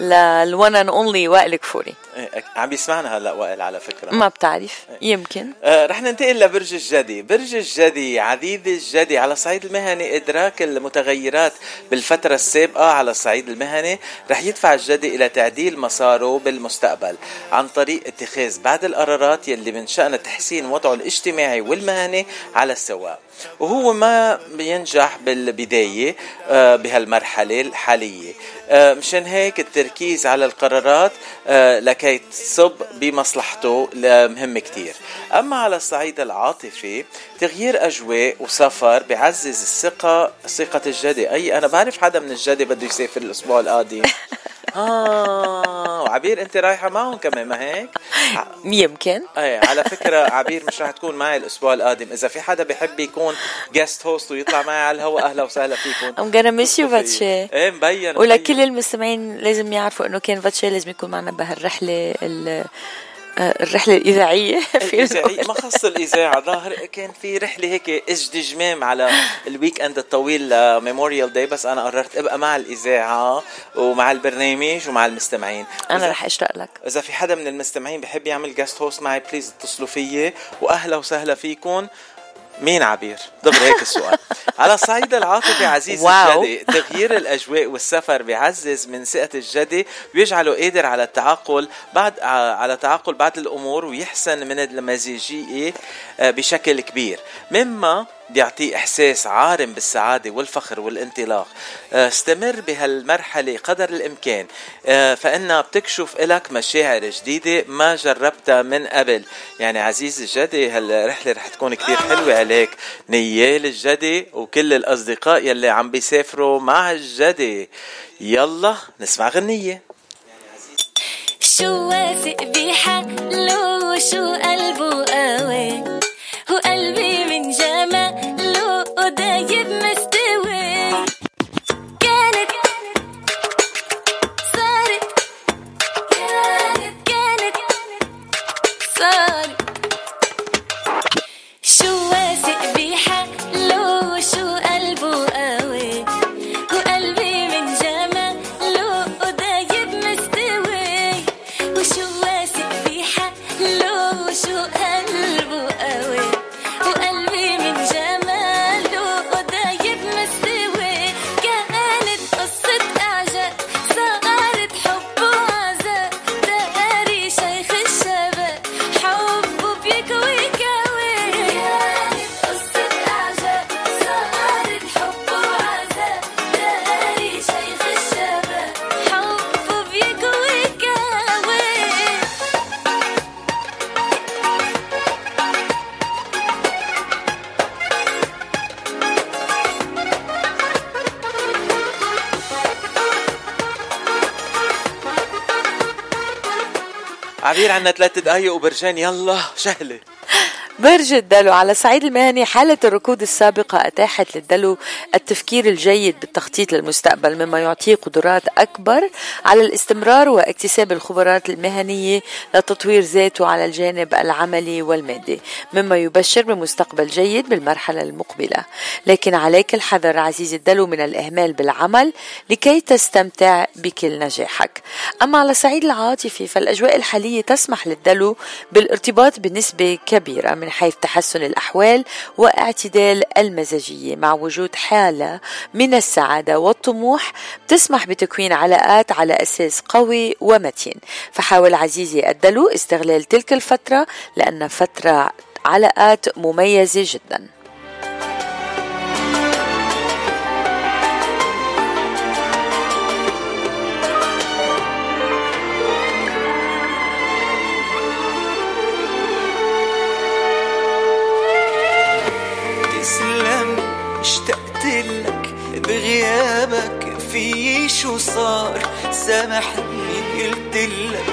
للون and only وائل كفوري. إيه، عم يسمعنا هلا وائل على فكرة. ما بتعرف يمكن. آه، رح ننتقل لبرج الجدي. برج الجدي عديد الجدي على الصعيد المهني إدراك المتغيرات بالفترة السابقة على الصعيد المهني. رح يدفع الجدي إلى تعديل مساره بالمستقبل عن طريق اتخاذ بعض القرارات يلي من شأنها تحسين وضعه الاجتماعي والمهني على السواء. وهو ما بينجح بالبداية آه، بهالمرحلة الحالية. مشان هيك التركيز على القرارات آه، لكي تصب بمصلحته مهم كتير. أما على الصعيد العاطفي تغيير أجواء وسفر بعزز الثقة ثقة الجدي. أي أنا بعرف حدا من الجدي بده يسافر الأسبوع القادم. <laughs> آه وعبير أنت رايحة معهم كمان ما هيك؟ يمكن. إيه على فكرة عبير مش رح تكون معي الأسبوع القادم. إذا في حدا بحب يكون guest host ويطلع معي على الهواء أهلا وسهلا فيكم. Gonna miss you فاتشي إيه مبين ولكل المستمعين لازم يعرفوا إنه كان فاتشي لازم يكون معنا بهالرحلة ال- الرحلة الإذاعية في الإذاعية ما خص الإذاعة. ظاهر كان في رحلة هيك استجمام على ال weekend الطويل ل Memorial Day بس أنا قررت أبقى مع الإذاعة ومع البرنامج ومع المستمعين. أنا رح أشتاق لك. إذا في حدا من المستمعين بحب يعمل guest host معي please اتصلوا فيي. وأهلا وسهلا فيكم. مين عبير؟ دغري هيك السؤال <laughs> على الصعيد العاطفي عزيز واو. الجدي تغيير الأجواء والسفر بيعزز من ثقة الجدي ويجعله قادر على التعاقل بعد على تعاقل بعض الأمور ويحسن من المزيجية آه، بشكل كبير مما بيعطيه إحساس عارم بالسعادة والفخر والانطلاق. آه، استمر بهالمرحلة قدر الإمكان. آه، فإنها بتكشف لك مشاعر جديدة ما جربتها من قبل. يعني عزيز الجدي هالرحلة رح تكون كتير حلوة عليك. نيال الجدي وكل الأصدقاء يلي عم بيسافروا مع الجدي. يلا نسمع غنية. شو واثق بحاله؟ وشو قلبه قوي؟ وقلبي من جماله شو عبير عنا ثلاث دقايق وبرجان يلا شهلة. برج الدلو على الصعيد المهني حالة الركود السابقة أتاحت للدلو التفكير الجيد بالتخطيط للمستقبل مما يعطيه قدرات أكبر على الاستمرار واكتساب الخبرات المهنية لتطوير ذاته على الجانب العملي والمادي مما يبشر بمستقبل جيد بالمرحلة المقبلة. لكن عليك الحذر عزيزي الدلو من الإهمال بالعمل لكي تستمتع بكل نجاحك. أما على الصعيد العاطفي فالأجواء الحالية تسمح للدلو بالارتباط بنسبة كبيرة من حيث تحسن الأحوال واعتدال المزاجية. مع وجود حالة من السعادة والطموح تسمح بتكوين علاقات على أساس قوي ومتين. فحاول عزيزي الدلو استغلال تلك الفترة لأن فترة علاقات مميزة جداً. شو صار سامحني قلت لك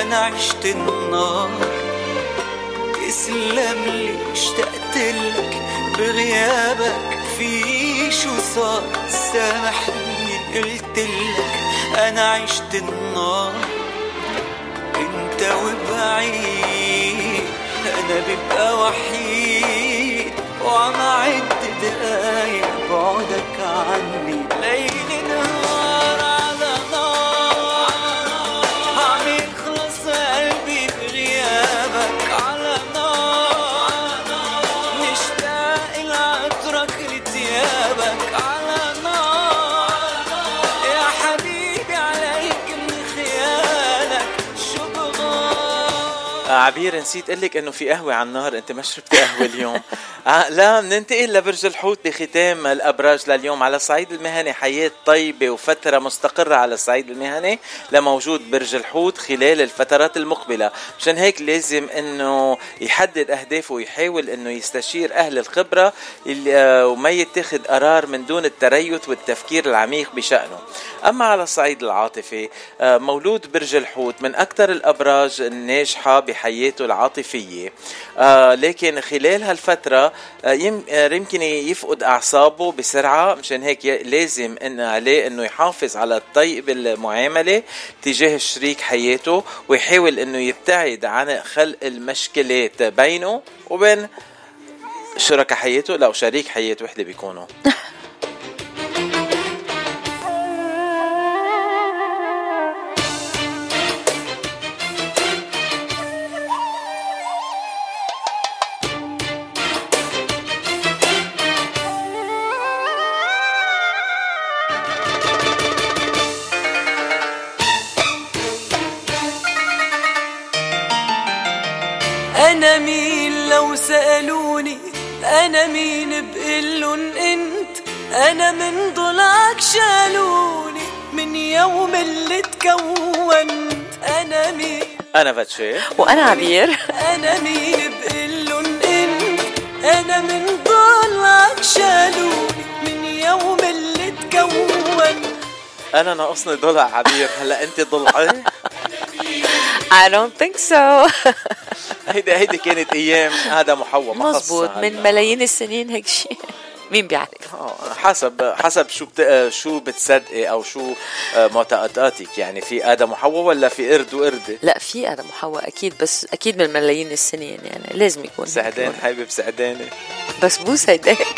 أنا عشت النار. تسلم لي اشتقت لك بغيابك في شو صار سامحني قلت لك أنا عشت النار. أنت وبعيد أنا ببقى وحيد. وعم اعد دقايق بعدك عني. عبير نسيت أقول لك إنه في قهوة على النار أنت ما شربتي قهوة اليوم. <laughs> آه لا بننتقل لبرج الحوت بختام الأبراج لليوم على الصعيد المهني حياة طيبة وفترة مستقرة على الصعيد المهني لموجود برج الحوت خلال الفترات المقبلة. مشان هيك لازم إنه يحدد أهدافه ويحاول إنه يستشير أهل الخبرة آه، وما يتخذ قرار من دون التريث والتفكير العميق بشأنه. أما على الصعيد العاطفي آه، مولود برج الحوت من أكثر الأبراج الناجحة بحياته. العاطفية. آه، لكن خلال هالفترة آه، آه، يمكن يفقد أعصابه بسرعة. مشان هيك لازم ان عليه إنه يحافظ على الطيب المعاملة تجاه شريك حياته ويحاول إنه يبتعد عن خلق المشكلات بينه وبين شركاء حياته لا وشريك حياة وحدة بيكونوا. <laughs> أنا مين بقلن أنت؟ أنا من ضلعك شالوني من يوم اللي تكونت أنا مين؟ أنا فاتشي وأنا عبير. أنا مين بقلن أنت؟ أنا من ضلعك شالوني من يوم اللي تكونت أنا ناقصني ضلع عبير. هلا أنت ضلعي I don't think so. <laughs> هيدي هيدي كانت أيام ما خصها مزبوط. من ملايين السنين هيك شيء. <laughs> مين بيعرف؟ آه، حسب حسب شو بت... آه، شو بتصدقي أو شو آه، معتقداتك. يعني في آدم وحواء ولا في قرد وقردة؟ لا في آدم وحواء أكيد بس أكيد من ملايين السنين يعني لازم يكون سعدان. حبيب سعدانة. بس بوس هيداك <laughs>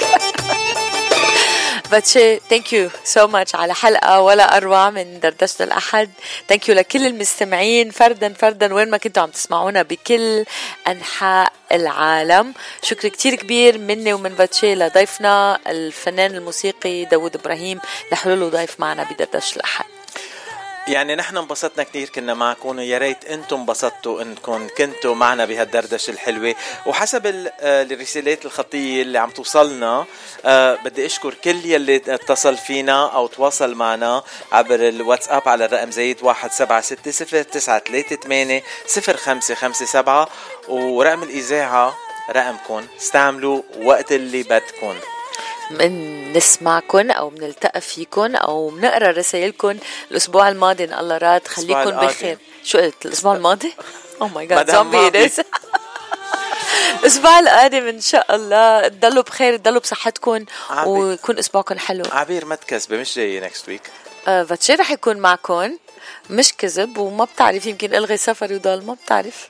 فاتشي thank you so much على حلقة ولا أروع من دردشة الأحد. thank you لكل المستمعين فردا فردا وين ما كنتوا عم تسمعونا بكل أنحاء العالم. شكر كتير كبير مني ومن فاتشي لضيفنا الفنان الموسيقي داود إبراهيم لحلوله ضيف معنا بدردشة الأحد. يعني نحن انبسطنا كثير كنا معكم ويا ريت أنتم انبسطتوا انكم كنتوا معنا بهالدردشة الحلوة. وحسب آه، الرسالات الخطية اللي عم توصلنا آه، بدي أشكر كل يلي اتصل فينا أو تواصل معنا عبر الواتساب على الرقم زايد واحد سبعة ستة صفر تسعة ثلاثة ثمانية صفر خمسة خمسة سبعة. ورقم الإذاعة رقمكم استعملوا وقت اللي بدكم. من نسمعكم أو بنلتقى فيكم أو بنقرا رسائلكم الأسبوع الماضي إن الله راد. خليكم. بخير شو قلت؟ الأسبوع <laughs> الماضي؟ أو ماي جاد زومبي. الأسبوع القادم إن شاء الله. تضلوا بخير تضلوا بصحتكم. ويكون اسبوعكم حلو. عبير ما تكذبي مش جاية next week آه فاتشي رح يكون معكم مش كذب وما بتعرف يمكن إلغي سفري وضل ما بتعرف.